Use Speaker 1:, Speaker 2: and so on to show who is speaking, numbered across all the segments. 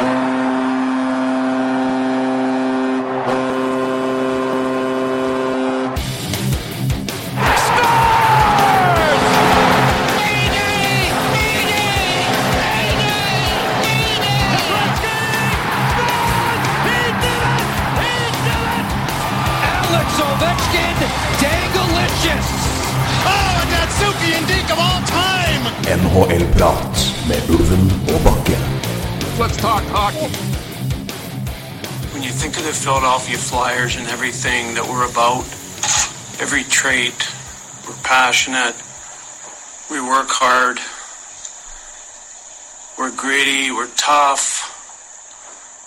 Speaker 1: Alex
Speaker 2: Flyers and everything that we're about, every trait, we're passionate, we work hard, we're gritty, we're tough,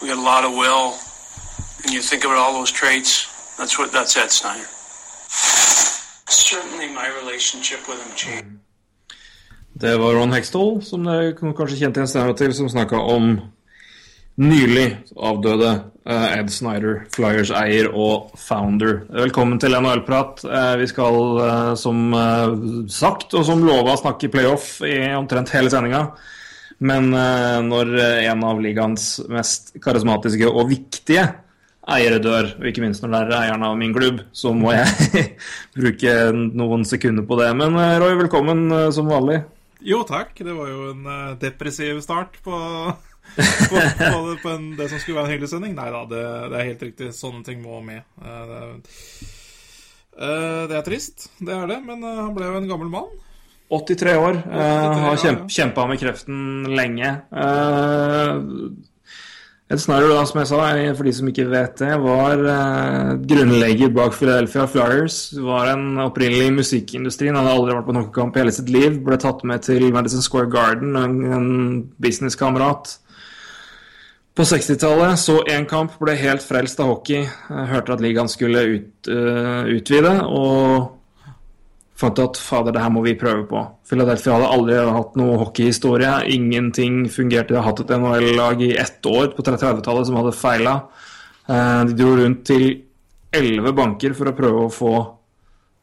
Speaker 2: we got a lot of will. And you think about all those traits, that's what that's Ed Snyder. Certainly my relationship with him changed.
Speaker 3: Det var Ron Hextall, som dere kanskje kjente en til, som snakka om nylig avdøde eh, Ed Snyder, Flyers eier og founder. Velkommen til NHL-prat. Eh, Vi skal, eh, som sagt og som lova, snakke playoff i omtrent hele sendinga. Men når en av ligaens mest karismatiske og viktige eiere dør, og ikke minst når det er eieren av min klubb, så må jeg bruke noen sekunder på det. Men Roy, velkommen som vanlig.
Speaker 4: Jo, takk. Det var jo en depressiv start på, på, på, det, på en, det som skulle være en hyggelig sending. Nei da, det, det er helt riktig. Sånne ting må med. Eh, det, eh, er trist, det er det, men eh, han ble jo en gammel mann.
Speaker 3: 83 år. eh,
Speaker 4: 83,
Speaker 3: har kjemp,
Speaker 4: ja.
Speaker 3: kjempa med kreften lenge. Ed snarere da, som jeg sa, for de som ikke vet det, var eh, grunnlegger bak Philadelphia Flyers. Var en opprinnelig i musikkindustrien. Han hadde aldri vært på noen kamp i hele sitt liv. Ble tatt med til Madison Square Garden, en, en businesskamerat. På 60-tallet så én kamp, ble helt frelst av hockey. Jeg hørte at ligaen skulle ut, uh, utvide, og fant at fader, det her må vi prøve på. Philadelphia hadde aldri hatt noe hockeyhistorie. Ingenting fungerte. De har hatt et NHL-lag i ett år på 30-tallet som hadde feila. Uh, De dro rundt til elleve banker for å prøve å få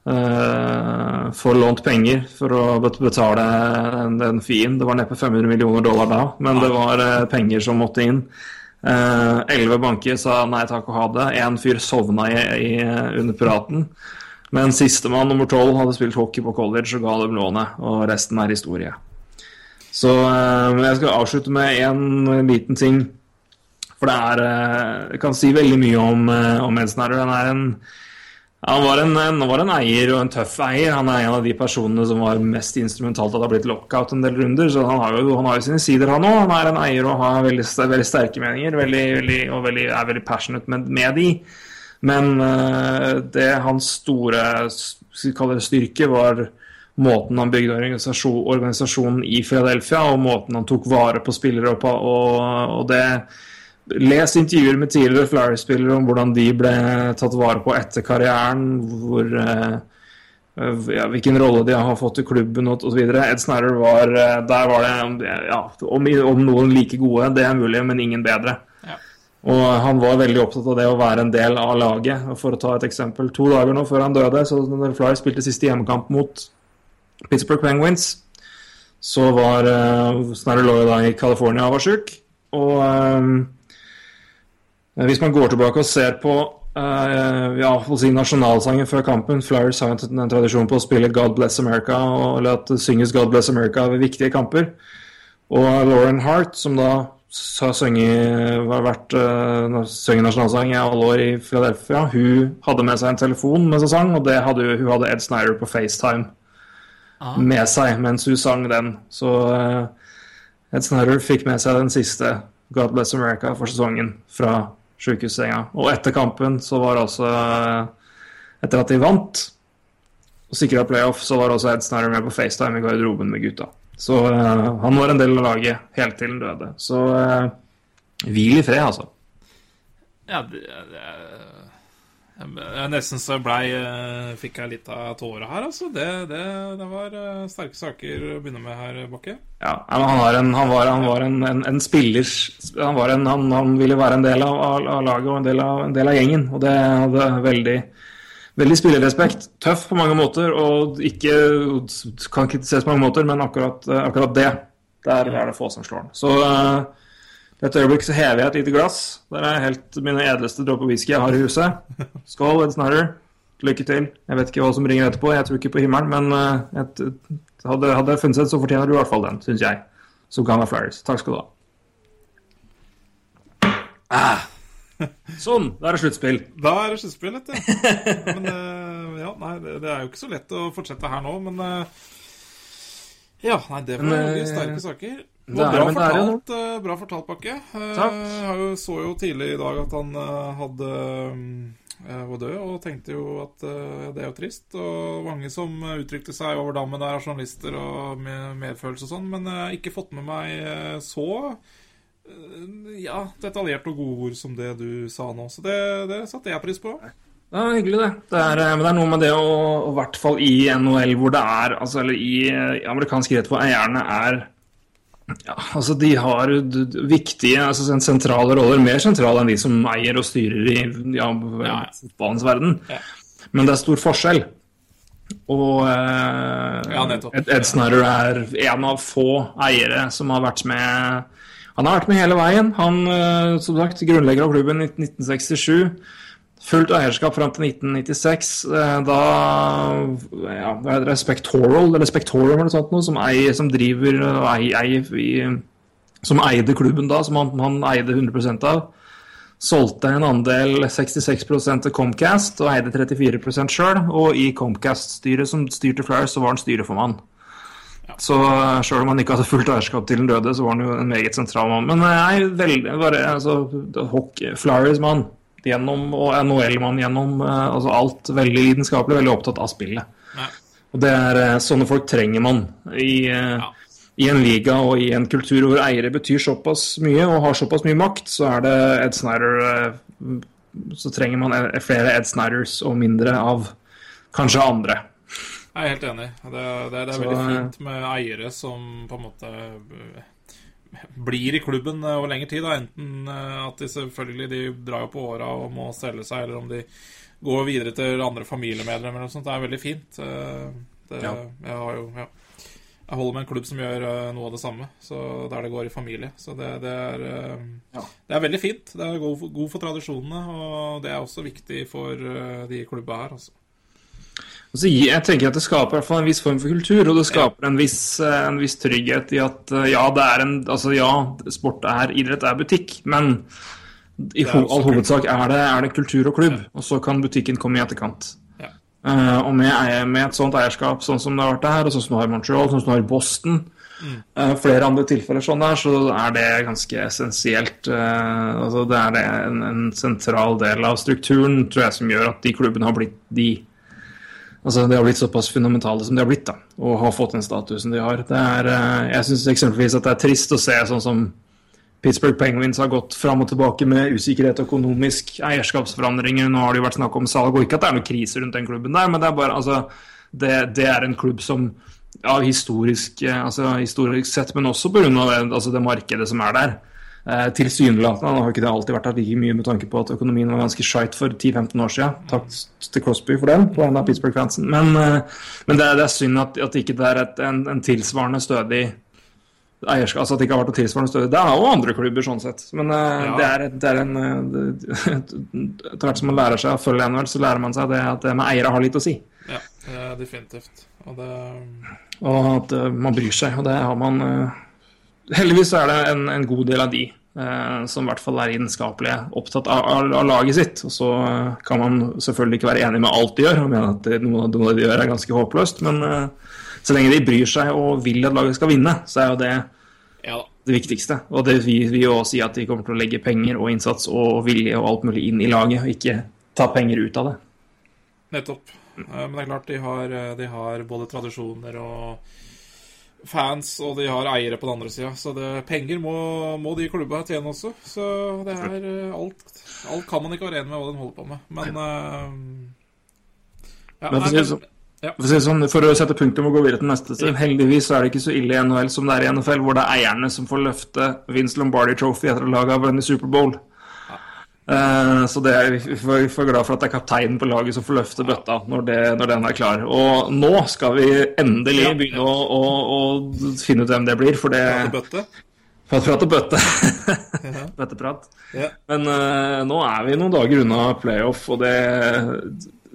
Speaker 3: eh, får lånt penger for å betale den, fien. Det var neppe 500 millioner dollar da, men det var uh, penger som måtte inn. Eh, Elleve banker sa nei takk og ha det. Én fyr sovna i, i, under praten. Men sistemann, nummer tolv, hadde spilt hockey på college og ga dem lånet. Og resten er historie. Så jeg skal avslutte med en liten ting. For det er Jeg kan si veldig mye om, om Ed Den er en han var en, han var en eier og en tøff eier. Han er en av de personene som var mest instrumentalt at det har blitt lockout en del runder. Så han har jo, han har jo sine sider, han òg. Han er en eier og har veldig, veldig sterke meninger veldig, veldig, og er veldig passionate med, med de. Men eh, det hans store styrke var måten han bygde organisasjon, organisasjonen i Philadelphia, og måten han tok vare på spillere på, og, og det Les intervjuer med tidligere Flyers-spillere om hvordan de ble tatt vare på etter karrieren, hvor, eh, ja, hvilken rolle de har fått i klubben osv. Ed Snyder var eh, Der var det ja, om, om noen like gode, det er mulig, men ingen bedre.
Speaker 4: Ja.
Speaker 3: Og han var veldig opptatt av det å være en del av laget. For å ta et eksempel, to dager nå før han døde, så når spilte siste hjemmekamp mot Pittsburgh Penguins, så var uh, Snyder lå da i California og var sjuk. Og eh, hvis man går tilbake og ser på uh, ja, si nasjonalsangen før kampen Flyers har en, en tradisjon på å spille 'God Bless America', og, eller at det synges 'God Bless America' ved viktige kamper. Og Lauren Hart, som da har sunget, uh, nasjonalsang i alle år i Philadelphia, hun hadde med seg en telefon mens hun sang, og det hadde, hun hadde Ed Snyder på FaceTime med seg mens hun sang den. Så uh, Ed Snyder fikk med seg den siste God Bless America for sesongen fra sjukehussenga. Og etter kampen så var altså Etter at de vant og sikra playoff, så var også Ed Snyder med på FaceTime i garderoben med gutta. Så uh, han var en del av laget helt til han døde. Så uh, hvil i fred, altså.
Speaker 4: Ja, det, det jeg nesten så blei eh, Fikk jeg litt av tåra her, altså. Det, det, det var eh, sterke saker å begynne med her, Bakke.
Speaker 3: Ja, han, en, han var, han var en, en, en spillers han, han, ville være en del av, av, laget og en del av, en del av gjengen. Og det hadde veldig, veldig spillerrespekt. Tøff på mange måter, og ikke kan kritiseres på mange måter, men akkurat, akkurat det, der er det få som slår han. Så uh, Et øyeblikk så hever jeg et lite glass. Det er helt mine edleste dråper whisky jeg har i huset. Skål, Ed Snyder. Lykke til. Jeg vet ikke hva som ringer etterpå, jeg tror ikke på himmelen, men uh, et, hadde, hadde jeg funnet seg, så fortjener du i hvert fall den, syns jeg. Som kan være Flyers. Takk skal du ha. Ah. Sånn, da er det sluttspill.
Speaker 4: Da er det sluttspill, vet du. Men uh, ja, nei, det, er jo ikke så lett å fortsette her nå, men uh, Ja, nei, det var
Speaker 3: Men,
Speaker 4: sterke saker.
Speaker 3: Det er-
Speaker 4: bra,
Speaker 3: men det er
Speaker 4: fortalt, uh, bra fortalt, Bakke.
Speaker 3: Takk.
Speaker 4: Jeg så jo tidlig i dag at han uh, hadde var død, og tenkte jo at det er jo trist. Og mange som uttrykte seg over dammen der, journalister og med medfølelse og sånn, men jeg har ikke fått med meg så ja, detaljert og gode ord som det du sa nå. Så det, det satte jeg pris på.
Speaker 3: Ja, hyggelig det. det er, eh, men det er noe med det å, i hvert fall i NHL hvor det er, altså, eller i, eh, i amerikansk rett hvor eierne er ja, altså De har viktige, altså sentrale roller, mer sentrale enn de som eier og styrer i ja, fotballens verden.
Speaker 4: Ja.
Speaker 3: Men det er stor forskjell. Og eh,
Speaker 4: Ja.
Speaker 3: Ed, Ed Snyder er en av få eiere som har vært med Han har vært med hele veien. Han, eh, som sagt, grunnlegger av klubben i 1967. Fullt eierskap fram til 1996. eh, Da ja, det heter det, Spectoral, eller Spectorum eller noe sånt, noe, som, eier, som driver eier, eier i, Som eide klubben da, som han, han eide 100% av. Solgte en andel 66% til Comcast og eide 34% sjøl. Og i Comcast-styret som styrte Flyers, så var han styreformann. Så sjøl om han ikke hadde fullt eierskap til den døde, så var han jo en meget sentral mann. Men jeg veldig bare altså, hockey, Flyers-mann gjennom, og NHL-mann gjennom eh, altså alt veldig lidenskapelig, veldig opptatt av spillet.
Speaker 4: Ja.
Speaker 3: Og det er eh, sånne folk trenger man i, ja. i en liga og i en kultur hvor eiere betyr såpass mye og har såpass mye makt, så er det Ed Snyder eh, Så trenger man eh, flere Ed Snyders og mindre av kanskje andre.
Speaker 4: Jeg er helt enig. Det, det, det er
Speaker 3: Så,
Speaker 4: veldig
Speaker 3: eh,
Speaker 4: fint med eiere som på en måte eh, blir i klubben eh, over lengre tid. Da. Enten eh, at de selvfølgelig de drar jo på åra og må selge seg, eller om de går videre til andre familiemedlemmer eller noe sånt. Det er veldig fint. Eh, Det,
Speaker 3: Ja.
Speaker 4: Jeg har jo ja. Jeg holder med en klubb som gjør noe av det samme, så der det går i familie. Så det, det er
Speaker 3: Ja.
Speaker 4: Det er veldig fint. Det er god for, god for tradisjonene, og det er også viktig for de klubba her, altså.
Speaker 3: Altså, jeg tenker at Det skaper i hvert fall en viss form for kultur, og det skaper en viss, eh, en viss trygghet i at eh, ja, det er en, altså, ja, sport er idrett er butikk, men i ho all hovedsak er det, er det kultur og klubb, og så kan butikken komme i etterkant.
Speaker 4: Ja.
Speaker 3: Eh, og med, med et sånt eierskap sånn som det har vært her, og sånn som det har i Montreal, sånn som det har i Boston, uh, flere andre tilfeller sånn der, så er det ganske essensielt. Uh, altså det er en, en sentral del av strukturen, tror jeg, som gjør at de klubbene har blitt de Altså, De har blitt såpass fundamentale som de har blitt, da, og har fått den statusen de har. Det er, eh, jeg syns eksempelvis at det er trist å se sånn som Pittsburgh Penguins har gått fram og tilbake med usikkerhet og økonomisk eierskapsforandringer. Nå har det jo vært snakk om salg, og ikke at det er noe krise rundt den klubben der, men det er bare, altså, det, det er en klubb som ja, historisk, eh, altså, historisk sett, men også pga. Det, altså, det markedet som er der. Eh, Tilsynelatende har ikke det alltid vært like mye med tanke på at økonomien var ganske shite for 10-15 år siden. Takk til Crosby for den, på en av Pittsburgh-fansen. Men, eh, men det, er- det er synd at, at ikke det er et, en, en tilsvarende stødig eierskap, altså at det ikke har vært noe tilsvarende stødig. Det er jo andre klubber sånn sett, men eh,
Speaker 4: Ja.
Speaker 3: det, er, det er en eh, Etter hvert som man lærer seg å følge NHL, så lærer man seg det at det med eiere har litt å si.
Speaker 4: Ja, det er definitivt. Og det
Speaker 3: Og at man bryr seg, og det har man Heldigvis er det en, en god del av de som i hvert fall er lidenskapelige, opptatt av, av, av laget sitt. Og så eh, kan man selvfølgelig ikke være enig med alt de gjør, og mene at noe av det de gjør er ganske håpløst, men eh, så lenge de bryr seg og vil at laget skal vinne, så er jo det
Speaker 4: Ja
Speaker 3: det viktigste. Og det vil vi jo også si at de kommer til å legge penger og innsats og vilje og alt mulig inn i laget, og ikke ta penger ut av det.
Speaker 4: Nettopp. Eh, Men det er klart, de har, eh, de har både tradisjoner og fans, og de har eiere på den andre sida. Så det, penger må, må de klubba tjene også. Så det er eh, alt Alt kan man ikke være enig med hva den holder på med. Men uh, ja,
Speaker 3: Men for
Speaker 4: nei,
Speaker 3: sånn,
Speaker 4: ja.
Speaker 3: For sånn, for å sette punktum og gå videre til neste sted, heldigvis så er det ikke så ille i NHL som det er i NFL, hvor det er eierne som får løfte Vince Lombardi Trophy etter å ha laga vunnet Superbowl. Uh, så det er, vi får, glad for at det er kapteinen på laget som får løfte bøtta når, det, når den er klar. Og nå skal vi endelig begynne å, å, å finne ut hvem det blir, for det
Speaker 4: Ja, bøtte.
Speaker 3: Prate og bøtte. Bøtteprat.
Speaker 4: Ja.
Speaker 3: Men eh, nå er vi noen dager unna playoff, og det,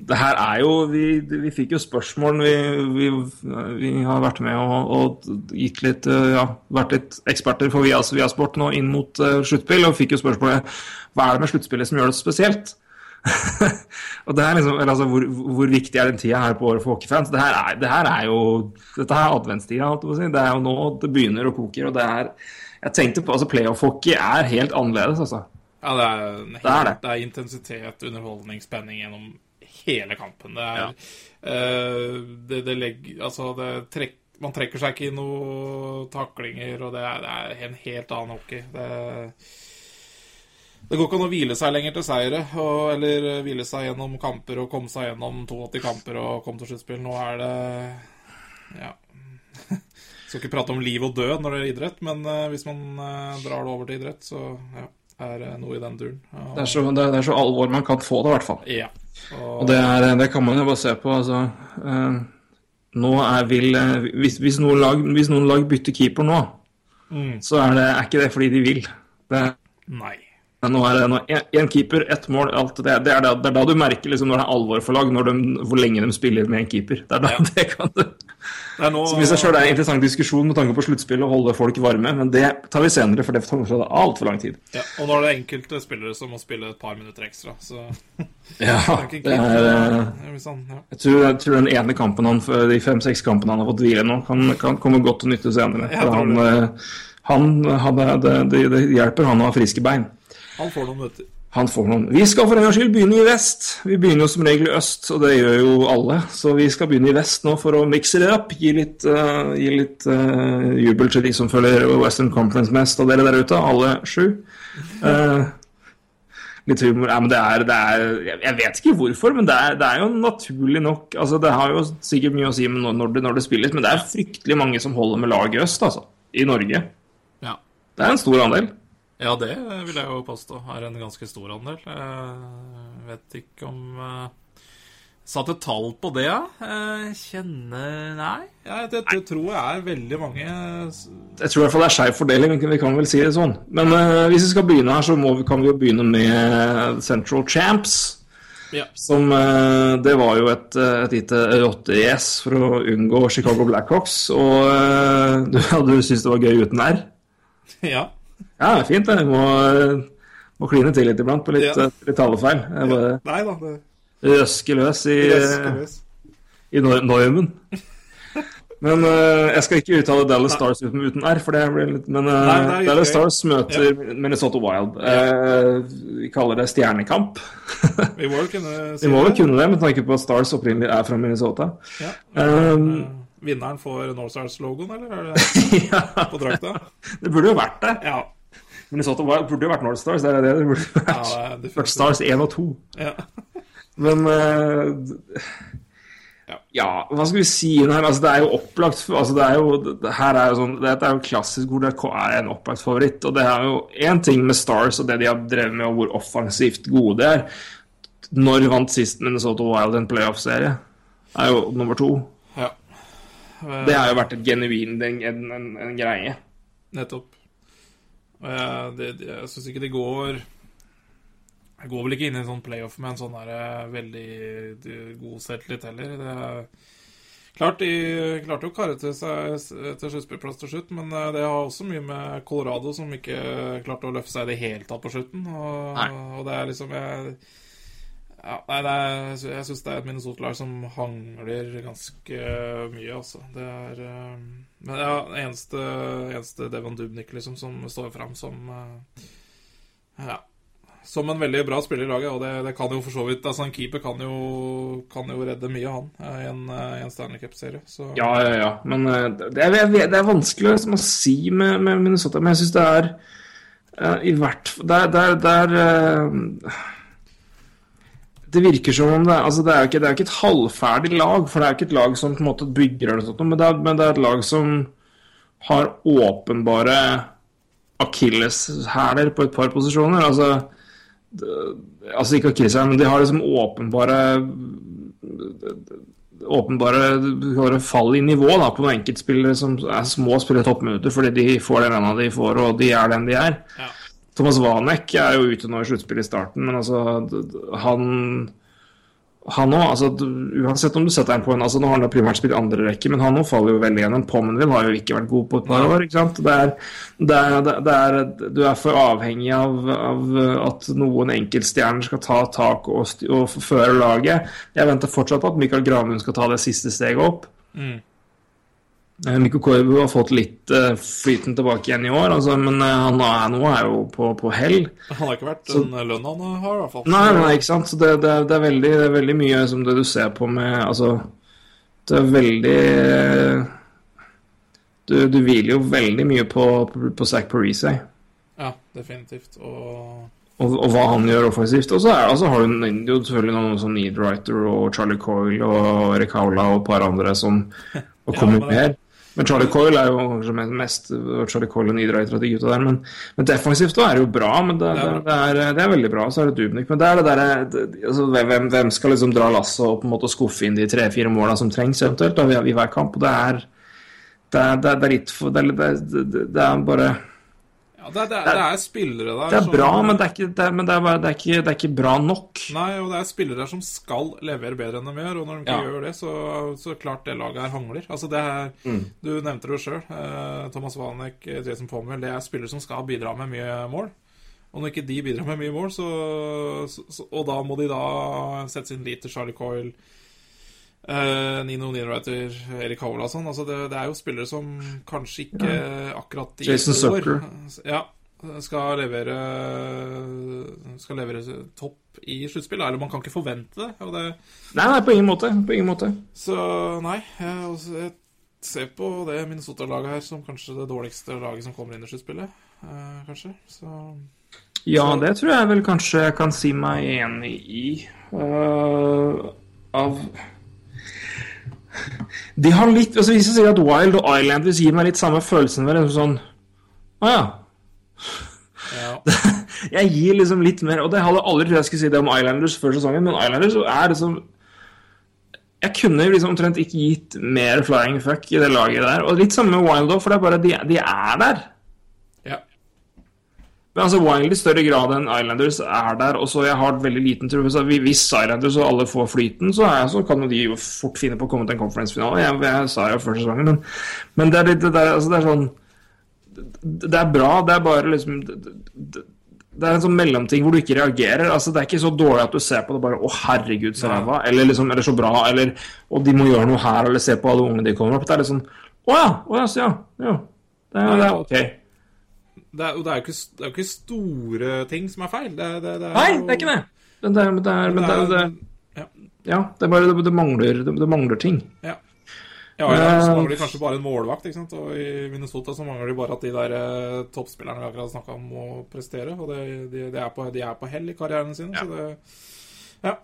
Speaker 3: det her er jo Vi, vi fikk jo spørsmål. Vi, vi, vi har vært med og, og gitt litt eh, Ja, vært litt eksperter for Via, Via Sport nå inn mot uh, sluttspill, og fikk jo spørsmålet hva er det med sluttspillet som gjør det spesielt? og det er liksom, eller altså, hvor, hvor viktig er den tida her på året for hockeyfans? Det her er, det her er jo Dette er adventstida, si. Det er jo nå det begynner å koke. Og det er Jeg tenkte på altså Playoff-hockey er helt annerledes, altså.
Speaker 4: Ja, det er, helt,
Speaker 3: Det er
Speaker 4: det,
Speaker 3: det.
Speaker 4: er intensitet, underholdning, spenning gjennom hele kampen. Det er uh, det, det legger Altså, det trekk, man trekker seg ikke i noen taklinger, og det er, det er en helt annen hockey. Det, det går ikke an å hvile seg lenger til seire, og, eller hvile seg gjennom kamper og komme seg gjennom 82 kamper og komme til sluttspill. Nå er det Ja. Skal ikke prate om liv og død når det er idrett, men eh, hvis man eh, drar det over til idrett, så ja, er noe i den duren. Og-
Speaker 3: Det er så, det er, det er så alvor man kan få det, i hvert fall.
Speaker 4: ja. Og,
Speaker 3: Og det, er, det kan man jo bare se på. Altså, eh, nå er vil eh, hvis, hvis, noen lag, hvis noen lag bytter keeper nå,
Speaker 4: Mm.
Speaker 3: så er, det, er ikke det fordi de vil. Det,
Speaker 4: Nei.
Speaker 3: men nå er det én keeper, ett mål. alt det, det, er da, det er da du merker liksom, når det er alvor for lag, når de, hvor lenge de spiller med en keeper. Det er da
Speaker 4: Ja.
Speaker 3: det kan du
Speaker 4: Det nå
Speaker 3: Som i seg sjøl er en interessant diskusjon med tanke på sluttspill og holde folk varme, men det tar vi senere, for det tar altfor lang tid.
Speaker 4: ja, Og nå er det enkelte spillere som må spille et par minutter ekstra, så
Speaker 3: Ja,
Speaker 4: det
Speaker 3: det er eh,
Speaker 4: er sånn, ja.
Speaker 3: Jeg tror, jeg tror den ene kampen han, de fem-seks kampene han har fått hvile nå, kan, kan komme godt til nytte senere. For
Speaker 4: han,
Speaker 3: han, eh, han det, det, det hjelper han å ha friske bein.
Speaker 4: Han får noen minutter.
Speaker 3: Han får noen. Vi skal for en gangs skyld begynne i vest. Vi begynner jo som regel i øst, og det gjør jo alle. Så vi skal begynne i vest nå for å mikse det opp. Gi litt, uh, gi litt uh, jubel til de som følger Western Conference mest av dere der ute, alle sju. Uh, litt humor. Ja, men det er, det er jeg- vet ikke hvorfor, men det er, det er jo naturlig nok altså Det har jo sikkert mye å si når det, når det spilles, men det er fryktelig mange som holder med laget i øst, altså. I Norge.
Speaker 4: Ja.
Speaker 3: Det er en stor andel.
Speaker 4: Ja, det vil jeg jo påstå er en ganske stor andel. Jeg vet ikke om uh, Satt et tall på det, ja? Eh, kjenner Nei. Ja, det, det tror jeg er veldig mange
Speaker 3: Jeg tror i hvert fall det er skeiv fordeling, vi kan- vel si det sånn. Men uh, hvis vi skal begynne her, så må vi, kan vi jo begynne med Central Champs.
Speaker 4: Ja.
Speaker 3: Som uh, Det var jo et, eh, et lite rotte-yes for å unngå Chicago Blackhawks. Og uh, du, du syns det var gøy uten R?
Speaker 4: ja.
Speaker 3: Ja, det er fint, det. Må, må kline til litt iblant på litt,
Speaker 4: Ja.
Speaker 3: eh, litt talefeil. Jeg bare
Speaker 4: Nei da. Det
Speaker 3: Røske løs i,
Speaker 4: røsker
Speaker 3: i normen. Men uh, jeg skal ikke uttale Dallas Stars uten, uten R, for det blir litt Men uh,
Speaker 4: Nei, det
Speaker 3: Dallas
Speaker 4: gøy.
Speaker 3: Stars møter Minnesota Wild. Uh, vi kaller det stjernekamp.
Speaker 4: Vi må vel kunne si
Speaker 3: Vi må vel
Speaker 4: det.
Speaker 3: kunne det, med tanke på at Stars opprinnelig er fra Minnesota.
Speaker 4: Ja.
Speaker 3: Um,
Speaker 4: Vinneren får Northstars-logoen, eller er det
Speaker 3: ja,
Speaker 4: på drakta?
Speaker 3: det burde jo vært det.
Speaker 4: Ja.
Speaker 3: Minnesota Wild burde jo vært North Stars. Det er det det burde vært.
Speaker 4: ja det.
Speaker 3: Vært Stars 1 og 2.
Speaker 4: Ja.
Speaker 3: Men uh,
Speaker 4: Ja.
Speaker 3: hva skal vi si her? Altså, det er jo opplagt altså, det er jo, det, Her er jo sånn Dette er jo klassisk hvor det er en opplagt favoritt. Og det er jo én ting med Stars og det de har drevet med, og hvor offensivt gode de er. Når vant sist Minnesota Wild en playoff-serie? Er jo nummer to.
Speaker 4: ja.
Speaker 3: Det har jo vært et genuin en, en, en, en greie.
Speaker 4: Nettopp. Og jeg, det, det, jeg syns ikke det går Jeg går vel ikke inn i en sånn playoff med en sånn der eh, veldig eh, god selvtillit heller. Det er Klart de klarte å kare til seg etter til sluttspillplass til slutt, men eh, det har også mye med Colorado som ikke klarte å løfte seg i det hele tatt på slutten. Og, og det er liksom jeg, ja, nei, det er, jeg syns det er et Minnesota-lag som hangler ganske mye, altså. Det er eh, Men ja, eneste, eneste Devon Dubnik liksom som står fram som eh, Ja. Som en veldig bra spiller i laget, og det, det kan jo for så vidt Altså, en keeper kan jo, kan jo redde mye, han, eh, i en, eh, en Stanley Cup-serie.
Speaker 3: Ja, ja, ja. Men det er, det er vanskelig liksom, å si med, med Minnesota, men jeg syns det er i hvert fall Det er, det er, det virker som om det, altså det, er jo ikke, ikke et halvferdig lag, for det er ikke et lag som på en måte bygger eller noe men det er, men det er et lag som har åpenbare akilleshæler på et par posisjoner. Altså, det, altså ikke akilleshæler, men de har liksom åpenbare åpenbare bare fall i nivå da, på noen enkeltspillere som er små og spiller toppminutter fordi de får den lønna de får, og de er den de er.
Speaker 4: Ja.
Speaker 3: Thomas Wanek er jo ute nå i sluttspillet i starten, men altså han han òg, altså, uansett om du setter ham på en altså, Nå har han da primært spilt andre rekke, men han òg faller jo veldig gjennom. Pommenville har jo ikke vært god på et par år. ikke sant? Det er, det er, det er, du er for avhengig av, av at noen enkeltstjerner skal ta tak og, og føre laget. Jeg venter fortsatt på at Mikael Gravlund skal ta det siste steget opp.
Speaker 4: Mm.
Speaker 3: Eh, Mikko Korbu har fått litt eh, flyten tilbake igjen i år, altså, men eh, han er, nå er jo på, på hell.
Speaker 4: Han har ikke vært den lønna han har, i hvert fall.
Speaker 3: Nei, nei, ikke sant. Så det, det, det, er veldig, det er veldig mye som det du ser på med Altså, det er veldig Du, du hviler jo veldig mye på, på, på Zack Parise
Speaker 4: Ja, definitivt. Og
Speaker 3: og, og hva han gjør offensivt. Og så altså, har du jo selvfølgelig noen som Needwriter og Charlie Coyle og Recaula og et par andre som og kommer
Speaker 4: men-
Speaker 3: mer. Men Charlie Coyle er jo kanskje mest Charlie Coyle og Needwriter og de gutta der. Men, men defensivt da er det jo bra. Men det, det, det, er, det er veldig bra. Så er det Dubnik. Men det er det derre altså, hvem, hvem skal liksom dra lasset og på en måte skuffe inn de tre-fire måla som trengs eventuelt da, i, i hver kamp? Og det er det er, litt for det det, det, det er bare
Speaker 4: ja, det, er- det, er, det er spillere der
Speaker 3: Det er
Speaker 4: som-
Speaker 3: bra, men det er ikke, det er, men det bare, det er ikke, det er ikke bra nok.
Speaker 4: Nei, og det er spillere der som skal levere bedre enn de gjør, og når de ikke
Speaker 3: Ja.
Speaker 4: gjør det, så, så klart det laget her hangler. Altså det er,
Speaker 3: Mm.
Speaker 4: Du nevnte det sjøl. Eh, Thomas Wanek, eh, Jason Pommel, det er spillere som skal bidra med mye mål. Og når ikke de bidrar med mye mål, så, så, så Og da må de da sette sin lit til Charlie Coyle, eh, Nino Niederreiter, Erik Howell og sånn. Altså det, det er jo spillere som kanskje ikke akkurat i
Speaker 3: Jason
Speaker 4: år Ja, skal levere Skal levere topp i sluttspill. Eller man kan ikke forvente det. Og det
Speaker 3: Nei, nei, på ingen måte. På ingen måte.
Speaker 4: så nei, jeg, jeg ser på det Minnesota-laget her som kanskje det dårligste laget som kommer inn i sluttspillet. Uh, kanskje. Så
Speaker 3: Ja,
Speaker 4: Så-
Speaker 3: det tror jeg vel kanskje jeg kan si meg enig i. Uh, av De har litt altså Hvis jeg sier at Wild og Islanders gir meg litt samme følelsen ved det, sånn Å ja.
Speaker 4: ja.
Speaker 3: Jeg gir liksom litt mer Og det hadde jeg aldri trodd jeg skulle si det om Islanders før sesongen, men Islanders er liksom Jeg kunne liksom omtrent ikke gitt mer flying fuck i det laget der. Og litt samme med Wild òg, for det er bare de, de er der. Men altså Wild i større grad enn Islanders er der, og så jeg har veldig liten tro Hvis Islanders og alle får flyten, så, er, så kan de jo fort finne på å komme til en conference-finale. Jeg, jeg sa jo før sesongen, men, men det, er litt, det, er, altså det er sånn det, det er bra, det er bare liksom det, det, det er en sånn mellomting hvor du ikke reagerer. altså Det er ikke så dårlig at du ser på det bare 'Å, herregud, så ræva', eller liksom, eller så bra, eller 'Å, de må gjøre noe her', eller 'se på alle ungene de kommer opp'. Det er litt sånn 'Å ja, å ja, så ja'. ja. Det, er- det er ok.
Speaker 4: Det er, og det er, jo ikke, det er ikke store ting som er feil. Det, det, det er
Speaker 3: Nei, det er ikke det. Men det men det men
Speaker 4: ja.
Speaker 3: Ja, det er bare det, mangler, det, det mangler ting.
Speaker 4: Ja. Ja, ja, så
Speaker 3: Eh,
Speaker 4: mangler de kanskje bare en målvakt, ikke sant? og i Minnesota så mangler de bare at de der eh, toppspillerne vi akkurat snakka om, må prestere. Og det, de, de, er på, de er på hell i karrieren sin, så det Ja.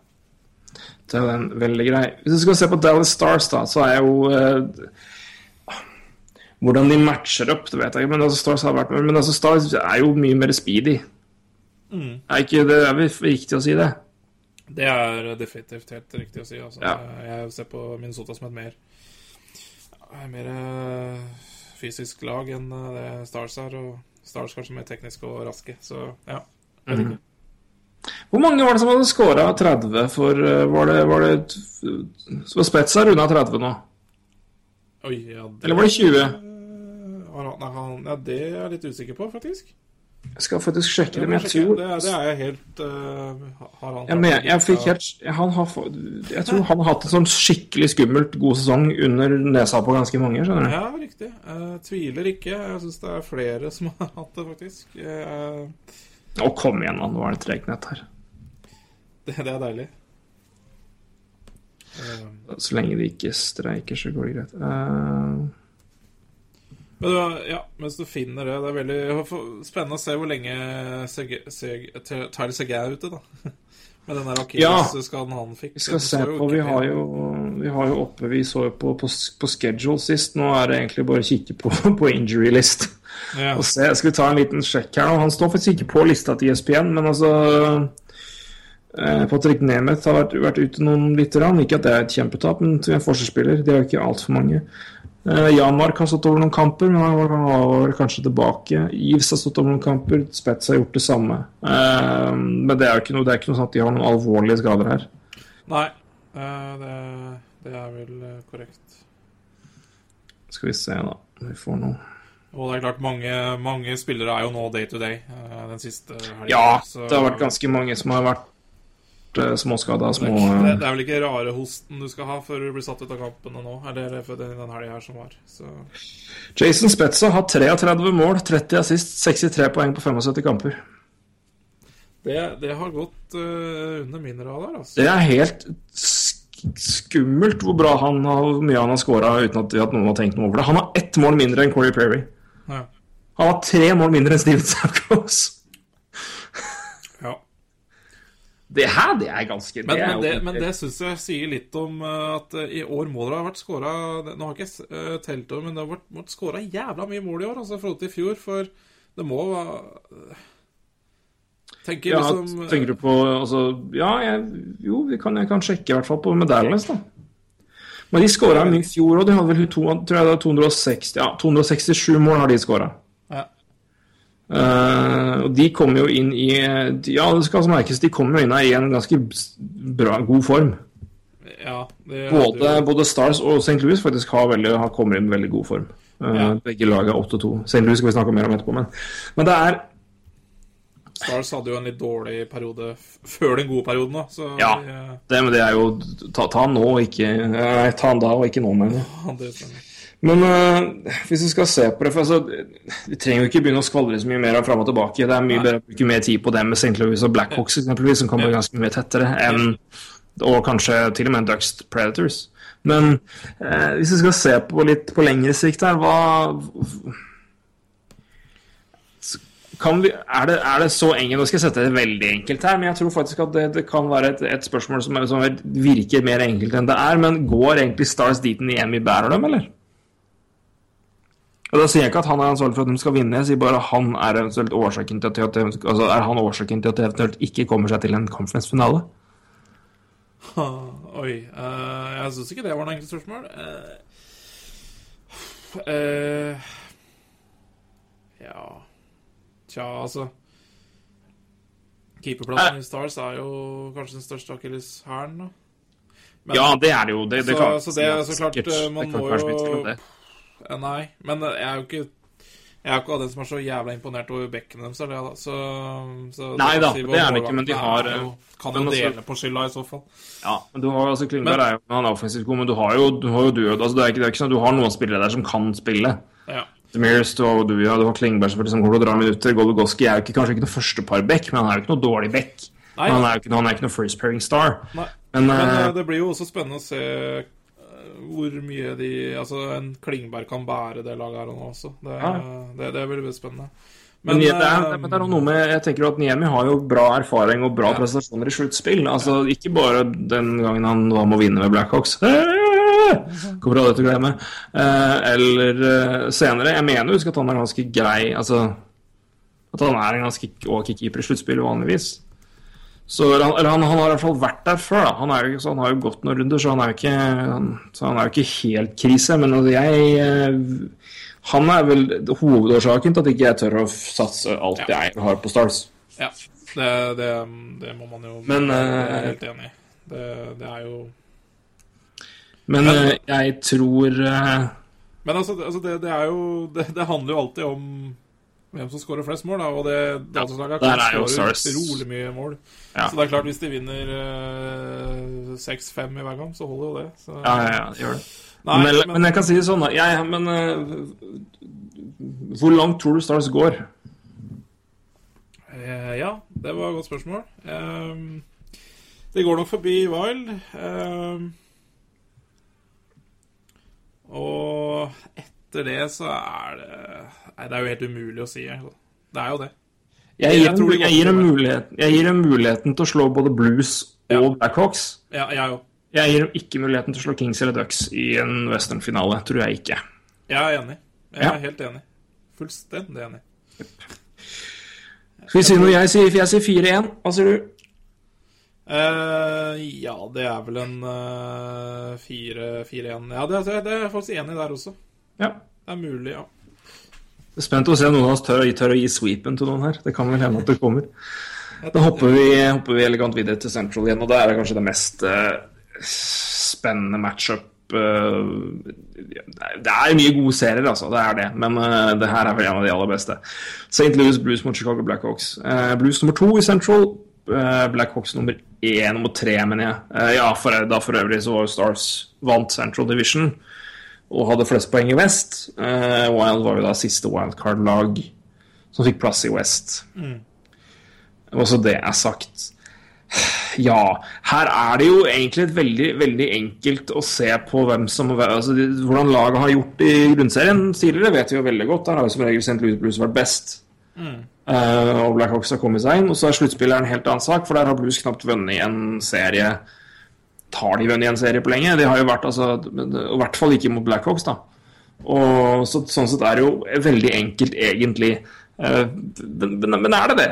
Speaker 3: Det er en veldig grei. Hvis du skal se på Dallas Stars, da, så er jo eh, Hvordan de matcher opp, det vet jeg ikke, men altså Stars har vært Men altså Stars er jo mye mer speedy.
Speaker 4: Mm.
Speaker 3: Er ikke det er vel riktig å si det?
Speaker 4: Det er definitivt helt riktig å si. Altså.
Speaker 3: Ja.
Speaker 4: Jeg ser på Minnesota som et mer Mer eh, fysisk lag enn eh, det Stars er. Og Stars kanskje mer tekniske og raske, så ja. Vet ikke.
Speaker 3: Hvor mange var det som hadde scora 30 for eh, Var det, var det var Spetza runda 30 nå?
Speaker 4: Oi, ja, det,
Speaker 3: Eller var det 20?
Speaker 4: Han, ja, det er jeg litt usikker på, faktisk.
Speaker 3: Jeg skal faktisk sjekke det, men jeg
Speaker 4: Det,
Speaker 3: tror
Speaker 4: det, er jeg helt uh, Har han
Speaker 3: Jeg, men jeg fikk helt han har, Jeg tror han har hatt en sånn skikkelig skummelt god sesong under nesa på ganske mange. skjønner du?
Speaker 4: Ja, riktig. Jeg tviler ikke. Jeg syns det er flere som har hatt det, faktisk. Jeg,
Speaker 3: Å, kom igjen, mann. Nå er det tregnett her.
Speaker 4: det, det er deilig.
Speaker 3: Så lenge de ikke streiker, så går det greit. Eh,
Speaker 4: Men du, ja, mens du finner det Det er veldig spennende å se hvor lenge Tyler Segay er ute, da. Med den der akillesskaden han fikk.
Speaker 3: vi skal se på Vi har jo, vi har jo oppe Vi så jo på, på, på schedule sist. Nå er det egentlig bare å kikke på, på injury list.
Speaker 4: ja.
Speaker 3: Og se, Skal vi ta en liten sjekk her nå? Han står faktisk ikke på lista til ESPN, men altså Eh, Patrick Nemeth har vært, vært ute noen lite grann. Ikke at det er et kjempetap, men til en forsvarsspiller. De har jo ikke altfor mange. Eh, Jan Mark har stått over noen kamper, men han var, kanskje tilbake. Yves har stått over noen kamper. Spets har gjort det samme. Eh, men det er jo ikke noe, det ikke noe sånn at de har noen alvorlige skader her.
Speaker 4: Nei, eh, det, det er vel korrekt.
Speaker 3: Skal vi se, da. Vi får noe
Speaker 4: Og det er klart, mange, mange spillere er jo nå day to day den siste helgen.
Speaker 3: Ja, det har vært ganske mange som har vært småskada.
Speaker 4: det,
Speaker 3: Små
Speaker 4: det, det er vel ikke rare hosten du skal ha før du blir satt ut av kampene nå, eller for den, den helga her som var. Så
Speaker 3: Jason Spetza har 33 mål, 30 assist, 63 poeng på 75 kamper.
Speaker 4: det, det har gått uh, under min radar, altså.
Speaker 3: Det er helt skummelt hvor bra han har, hvor mye han har scora uten at, at noen har tenkt noe over det. Han har ett mål mindre enn Corey Perry.
Speaker 4: Ja.
Speaker 3: Han har tre mål mindre enn Steven Stamkos.
Speaker 4: ja.
Speaker 3: Det her, det er ganske
Speaker 4: Men,
Speaker 3: det,
Speaker 4: men, det, men det syns jeg sier litt om eh, at eh, i år må det ha vært skåra Nå har jeg ikke uh, telt over, men det har vært, vært skåra jævla mye mål i år, altså i forhold til i fjor. For det må være Tenker
Speaker 3: ja,
Speaker 4: liksom
Speaker 3: Tenker du på altså, Ja, jeg, jo, vi kan, jeg kan sjekke i hvert fall på medaljes, da. Men de skåra mye i fjor, og de hadde vel to, tror jeg det var 260, ja, 267 mål har de skåra. Eh, og de kommer jo inn i Ja, det skal altså merkes, de kommer jo inn i en ganske bra, god form.
Speaker 4: ja det,
Speaker 3: Både, både Stars og St. Louis faktisk har veldig, har kommet inn i veldig god form. Eh,
Speaker 4: Ja.
Speaker 3: Begge lag er 8-2. St. Louis skal vi snakke mer om etterpå, men, men det er
Speaker 4: Stars hadde jo en litt dårlig periode før den gode perioden, da. Så
Speaker 3: Ja.
Speaker 4: eh,
Speaker 3: det, men det er jo Ta, ta han nå, ikke Nei, ta han da, og ikke nå, mener jeg. Men uh, hvis vi skal se på det for altså, Vi trenger jo ikke begynne å skvaldre så mye mer fram og tilbake. Det er mye bedre å bruke mer tid på dem med St. Louis og Blackhawks eksempelvis, som bli ganske mye tettere enn Og kanskje til og med Ducks Predators. Men uh, hvis vi skal se på litt på lengre sikt her, hva vi, er, det, er det så enkelt Nå skal jeg sette det veldig enkelt her, men jeg tror faktisk at det, det kan være et, et spørsmål som, er, som virker mer enkelt enn det er. Men går egentlig Stars dit vi bærer dem, eller? Og Da sier jeg ikke at han er ansvarlig for at de skal vinne, jeg sier bare at han er eventuelt årsaken til at, de, altså er han årsaken til at de eventuelt ikke kommer seg til en conference-finale.
Speaker 4: Oi. Uh, jeg syns ikke det var noe enkelt spørsmål. Uh, uh, ja Tja, altså Keeperplassen i Stars er jo kanskje den største akilleshælen, da. Men-
Speaker 3: Ja, det er det jo. Det, det
Speaker 4: Så-
Speaker 3: kan,
Speaker 4: så det er så klart, man må jo-
Speaker 3: det.
Speaker 4: Eh, Nei, men jeg er jo ikke Jeg er ikke av den som er så jævla imponert over bekkene deres, eller, da. Så, så
Speaker 3: Nei da,
Speaker 4: si
Speaker 3: det er han ikke, men de har,
Speaker 4: jo, Kan jo
Speaker 3: dele
Speaker 4: dele på skylda, i så fall.
Speaker 3: Ja, men du har altså Klingberg er jo han er offensivt god, men du har jo du har jo død. Altså, det, er ikke, det er ikke sånn at du har noen spillere der som kan spille.
Speaker 4: Ja.
Speaker 3: Demirs, du har ja, du har Klingberg som liksom kommer til å dra minutter. Gologoski er jo ikke, kanskje ikke noe førstepar-bekk, men han er jo ikke noe dårlig bekk. Han er jo ikke, han er ikke noe first pairing star.
Speaker 4: Nei.
Speaker 3: Men,
Speaker 4: Men
Speaker 3: eh,
Speaker 4: eh, det blir jo også spennende å se eh, hvor mye de Altså, en Klingberg kan bære det laget her og nå også. Det,
Speaker 3: Ja.
Speaker 4: det, det blir spennende.
Speaker 3: Men, det, er,
Speaker 4: eh,
Speaker 3: men det er noe med Jeg tenker at Niemi har jo bra erfaring og bra
Speaker 4: Ja.
Speaker 3: prestasjoner i sluttspill. Altså, ikke bare den gangen han var med å vinne med Blackhawks. Kommer aldri til å glemme. Eh, eller eh, senere. Jeg mener husk at han er ganske grei Altså At han er en ganske ok keeper i sluttspill vanligvis. Så, han, eller han, han har i hvert fall vært der før. Da. Han, jo, så han har jo gått noen runder, så han er jo ikke, han, så han er jo ikke helt krise. Men altså, jeg eh, Han er vel hovedårsaken til at ikke jeg tør å satse alt jeg har på Stars.
Speaker 4: Ja. Det, det, det må man jo
Speaker 3: Men,
Speaker 4: jeg
Speaker 3: eh,
Speaker 4: helt enig i. Det, det er jo
Speaker 3: Men men jeg tror eh,
Speaker 4: Men altså, altså det, det er jo det, det handler jo alltid om hvem som skårer flest mål, da. Og det Dallas-laget
Speaker 3: der
Speaker 4: kan
Speaker 3: er jo
Speaker 4: skåre mye mål.
Speaker 3: Ja.
Speaker 4: Så det er klart, hvis de vinner uh, 6-5 i hver kamp, så holder jo det. Så,
Speaker 3: Ja, ja, ja, det gjør det.
Speaker 4: Nei,
Speaker 3: men, men, jeg kan si det sånn, da. Jeg, men uh, Hvor langt tror du Stars går?
Speaker 4: Uh, ja, det var et godt spørsmål. Ehm, det går nok forbi Wild. Ehm, og etter det så er det Nei, det er jo helt umulig å si. altså. Det er jo det.
Speaker 3: Jeg gir,
Speaker 4: tror
Speaker 3: dem, jeg, gir dem
Speaker 4: for det.
Speaker 3: mulighet, jeg gir dem muligheten til å slå både Blues og
Speaker 4: Ja.
Speaker 3: Blackhawks.
Speaker 4: Ja, jeg.
Speaker 3: Jeg gir dem ikke muligheten til å slå Kings eller Ducks i en western-finale. Tror jeg ikke.
Speaker 4: Jeg er enig. Jeg
Speaker 3: Ja.
Speaker 4: er helt enig. Fullstendig enig.
Speaker 3: Skal vi si noe? Jeg sier, jeg sier 4-1. Hva sier du?
Speaker 4: Uh, ja, det er vel en uh, 4-1 Ja, det, det er jeg faktisk enig der også.
Speaker 3: Ja.
Speaker 4: Det er mulig, ja.
Speaker 3: Jeg er Spent å se om noen av oss tør, tør å gi sweepen til noen her. Det kan vel hende at det kommer. Da hopper vi, hopper vi elegant videre til Central igjen, og da er det kanskje det mest uh, spennende matchup eh, Det er mye gode serier, altså. Det er det. Men uh, det her er vel en av de aller beste. St. Louis Blues mot Chicago Blackhawks. Uh, Blues nummer to i Central. Uh, Blackhawks nummer én, nummer tre, mener jeg. Ja, for, da for øvrig så var jo Stars vant Central Division og hadde flest poeng i West. Uh, Wild var jo da siste wildcard-lag som fikk plass i West. Og så det er sagt. Ja, her er det jo egentlig et veldig, veldig enkelt å se på hvem som altså, Hvordan laget har gjort i grunnserien tidligere, vet vi jo veldig godt. Der har jo som regel St. Louis Blues vært best. Eh, og Blackhawks har kommet seg inn. Og så er sluttspillet en helt annen sak, for der har Blues knapt vunnet en serie. Har de vunnet en serie på lenge? De har jo vært altså I hvert fall ikke mot Blackhawks, da. Og så, sånn sett er det jo veldig enkelt, egentlig. Eh, men, men, men er det det?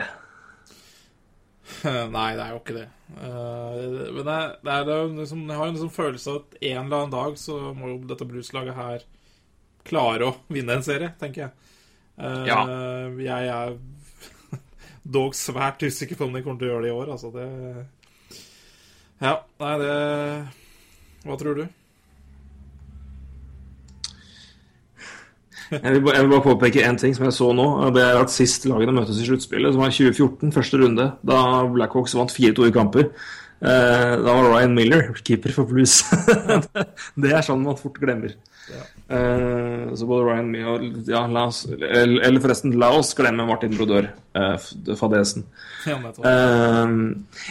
Speaker 4: Nei, det er jo ikke det. Eh, men det, er- det er det liksom, jeg har en liksom følelse av at en eller annen dag så må jo dette blueslaget her klare å vinne en serie, tenker jeg. Eh,
Speaker 3: Ja.
Speaker 4: Jeg er dog svært usikker på om de kommer til å gjøre det i år, altså. Det Ja, nei, det Hva tror du?
Speaker 3: Jeg vil, bare, jeg vil bare påpeke én ting som jeg så nå. Det er at Sist lagene møtes i sluttspillet, som var 2014, første runde, da Blackhawks vant 4-2 i kamper, eh, da var Ryan Miller keeper for Blues. det er sånn man fort glemmer. Eh, så både Ryan Miller ja, la oss, eller, eller forresten, la oss glemme Martin Brodør, eh, fadesen.
Speaker 4: Ja.
Speaker 3: Eh,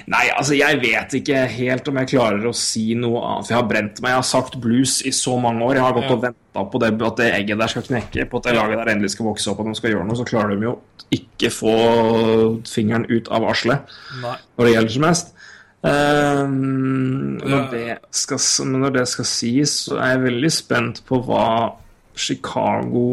Speaker 3: nei, altså jeg vet ikke helt om jeg klarer å si noe annet. For jeg har brent meg. Jeg har sagt blues i så mange år. Jeg har gått
Speaker 4: Ja.
Speaker 3: og venta på det, at det egget der skal knekke, på at det laget der endelig skal vokse opp og de skal gjøre noe. Så klarer de jo ikke få fingeren ut av varselet
Speaker 4: Nei.
Speaker 3: når det gjelder som mest. Eh, når, det skal, når det skal sies, så er jeg veldig spent på hva Chicago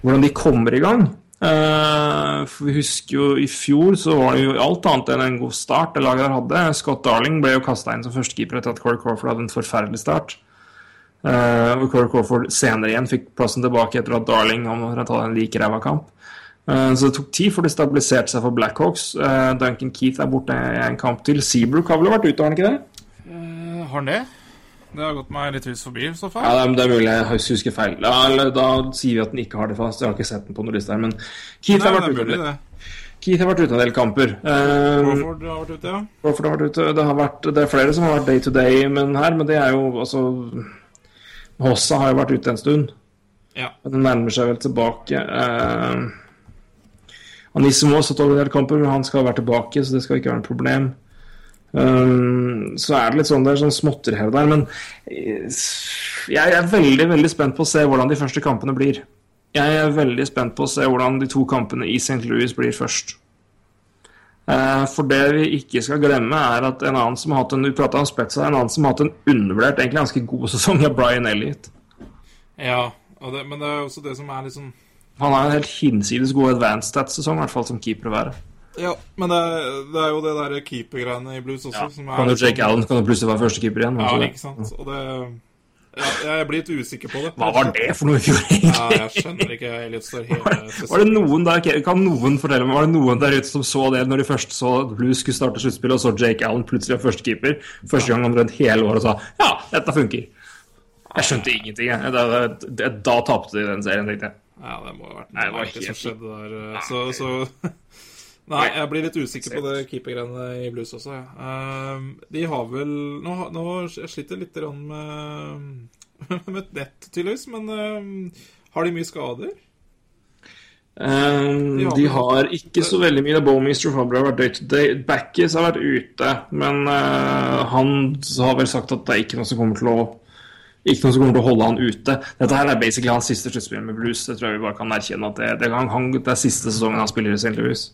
Speaker 3: Hvordan de kommer i gang. Uh, for Vi husker jo i fjor så var det jo alt annet enn en god start det laget der hadde. Scott Darling ble jo kasta inn som førstekeeper etter at Corey Crawford hadde en forferdelig start. Uh, og Corey Crawford senere igjen fikk plassen tilbake etter at Darling omtrent hadde en like ræva kamp. Eh, Så det tok tid før det stabiliserte seg for Blackhawks. Eh, Duncan Keith er borte i en kamp til. Seabrook har vel vært ute, har han ikke det?
Speaker 4: Eh, har han det? Det har gått meg litt hus forbi, i så fall.
Speaker 3: Ja, det er, mulig jeg husker feil. Da, da sier vi at den ikke har det fast. Jeg har ikke sett den på noen liste her, men Keith
Speaker 4: Nei,
Speaker 3: har vært ute.
Speaker 4: det.
Speaker 3: Keith har vært ute en del kamper.
Speaker 4: Crawford har vært ute, ja.
Speaker 3: Har vært ute? Det, har vært, det er flere som har vært day to day men her, men det er jo altså Hossa har jo vært ute en stund.
Speaker 4: Ja.
Speaker 3: Men den nærmer seg vel tilbake. Uh, Anissimo har stått over en del kamper, han skal være tilbake, så det skal ikke være noe problem. Um, så er det litt sånn det er sånn småtter der, men eh, jeg er veldig veldig spent på å se hvordan de første kampene blir. Jeg er veldig spent på å se hvordan de to kampene i St. Louis blir først. Uh, For det vi ikke skal glemme, er at en annen som har hatt en du om Spetsa, en annen som har hatt en undervurdert, egentlig ganske god sesong, er Brian Elliot.
Speaker 4: Ja, det, men det er også det som er litt liksom
Speaker 3: Han har en helt hinsides god advanced stats-sesong, i hvert fall som keeper å være.
Speaker 4: Ja, men det er, det er jo det der keeper-greiene i blues også som er
Speaker 3: Kan jo Jake Allen kan jo plutselig være førstekeeper igjen.
Speaker 4: Ja,
Speaker 3: altså.
Speaker 4: ikke sant. Og det ja, Jeg blir litt usikker på det.
Speaker 3: Hva var det for noe i fjor,
Speaker 4: Ja, jeg skjønner ikke. Elliot står hele
Speaker 3: Var det noen der, kan noen fortelle meg, var det noen der ute som så det når de først så Blues skulle starte sluttspillet, og så Jake Allen plutselig var førstekeeper første gang omtrent hele året og sa ja, dette funker. Jeg skjønte ingenting. jeg. Da, da, da tapte de den serien, tenkte jeg.
Speaker 4: Ja, det må ha vært noe
Speaker 3: var
Speaker 4: merkelig som skjedde der. Nei, Så, så Nei, jeg blir litt usikker på det keepergreiene i blues også. Ja. Ehm, de har vel Nå, nå jeg sliter jeg litt med, med et nett, tydeligvis, men ehm, har de mye skader?
Speaker 3: Um,
Speaker 4: De har
Speaker 3: de har ikke så veldig mye. Bowmeister Fabra har vært day Backis har vært ute, men uh, han har vel sagt at det er ikke noe som kommer til å ikke noe som kommer til å holde han ute. Dette her er basically hans siste sluttspill med Blues. Det tror jeg vi bare kan erkjenne at det, det, han, han, det er siste sesongen han spiller i St. Louis.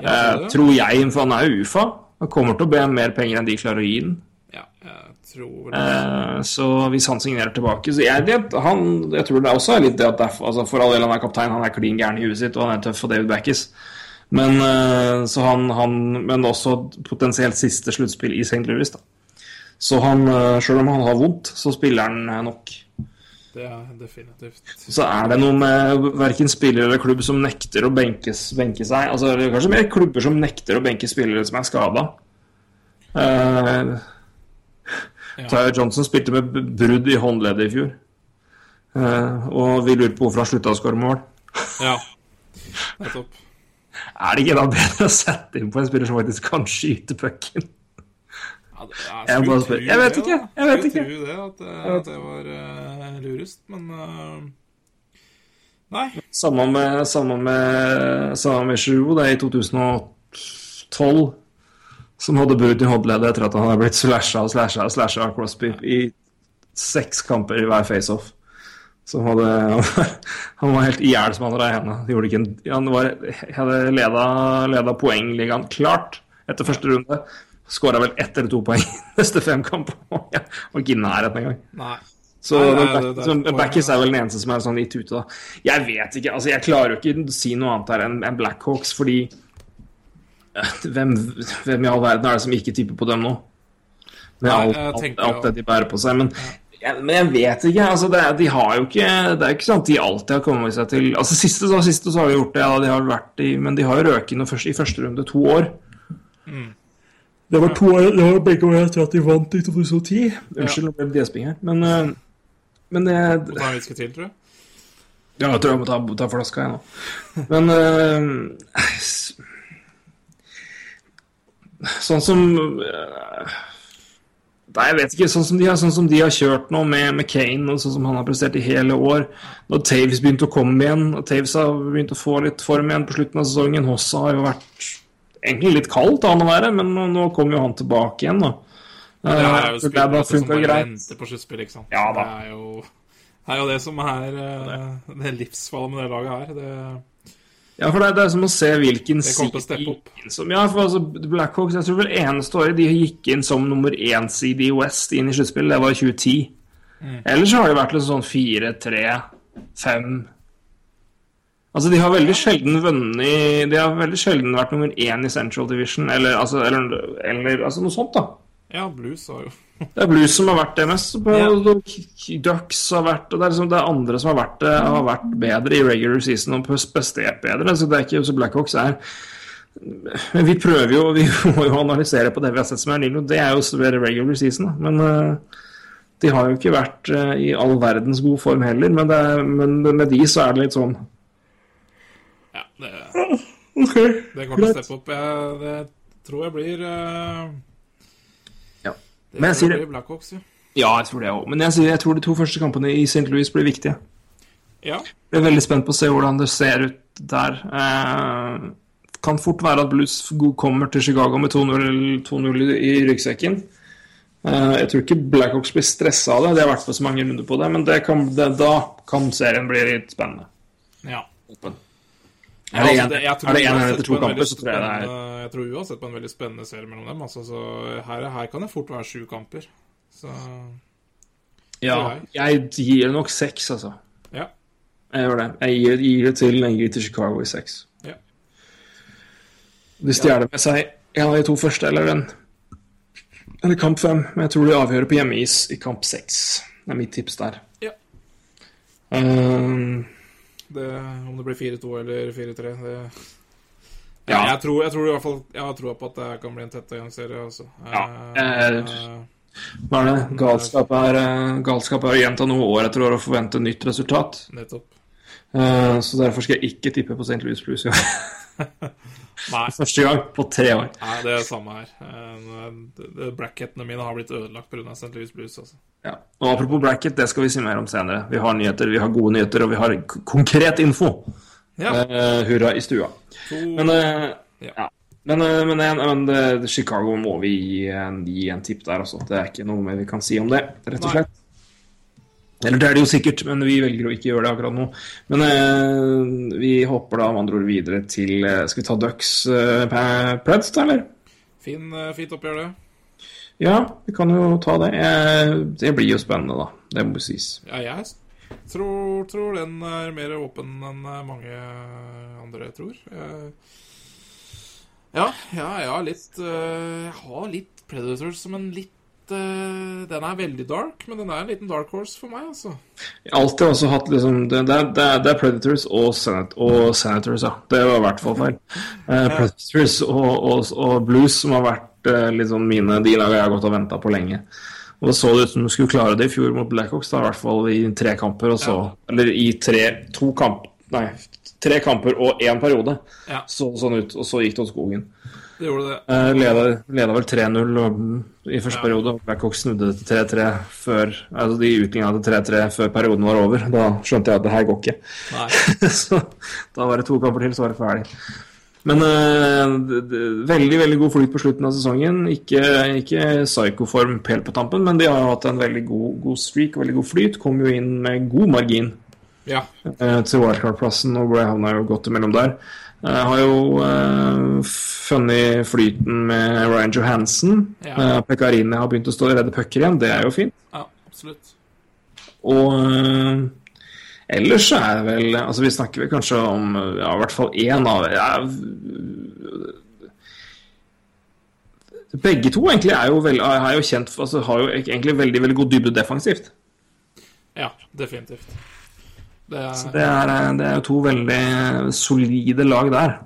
Speaker 4: Ja,
Speaker 3: Eh, tror jeg, for han er jo UFA. Han kommer til å be om mer penger enn de klarer å gi den.
Speaker 4: ja, jeg tror det.
Speaker 3: Eh, så hvis han signerer tilbake Så jeg, vet, han, jeg tror det også er litt det at derfor, altså For all del han er kaptein, han er klin gæren i huet sitt, og han er tøff for David Backes. Men, eh, så han, han, men også potensielt siste sluttspill i St. Louis. Da. Så han, eh, sjøl om han har vondt, så spiller han eh, nok.
Speaker 4: Det er definitivt.
Speaker 3: Så er det noe med verken spiller eller klubb som nekter å benkes, benke seg. Altså, det er kanskje mer klubber som nekter å benke spillere som er skada. Uh,
Speaker 4: Ja.
Speaker 3: Tyler Johnson spilte med brudd i håndleddet i fjor. Uh, og vi lurer på hvorfor han slutta å skåre mål.
Speaker 4: Ja, nettopp.
Speaker 3: Er det ikke da bedre å sette inn på en spiller som faktisk kan skyte pucken?
Speaker 4: Jeg,
Speaker 3: Jeg
Speaker 4: skulle
Speaker 3: spør. Jeg vet ikke, jeg vet
Speaker 4: Skulle
Speaker 3: ikke.
Speaker 4: tro det, at, eh, det var uh, lurest, men uh, Nei.
Speaker 3: Samme med, samme med, samme med Giroud, det er i 2012, som hadde brudd i håndleddet etter at han hadde blitt slasha og slasha og slasha av Crosby i seks kamper i hver faceoff. Som hadde, han var helt i hjel som han regna. Gjorde ikke en Han var, hadde leda, leda poengligaen klart etter første runde. Skåra vel ett eller to poeng neste fem kamper. Og ikke i nærheten engang.
Speaker 4: Nei.
Speaker 3: Så
Speaker 4: Nei, nei,
Speaker 3: back,
Speaker 4: det- det er
Speaker 3: vel den eneste som er sånn litt ute, da. Jeg vet ikke. altså Jeg klarer jo ikke å si noe annet her enn en Blackhawks, fordi hvem, hvem i all verden er det som ikke tipper på dem nå? Med
Speaker 4: Nei,
Speaker 3: alt, alt, alt det de bærer på seg. Men, jeg, men jeg vet ikke. altså det, De har jo ikke Det er jo ikke sånn at de alltid har kommet seg til altså Siste så, siste så har de gjort det, ja, de har vært i, men de har jo røket inn i første runde to år.
Speaker 4: Mm.
Speaker 3: Det var to år, det var begge år etter at de vant i 2010. Unnskyld, om det DSB her. Men, eh, men det,
Speaker 4: Må ta en whisky til, tror jeg.
Speaker 3: ja, jeg tror jeg må ta, ta flaska, jeg nå. Men uh, Sånn som uh, Nei, jeg vet ikke. Sånn som de har, sånn som de har kjørt nå med, med Kane, og sånn som han har prestert i hele år. Når Taves begynte å komme igjen, og Taves har begynt å få litt form igjen på slutten av sesongen. Hossa har jo vært egentlig litt kaldt av han å være, men nå, kom kommer jo han tilbake igjen, da.
Speaker 4: Det er jo spillere som
Speaker 3: funka
Speaker 4: bare
Speaker 3: greit.
Speaker 4: venter på sluttspill, ikke sant.
Speaker 3: Ja.
Speaker 4: Det er jo, det er jo det som er eh, det livsfallet med det laget her. Det,
Speaker 3: Ja, for det er, det er som å se hvilken
Speaker 4: side de gikk inn
Speaker 3: som, Ja, for altså, Blackhawks Jeg tror vel eneste året de gikk inn som nummer én-side i West inn i sluttspill, det var i 2010.
Speaker 4: Mm.
Speaker 3: Ellers så har det vært litt sånn fire, tre, fem Altså, de har veldig sjelden vunnet De har veldig sjelden vært nummer én i Central Division, eller, altså, eller, eller altså, noe sånt, da.
Speaker 4: ja, Blues har jo
Speaker 3: Det er Blues som har vært det mest. På,
Speaker 4: Ja.
Speaker 3: Ducks har vært og det er, liksom, det er andre som har vært, har vært bedre i regular season og prestert bedre. Så det er ikke så Blackhawks er Men vi prøver jo Vi må jo analysere på det vi har sett som er Nilo. Det er jo bedre regular season, da. Men eh, de har jo ikke vært eh, i all verdens god form heller. Men, det men med de så er det litt sånn
Speaker 4: det,
Speaker 3: okay.
Speaker 4: det kommer til å steppe opp. Jeg, det tror jeg blir uh,
Speaker 3: Ja.
Speaker 4: Det
Speaker 3: Men jeg sier det-
Speaker 4: Blackhawks, ja.
Speaker 3: Ja, jeg tror det òg. Men jeg, sier, jeg tror de to første kampene i St. Louis blir viktige.
Speaker 4: Ja,
Speaker 3: Jeg er veldig spent på å se hvordan det ser ut der. Eh, kan fort være at Blues kommer til Chicago med 2-0 2-0 i ryggsekken. Eh, jeg tror ikke Blackhawks blir stressa av det, de har vært på så mange runder på det, men det kan, det, da kan serien bli litt spennende.
Speaker 4: ja.
Speaker 3: Er det
Speaker 4: Ja,
Speaker 3: en-
Speaker 4: altså, jeg tror
Speaker 3: er det en
Speaker 4: uansett
Speaker 3: to kamper, så tror jeg det er
Speaker 4: Jeg tror uansett på en veldig spennende serie mellom dem. Altså, så her, her kan det fort være sju kamper. Så
Speaker 3: Ja, jeg gir nok seks, altså.
Speaker 4: ja.
Speaker 3: Jeg gjør det. Jeg gir, gir det til, jeg gir til Chicago i seks.
Speaker 4: Ja.
Speaker 3: De stjeler med seg en av de to første, eller en eller kamp fem. Men jeg tror de avgjør på hjemmeis i kamp seks. Det er mitt tips der.
Speaker 4: Ja.
Speaker 3: Um,
Speaker 4: Det, om det blir 4-2 eller 4-3 det...
Speaker 3: Ja.
Speaker 4: Jeg, tror, jeg tror i hvert fall Jeg har troa på at det kan bli en tett og jevn serie. Altså.
Speaker 3: Ja,
Speaker 4: Eh,
Speaker 3: eh, hva er det? Galskap er, eh, galskap er å gjenta noe år etter år og forvente nytt resultat.
Speaker 4: nettopp.
Speaker 3: Eh, så derfor skal jeg ikke tippe på St. Louis Blues i år.
Speaker 4: Nei,
Speaker 3: Første gang på tre år.
Speaker 4: nei, det er det samme her. Eh, Bracketene mine har blitt ødelagt pga. St. Louis Blues. Altså.
Speaker 3: Ja. Og apropos bracket, det skal vi si mer om senere. Vi har nyheter, vi har gode nyheter, og vi har konkret info.
Speaker 4: Ja,
Speaker 3: Uh, hurra i stua.
Speaker 4: to
Speaker 3: Men, uh,
Speaker 4: Ja.
Speaker 3: ja. men, uh, men, men Chicago må vi gi en, gi en tipp der altså. Det er ikke noe mer vi kan si om det, rett og
Speaker 4: Nei.
Speaker 3: Eller det er det jo sikkert, men vi velger å ikke gjøre det akkurat nå. Men eh, vi hopper da med andre ord videre til eh, Skal vi ta Ducks eh, Preds, da, eller?
Speaker 4: fin, eh, fint oppgjør, det.
Speaker 3: Ja, vi kan jo ta det. Eh, det blir jo spennende, da. Det må sies.
Speaker 4: Ja, jeg tror, tror den er mer åpen enn eh, mange andre tror. Ja, Ja, ja, har litt eh, Jeg har litt Predators som en litt eh, Den er veldig dark, men den er en liten dark horse for meg, altså.
Speaker 3: Jeg har alltid også hatt liksom Det, det, det, det er Predators og, Senat og Senators, ja. Det var i hvert fall feil. Eh, Predators og, og, og Blues som har vært uh, sånn mine de lagene jeg har gått og venta på lenge. Og det så det ut som de skulle klare det i fjor mot Blackhawks, da, i hvert fall i tre kamper. Og så, Eller i tre to kamp, Nei, tre kamper og én periode.
Speaker 4: Ja.
Speaker 3: Så sånn ut, og så gikk det åt skogen.
Speaker 4: Det gjorde det.
Speaker 3: Eh, leda, leda vel 3-0 i første
Speaker 4: Ja.
Speaker 3: periode. og Blackhawks snudde det til 3-3 før Altså de utligna til 3-3 før perioden var over. Da skjønte jeg at det her går ikke. Så da var det to kamper til, så var det ferdig. Men eh, veldig veldig god flyt på slutten av sesongen. Ikke, ikke psykoform helt på tampen, men de har jo hatt en veldig god, god streak og veldig god flyt. Kom jo inn med god margin
Speaker 4: Ja.
Speaker 3: eh, til wildcard-plassen, og Bray havna jo godt imellom der. Jeg har jo uh, funnet flyten med Ryan Johansen.
Speaker 4: Ja.
Speaker 3: Uh, Pekarini har begynt å stå og redde pucker igjen, det er jo fint.
Speaker 4: ja, absolutt.
Speaker 3: Og uh, ellers så er det vel Altså, vi snakker vel kanskje om ja, i hvert fall én av ja, Begge to egentlig er jo, vel, er jo kjent for altså, Har jo egentlig veldig veldig god dybde defensivt.
Speaker 4: Ja, definitivt. Det er,
Speaker 3: Det er, eh, det er to veldig solide lag der.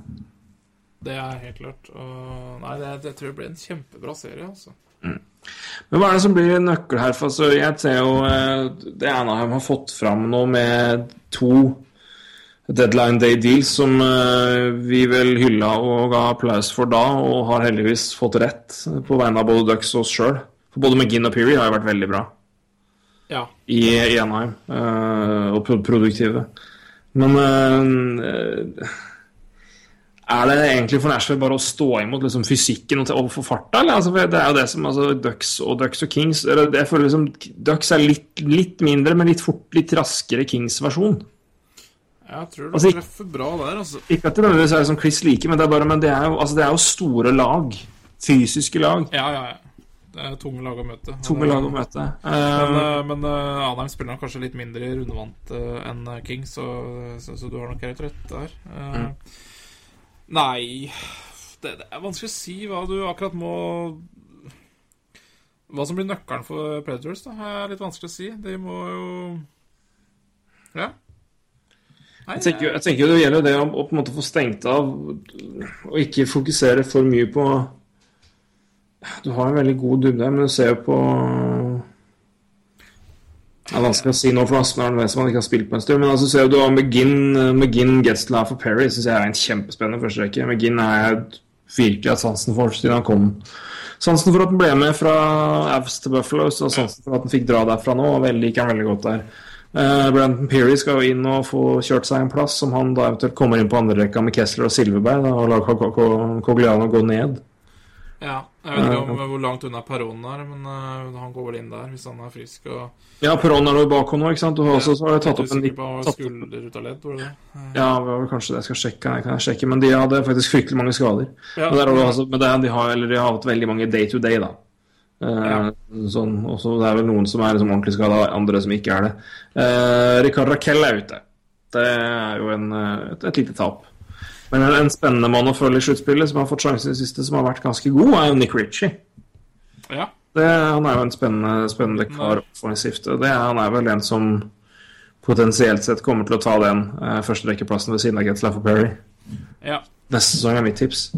Speaker 4: det er helt klart. Og, nei, det, det tror jeg blir en kjempebra serie, altså.
Speaker 3: Men hva er det som blir nøkkel her? For altså, jeg ser jo eh, det Anaheim har fått fram nå med to deadline day deals som eh, vi vel hylla og ga applaus for da, og har heldigvis fått rett på vegne av både Ducks og oss sjøl. For både McGinn og Peary har jo vært veldig bra
Speaker 4: Ja.
Speaker 3: i, i Anaheim, eh, og produktive. Men eh, er det egentlig for Nashville bare å stå imot liksom, fysikken og, og få farta? Eller? Altså, det er jo det som altså, Ducks og Ducks og Kings eller, Jeg føler liksom Ducks er litt, litt mindre, men litt fort, litt raskere Kings-versjon.
Speaker 4: Jeg tror du
Speaker 3: Altså,
Speaker 4: treffer bra der, altså.
Speaker 3: Ikke at det nødvendigvis er som Chris liker, men det er, bare, men det er, jo, altså, det er jo store lag. Fysiske lag.
Speaker 4: Ja, ja, ja. Tunge lag å møte.
Speaker 3: Tunge lag å møte.
Speaker 4: Men,
Speaker 3: Eh,
Speaker 4: eh, men eh, Anheim spiller kanskje litt mindre rundevant eh, enn King, så, så, så du har nok helt rett der. Eh,
Speaker 3: Mm.
Speaker 4: Nei det, det er vanskelig å si hva du akkurat må Hva som blir nøkkelen for Predators, da, er litt vanskelig å si. De må jo Ja. Nei,
Speaker 3: Jeg tenker, jeg tenker det gjelder det å, å få stengt av og ikke fokusere for mye på Du har en veldig god dybde, men du ser jo på Det er vanskelig å si nå for Aspen er som han ikke har spilt på en stund. Men altså ser du McGinn, McGinn Getzlaff for Perry syns jeg er en kjempespennende førsterekke. McGinn har jeg virkelig hatt sansen for siden han kom. Sansen for at han ble med fra Avs til Buffalo, og sansen for at han fikk dra derfra nå. og liker han veldig godt der. Uh, Brandon Peary skal jo inn og få kjørt seg en plass, som han da eventuelt kommer inn på andrerekka med Kessler og Silverberg, da, og lar Cogliano gå ned.
Speaker 4: Ja, jeg vet ikke om, hvor langt unna Perron er, men uh, han går vel inn der hvis han er frisk. Og
Speaker 3: Ja, Perron er nå bak nå, ikke sant? Du har også så har jeg tatt opp en
Speaker 4: usikker
Speaker 3: litt
Speaker 4: skulder ut av ledd, var det det? Eh,
Speaker 3: Ja, det var vel kanskje det jeg skal sjekke. Jeg kan sjekke, men de hadde faktisk fryktelig mange skader.
Speaker 4: Ja.
Speaker 3: Men, du altså, men det, de, har, eller de har hatt veldig mange day to day, da. Uh,
Speaker 4: Ja.
Speaker 3: sånn, og så det er vel noen som er liksom ordentlig skada, andre som ikke er det. Uh, Ricard Raquel er ute. Det er jo en, eh, et, et lite tap. Men en, en spennende mann å følge i sluttspillet, som har fått sjansen i det siste, som har vært ganske god, er jo Nick Ritchie.
Speaker 4: ja.
Speaker 3: Det, han er jo en spennende, spennende kar offensivt. er- han er vel en som potensielt sett kommer til å ta den første førsterekkeplassen ved siden av Getzlaff og Perry.
Speaker 4: ja.
Speaker 3: Neste sesong er mitt tips.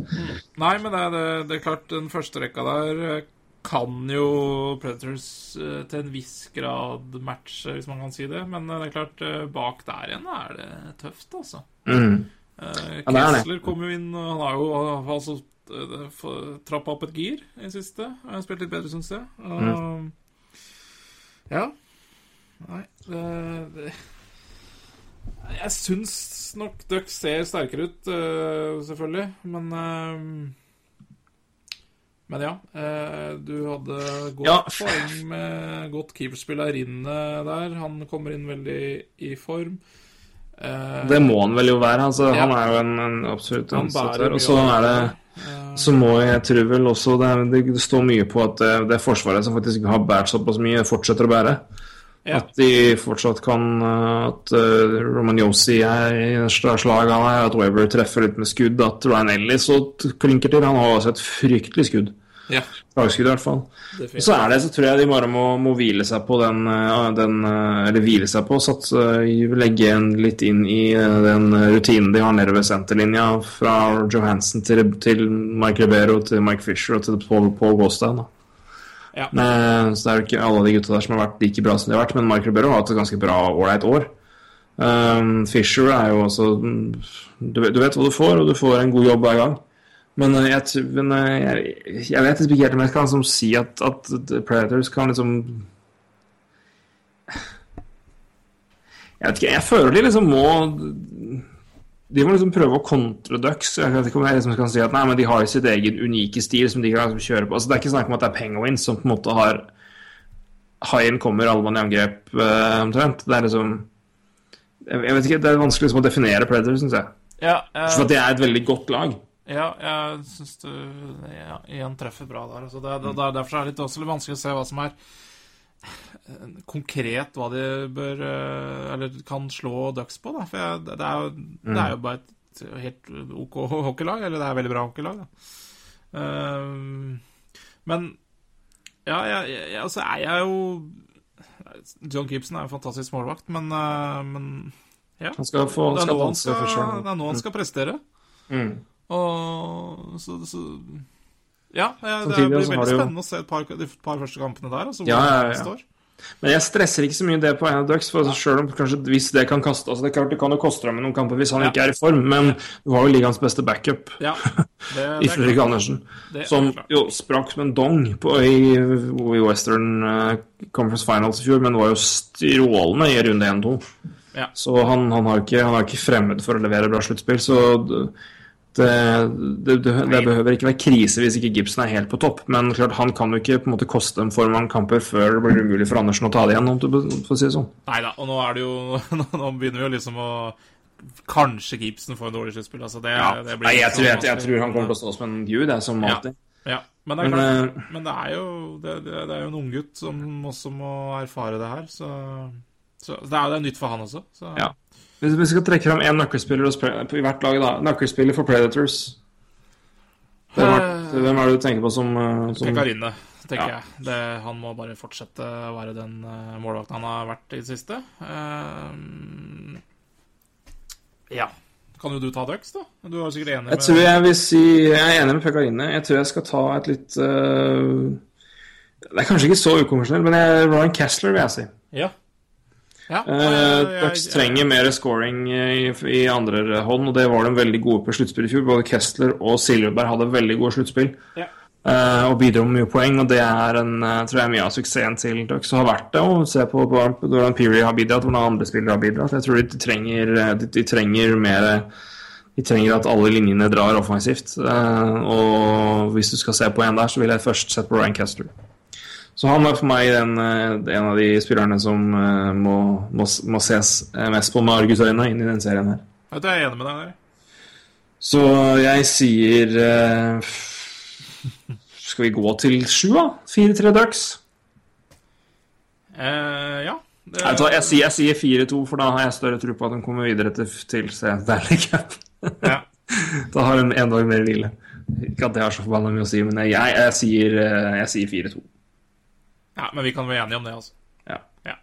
Speaker 4: Nei, men det det, det er klart, den første rekka der eh, kan jo Predators eh, til en viss grad matche, hvis man kan si det. Men eh, det er klart, eh, bak der igjen er det tøft, altså.
Speaker 3: Mm.
Speaker 4: Eh,
Speaker 3: er.
Speaker 4: Kessler kom jo inn, og han har jo altså eh, trappa opp et gir i det siste. Han har spilt litt bedre, syns jeg.
Speaker 3: Mm.
Speaker 4: Ja. Nei, det, det Jeg syns nok Duck ser sterkere ut, eh, selvfølgelig, men Men ja. du hadde godt
Speaker 3: Ja.
Speaker 4: poeng med godt keeperspill av Rinne der. Han kommer inn veldig i form. Eh,
Speaker 3: Det må han vel jo være. Altså,
Speaker 4: Ja.
Speaker 3: Han er jo en, en absolutt
Speaker 4: ansatt
Speaker 3: Og så er det
Speaker 4: eh,
Speaker 3: så må jeg tro vel også det, er- det, står mye på at det, det forsvaret som faktisk har båret såpass mye, fortsetter å bære.
Speaker 4: Ja.
Speaker 3: At de fortsatt kan At uh, Romagnosi er i slag han er, at Weber treffer litt med skudd, at Ryan Ellis og klinker til. Han har også et fryktelig skudd.
Speaker 4: Ja,
Speaker 3: Slagskudd, i hvert fall.
Speaker 4: Og
Speaker 3: Så er det, så tror jeg de bare må, må hvile seg på den, uh, den uh, Eller hvile seg på, satt, legge en litt inn i uh, den rutinen de har nede ved senterlinja, fra Johansen til, til Mike Ribeiro til Mike Fisher og til Paul, Paul Gåstein. da.
Speaker 4: Ja.
Speaker 3: Men, så det er jo ikke alle de gutta der som har vært like bra som de har vært, men Mark Ribeiro har hatt et ganske bra, ålreit år. Um, Fisher er jo også du, vet- du vet hva du får, og du får en god jobb hver gang. Men uh, jeg, men, uh, jeg, jeg vet ikke helt om jeg kan liksom si at, at Predators kan liksom Jeg vet ikke, jeg føler de liksom må de må liksom prøve å kontre Ducks. Jeg vet ikke om jeg liksom kan si at nei, men de har sitt egen unike stil som de kan liksom kjøre på. Altså, det er ikke snakk om at det er Penguins som på en måte har Haien kommer, alle mann i angrep, uh, omtrent. Det er liksom jeg vet ikke, Det er vanskelig liksom å definere Predators, syns jeg.
Speaker 4: Ja,
Speaker 3: For at det er et veldig godt lag.
Speaker 4: Ja, jeg syns du ja, igjen treffer bra der. Altså det, det, det er derfor er det litt, også litt vanskelig å se hva som er eh, konkret hva de bør eh, Eller kan slå Ducks på, da. For jeg, det, det, er jo, det er jo bare et helt OK hockeylag. Eller det er veldig bra hockeylag, da. Ehm, men ja, jeg, jeg, altså er jeg jo John Gibson er en fantastisk målvakt, men, men ja.
Speaker 3: Han skal få
Speaker 4: Det
Speaker 3: skal
Speaker 4: han skal, det er nå han skal prestere.
Speaker 3: Mm.
Speaker 4: Og så, så Ja, jeg, det blir veldig
Speaker 3: spennende jo-
Speaker 4: å se et par, de par første kampene der. Altså,
Speaker 3: Ja, ja, ja.
Speaker 4: står.
Speaker 3: Men jeg stresser ikke så mye det på en av Ducks, for selv om kanskje hvis det kan kaste altså Det er klart det kan jo koste ham noen kamper hvis han
Speaker 4: Ja.
Speaker 3: ikke er i form, men du har jo ligaens beste backup
Speaker 4: Ja, det,
Speaker 3: i Fredrik. Andersen.
Speaker 4: Er
Speaker 3: Som jo sprakk som en dong på, i, i Western eh, Conference Finals i fjor, men var jo strålende i runde 1-2.
Speaker 4: Ja.
Speaker 3: Så han, han, har ikke, han er ikke fremmed for å levere bra sluttspill. Så det, det, det, det, det behøver ikke være krise hvis ikke Gibson er helt på topp. Men klart han kan jo ikke på en måte koste dem for mange kamper før det blir umulig for Andersen å ta det igjen. om du- For å si det sånn.
Speaker 4: Nei da, og nå det jo Nå begynner vi jo liksom å Kanskje Gibson får en dårlig sluttspill. Altså det, det blir
Speaker 3: Nei, jeg, tror, jeg, jeg tror han kommer til å stå som en gud, jeg, som alltid.
Speaker 4: Ja, men det er
Speaker 3: Men,
Speaker 4: klart
Speaker 3: eh,
Speaker 4: Men det er jo Det, det, det er jo en unggutt som også må erfare det her, så, så det er jo nytt for han også. Så.
Speaker 3: Ja. Hvis vi skal trekke fram én nøkkelspiller i hvert lag, da. Nøkkelspiller for Predators. Hvem er,
Speaker 4: Eh,
Speaker 3: hvem er det du tenker på som, eh, som
Speaker 4: Pekarine, tenker
Speaker 3: Ja.
Speaker 4: jeg. Det, han må bare fortsette å være den uh, målvakten han har vært i det siste. Eh, ja. Kan jo du ta Ducks, da? Du er sikkert enig
Speaker 3: Jeg tror jeg vil si Jeg er enig med Pekarine. Jeg tror jeg skal ta et litt uh... Det er kanskje ikke så ukonvensjonelt, men jeg, Ryan Kessler vil jeg si.
Speaker 4: Ja. Ja
Speaker 3: Uh, Ducks trenger mer scoring i, i andre hånd, og det var de veldig gode på sluttspill i fjor. Både Kessler og Siljeberg hadde veldig gode sluttspill.
Speaker 4: Ja.
Speaker 3: eh, og bidro med mye poeng, og det er en, eh, tror jeg mye av suksessen til Ducks. Har vært det, og se på på hvordan Peary har bidratt, hvordan andre spillere har bidratt. Jeg tror de trenger, eh, de, de trenger mer vi trenger at alle linjene drar offensivt. eh, og hvis du skal se på en der, så vil jeg først sette på Ryan Kessler. Så han er for meg den, eh, en av de spillerne som eh, må, må, må ses eh, mest på med argusøyne inn i den serien her.
Speaker 4: Vet Jeg er enig med deg der.
Speaker 3: Så jeg sier uh, Skal vi gå til sju, da? 4-3 Ducks?
Speaker 4: Uh, ja. Det,
Speaker 3: Jeg, Jeg sier, jeg sier 4-2, for da har jeg større tro på at de kommer videre til, til Stanley Cup.
Speaker 4: ja.
Speaker 3: da har de en dag mer hvile. Ikke at det har så forbanna mye å si, men jeg, jeg, sier, sier 4-2.
Speaker 4: Ja, men vi kan være enige om det, altså.
Speaker 3: Ja.
Speaker 4: Ja.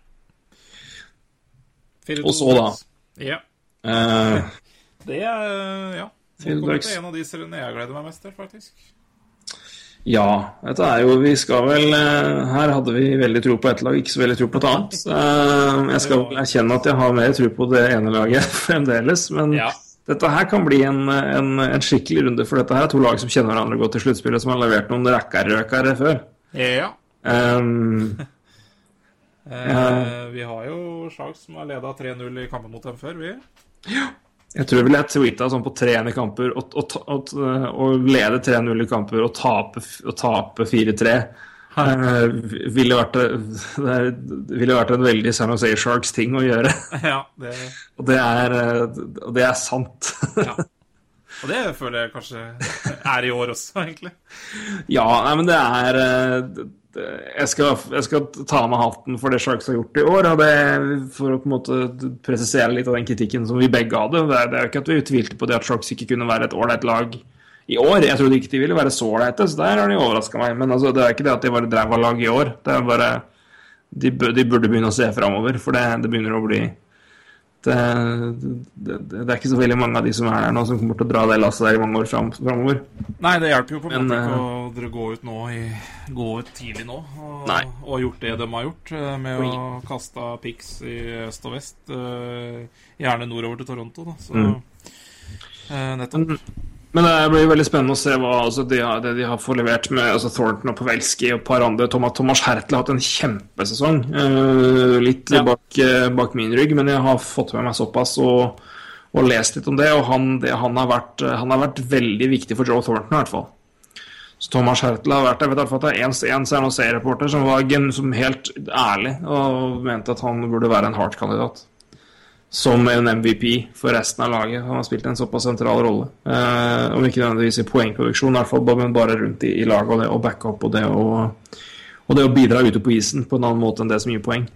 Speaker 3: Og så da?
Speaker 4: Ja.
Speaker 3: Uh,
Speaker 4: Det er Ja. Det
Speaker 3: til
Speaker 4: en av de seriene jeg gleder meg mest til, faktisk.
Speaker 3: Ja, dette er jo Vi skal vel eh, Her hadde vi veldig tro på ett lag, ikke så veldig tro på et annet. Eh, Jeg skal erkjenne at jeg har mer tro på det ene laget fremdeles, men
Speaker 4: Ja.
Speaker 3: dette her kan bli en, en, en skikkelig runde, for dette her er to lag som kjenner hverandre godt til sluttspillet, som har levert noen rakkarrøkere før.
Speaker 4: Ja.
Speaker 3: Um,
Speaker 4: Eh, vi har jo slag som har leda 3-0 i kampen mot dem før, vi.
Speaker 3: jeg tror vel jeg tweeta sånn på 3-1 i kamper og, og, og, og lede 3-0 i kamper og tape, tape 4-3. Uh, ville, vært, det er- ville vært en veldig San Jose Sharks-ting å gjøre.
Speaker 4: ja, det
Speaker 3: Og det er, eh, og det er sant.
Speaker 4: Ja. Og det føler jeg kanskje er i år også, egentlig.
Speaker 3: Ja, nei, men det er eh, jeg skal, jeg skal ta av meg hatten for det Sharks har gjort i år. Det, for å på en måte presisere litt av den kritikken som vi begge hadde. Det er, det er jo ikke at vi tvilte på det at Sharks ikke kunne være et ålreit lag i år. Jeg trodde ikke de ville være så ålreite, så der har de overraska meg. Men altså, det er ikke det at de var et ræva lag i år. Det er bare de, de burde begynne å se framover, for det, det begynner å bli det, det, det, det er ikke så veldig mange av de som er der nå, som kommer til å dra det lasset der i mange år fram, framover.
Speaker 4: Nei, det hjelper jo på en måte ikke
Speaker 3: eh,
Speaker 4: å dere gå ut nå i, Gå ut tidlig nå og,
Speaker 3: ha
Speaker 4: og gjort det de har gjort, eh, med
Speaker 3: Oi.
Speaker 4: å kaste pics i øst og vest. eh, Gjerne nordover til Toronto, da. Så
Speaker 3: Mm.
Speaker 4: eh, nettopp.
Speaker 3: Men det blir veldig spennende å se hva altså, de har, det de har fått levert med altså, Thornton og Pavelski og et par andre. Thomas, Thomas Hertel har hatt en kjempesesong. Uh, litt
Speaker 4: Ja.
Speaker 3: bak, uh, bak min rygg, men jeg har fått med meg såpass og, og lest litt om det. Og han, det, han, har vært, han har vært veldig viktig for Joe Thornton, i hvert fall. Så Thomas Hertel har vært der. Jeg vet at det er en, en San Jose-reporter som var gen, som helt ærlig og mente at han burde være en Hart-kandidat som en MVP for resten av laget. Han har spilt en såpass sentral rolle. Eh, om ikke nødvendigvis i poengproduksjon, i hvert fall, men bare rundt i, i laget og det å backe opp og det å, og det å bidra ute på isen på en annen måte enn det som gir poeng.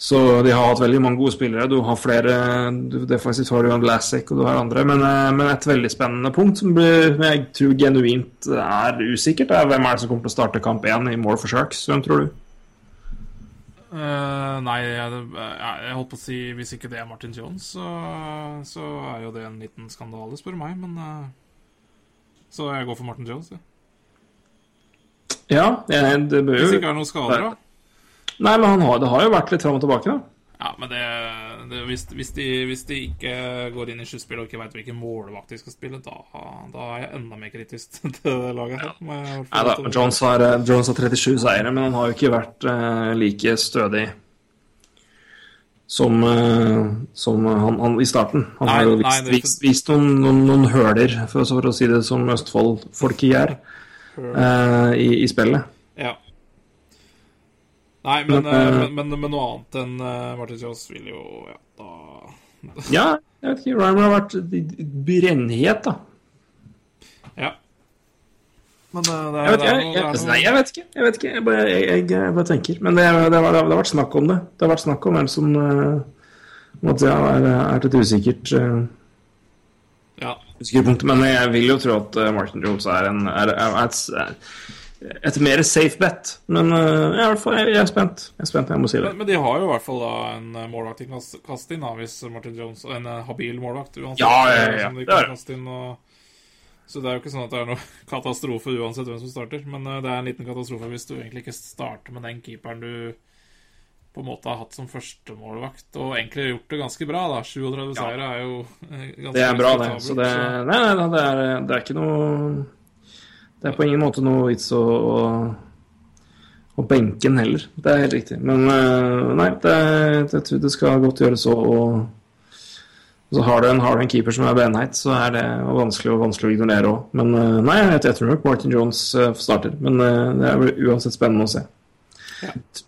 Speaker 3: Så de har hatt veldig mange gode spillere. Du har flere du, Defensivt har du en Lassic og du har andre, men, eh, men et veldig spennende punkt som jeg tror genuint er usikkert, er hvem er det som kommer til å starte kamp én i mål for Sharks? Hvem tror du?
Speaker 4: Eh, nei, jeg, jeg jeg holdt på å si hvis ikke det er Martin Jones, så, så er jo det en liten skandale, spør du meg. Men uh, Så jeg går for Martin Jones. Ja.
Speaker 3: Ja, jeg, det bør jo
Speaker 4: Hvis ikke er noen skader, da.
Speaker 3: Nei, men han har, det har jo vært litt fram og tilbake, da.
Speaker 4: Ja, men det, det hvis, hvis, de, hvis de ikke går inn i sluttspillet og ikke veit hvilken målvakt de skal spille, da, da er jeg enda mer kritisk til det laget her. hvert
Speaker 3: Nei da. Jones har, eh, Jones har 37 seire, men han har jo ikke vært uh, like stødig som, eh, som han, han i starten. Han
Speaker 4: Nei,
Speaker 3: har jo vist,
Speaker 4: nei,
Speaker 3: vist, vist noen, noen, noen høler, for, for å si det som Østfold-folket gjør, uh, i, i spillet.
Speaker 4: Ja. Nei, men,
Speaker 3: Men,
Speaker 4: eh,
Speaker 3: eh,
Speaker 4: men, men, men noe annet enn eh, Martin Jones vil jo Ja, da
Speaker 3: Ja, jeg vet ikke. Rymer har vært brennhet, da.
Speaker 4: Ja. Men det, det,
Speaker 3: Jeg vet, jeg, jeg,
Speaker 4: noe- det noe-
Speaker 3: nei, jeg vet ikke. Jeg vet ikke. Jeg bare, bare tenker. Men det, det, har, vært snakk om det. Det har vært snakk om hvem som måtte, ja, er, er et usikkert uh,
Speaker 4: Ja.
Speaker 3: usikkert punkt. Men jeg vil jo tro at Martin Jones er, en, er, er, er et, mer safe bet. Men uh, jeg, er i jeg, er spent. Jeg er spent, jeg må si det.
Speaker 4: Men, men de har jo i hvert fall da en eh, målvakt de kan kast- kaste inn, da, hvis Martin Jones En eh, habil målvakt, uansett.
Speaker 3: Ja, ja, ja,
Speaker 4: som de
Speaker 3: det
Speaker 4: inn, og... Så det er jo ikke sånn at det er noe katastrofe uansett hvem som starter. Men eh, det er en liten katastrofe hvis du egentlig ikke starter med den keeperen du på en måte har hatt som førstemålvakt, og egentlig gjort det ganske bra. da 37 seire er jo eh, ganske
Speaker 3: Det er bra, det. Så det, nei, nei, det, er, det er ikke noe Det er på ingen måte noe vits å, å, å benke den heller. Det er helt riktig. Men eh, nei, det, jeg tror det skal godt gjøres å så har du, en, har du en keeper som er benheit, så er det vanskelig, og vanskelig å ignorere òg. Men eh, nei, jeg, jeg tror nok Martin Jones eh, starter. Men det er uansett spennende å se.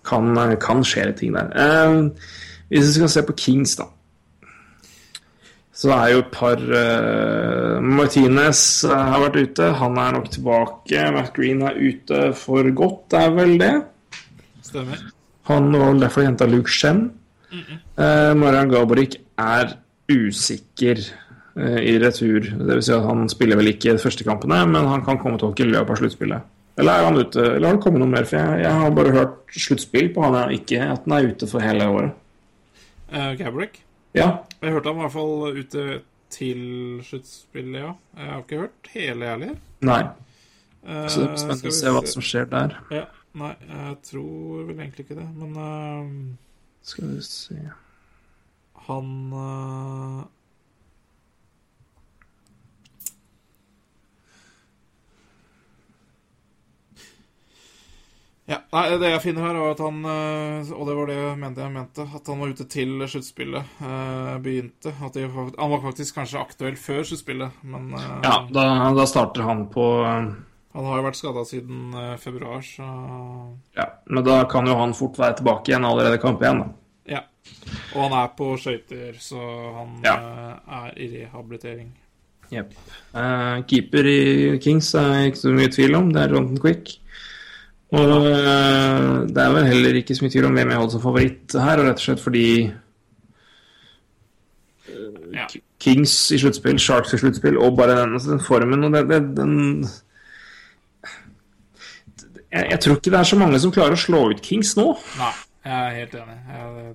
Speaker 3: Kan, eh, kan skje litt ting der. Eh, hvis vi skal se på Kings, da. Så det er jo et par uh, Martinez eh, har vært ute. Han er nok tilbake. Matt Green er ute for godt, det er vel det?
Speaker 4: Stemmer.
Speaker 3: Han var vel derfor henta Luke Shen. Eh, Marian Gaborik er usikker uh, i retur. Det vil si at han spiller vel ikke de første kampene, men han kan komme tilbake i løpet av sluttspillet. Eller er han ute? Eller har det kommet noe mer? For jeg, jeg har bare hørt sluttspill på han, ikke at han er ute for hele året.
Speaker 4: Uh, Gabrick.
Speaker 3: Ja,
Speaker 4: Jeg hørte han i hvert fall ute til sluttspillet, ja. Jeg har ikke hørt hele, ærlig.
Speaker 3: nei.
Speaker 4: Eh,
Speaker 3: Så det blir spennende å se hva som skjer der.
Speaker 4: Ja, Nei, jeg tror vel egentlig ikke det, men uh,
Speaker 3: Skal vi se
Speaker 4: han eh, Ja, nei, Det jeg finner her, var at han eh, Og det var det jeg mente jeg mente. At han var ute til sluttspillet eh, begynte. At de, han var faktisk kanskje aktuell før sluttspillet, men eh,
Speaker 3: Ja, da, da starter han på
Speaker 4: han har jo vært skada siden februar, så
Speaker 3: Ja, men da kan jo han fort være tilbake igjen allerede i kamp igjen, da.
Speaker 4: Ja. Og han er på skøyter, så han
Speaker 3: Ja.
Speaker 4: er i rehabilitering.
Speaker 3: Jepp. Eh, keeper i Kings er ikke så mye tvil om. Det er Jonathan Quick. Og eh, det er vel heller ikke så mye tvil om hvem jeg holder som favoritt her, og rett og slett fordi
Speaker 4: Ja.
Speaker 3: Kings i sluttspill, Sharks i sluttspill, og bare den, altså den formen og det, det, den jeg, jeg tror ikke det er så mange som klarer å slå ut Kings nå.
Speaker 4: Nei, jeg er helt enig. Jeg,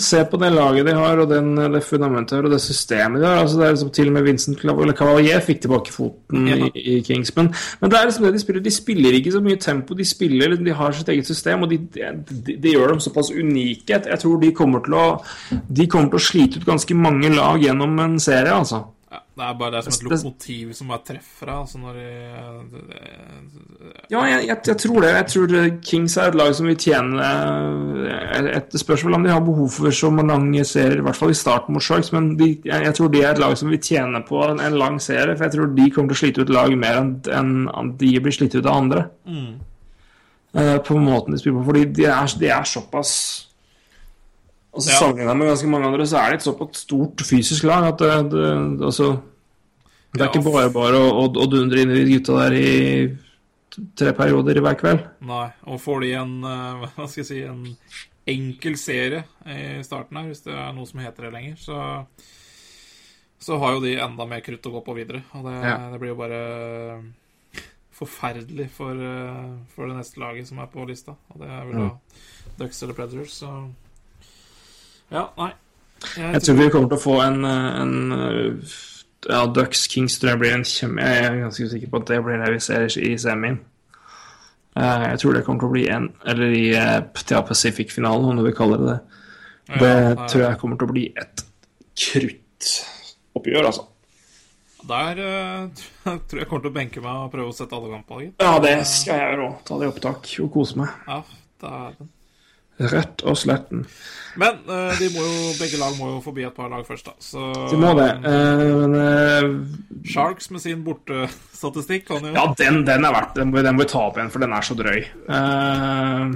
Speaker 3: Se på det laget de har, og den, det fundamentet her, og det systemet de har. Altså, det er liksom Til og med Vincent Cavalier fikk tilbake foten
Speaker 4: Ja.
Speaker 3: i, i Kings. Men, men det er liksom det de spiller. De spiller ikke så mye tempo. De spiller, de har sitt eget system, og de, de, de gjør dem såpass unike. Jeg, jeg tror de kommer til å De kommer til å slite ut ganske mange lag gjennom en serie, altså.
Speaker 4: Det er bare det er som et lokomotiv som bare treffer deg. Altså når de,
Speaker 3: Ja, jeg, jeg, jeg tror det. Jeg tror Kings er et lag som vil tjene eh, Et spørsmål om de har behov for så mange serier, i hvert fall i starten mot Sharks, men de, jeg, jeg tror de er et lag som vil tjene på en, en lang serie. For jeg tror de kommer til å slite ut lag mer enn en, de blir slitt ut av andre. Eh, på måten de spiller på. Fordi de er, de er såpass Altså
Speaker 4: Ja.
Speaker 3: Sammenlignet med ganske mange andre, så er det et såpass stort fysisk lag at det, det, altså, det er
Speaker 4: Ja.
Speaker 3: ikke bare bare å, å, å dundre inn i de gutta der i tre perioder hver kveld.
Speaker 4: Nei, og får de en eh, Hva skal jeg si En enkel serie i starten her, hvis det er noe som heter det lenger, så så har jo de enda mer krutt å gå på videre. Og det,
Speaker 3: Ja.
Speaker 4: det blir jo bare forferdelig for, eh, for det neste laget som er på lista. Og det er vel da Ducks eller Predators, så Ja, nei.
Speaker 3: Jeg tror vi kommer til å få en, eh, en eh, ja, Ducks Kings tror jeg blir en kjempe... Jeg er ganske sikker på at det blir det vi ser i semien. Eh, Jeg tror det kommer til å bli en Eller i ja, Pacific-finalen, om du vil kalle det det. Det
Speaker 4: Ja,
Speaker 3: tror jeg kommer til å bli et kruttoppgjør, altså.
Speaker 4: Der eh, tror jeg kommer til å benke meg og prøve å sette alle kampene.
Speaker 3: Ja, det skal jeg gjøre òg. Ta det i opptak og kose meg.
Speaker 4: Ja, dæven.
Speaker 3: Rett og sletten.
Speaker 4: Men uh, de må jo, begge lag må jo forbi et par lag først, da. Så
Speaker 3: De må det. Uh, Men uh,
Speaker 4: Sharks med sin bortestatistikk kan jo
Speaker 3: ja, den, den er verdt Den må den må vi ta opp igjen, for den er så drøy. Eh,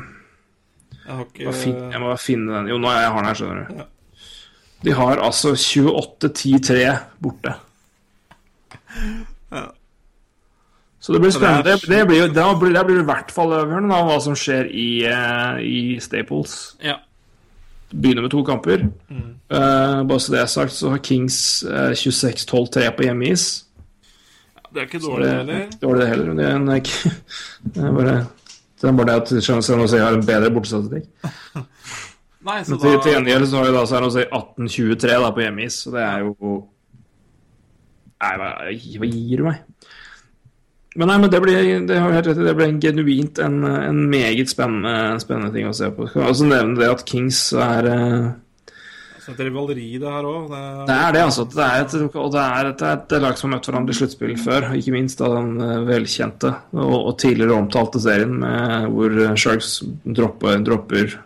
Speaker 4: Jeg har ikke
Speaker 3: Jeg må finne, jeg må bare finne den. Jo, nå jeg har den her, skjønner du. De har altså 28-10-3 borte. Så det blir spennende. Det, det blir da blir, der blir det i hvert fall avgjørende av hva som skjer i, uh, i Staples.
Speaker 4: Ja.
Speaker 3: Begynner med to kamper.
Speaker 4: Mm.
Speaker 3: Uh, bare så det er sagt, så har Kings uh, 26-12-3 på hjemmeis.
Speaker 4: Det er ikke dårlig
Speaker 3: det,
Speaker 4: heller.
Speaker 3: dårlig det heller. Det er, en, ikke- det er bare det er bare det at San Jose har en bedre bortestatistikk.
Speaker 4: Nei,
Speaker 3: Men til
Speaker 4: da
Speaker 3: gjengjeld så har de da San Jose 18-23 på hjemmeis, så det er jo Nei, hva, hva gir du meg? Men nei, men det blir, det det blir en genuint en, en meget spennende, spennende ting å se på. Skal også nevne det at Kings er eh,
Speaker 4: så et rivaleri, det her òg.
Speaker 3: Det er det, altså. Det er et, og det er et, et, lag som har møtt hverandre i sluttspill før. Ikke minst av den eh, velkjente og, og tidligere omtalte serien med, hvor Sharks dropper, dropper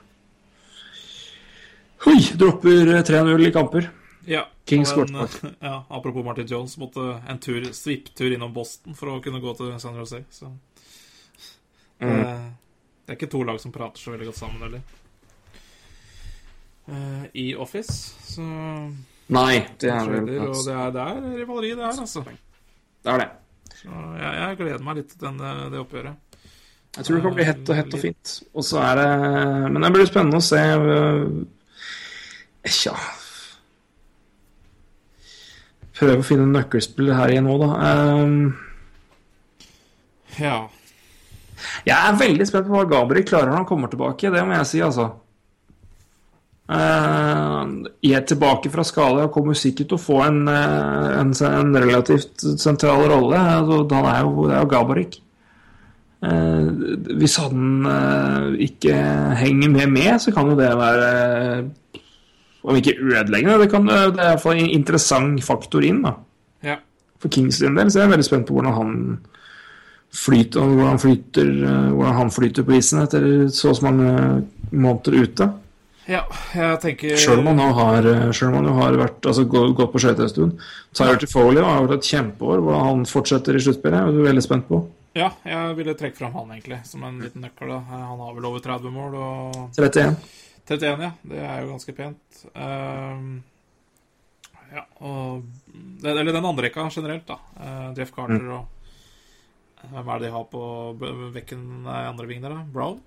Speaker 3: Oi! Dropper eh, 3-0 i kamper.
Speaker 4: Ja. En, ja, apropos Martin Jones, måtte en tur, svipptur innom Boston for å kunne gå til San Jose. Så.
Speaker 3: Mm.
Speaker 4: Eh, det er ikke to lag som prater så veldig godt sammen, heller. Eh, I Office, så
Speaker 3: Nei, det er vel
Speaker 4: Og det er, det er rivaleri, det her, altså.
Speaker 3: Det er det.
Speaker 4: Så jeg, jeg gleder meg litt til den, det oppgjøret.
Speaker 3: Jeg tror det kan bli hett og hett og fint. Og så er det Men det blir spennende å se Tja Prøve å finne en nøkkelspiller her igjen nå, da. Um,
Speaker 4: Ja.
Speaker 3: jeg er veldig spent på hva Gabriel klarer når han kommer tilbake. Det må jeg si, altså. Uh, er tilbake fra skala og kommer sikkert til å få en, eh, en, en relativt sentral rolle. Altså, han er jo, det er jo Gabarik. Uh, hvis han uh, ikke henger med med, så kan jo det være eh, Om ikke ødeleggende, det, kan, det er iallfall en interessant faktor inn. da
Speaker 4: ja.
Speaker 3: For Kings sin del så er jeg veldig spent på hvordan han flyter, og hvordan, flyter, eh, hvordan han flyter på isen etter så og så mange måneder ute.
Speaker 4: ja, jeg tenker
Speaker 3: Sjøl om han har, eh, selv om han jo har vært, altså, gått, på skøyter en stund. Tyler Tifoley har vært et kjempeår. Hvordan han fortsetter i sluttspillet, er jeg veldig spent på.
Speaker 4: Ja, jeg ville trekke fram han, egentlig, som en liten nøkkel. da Han har vel over 30 mål, og
Speaker 3: 31.
Speaker 4: 31, ja. Det er jo ganske pent. Ehm, Ja, og Eller den andre rekka generelt, da. Uh, Jeff Carter
Speaker 3: Mm.
Speaker 4: og Hvem er det de har på vekken bekken nei, andre ving der, da? Brown?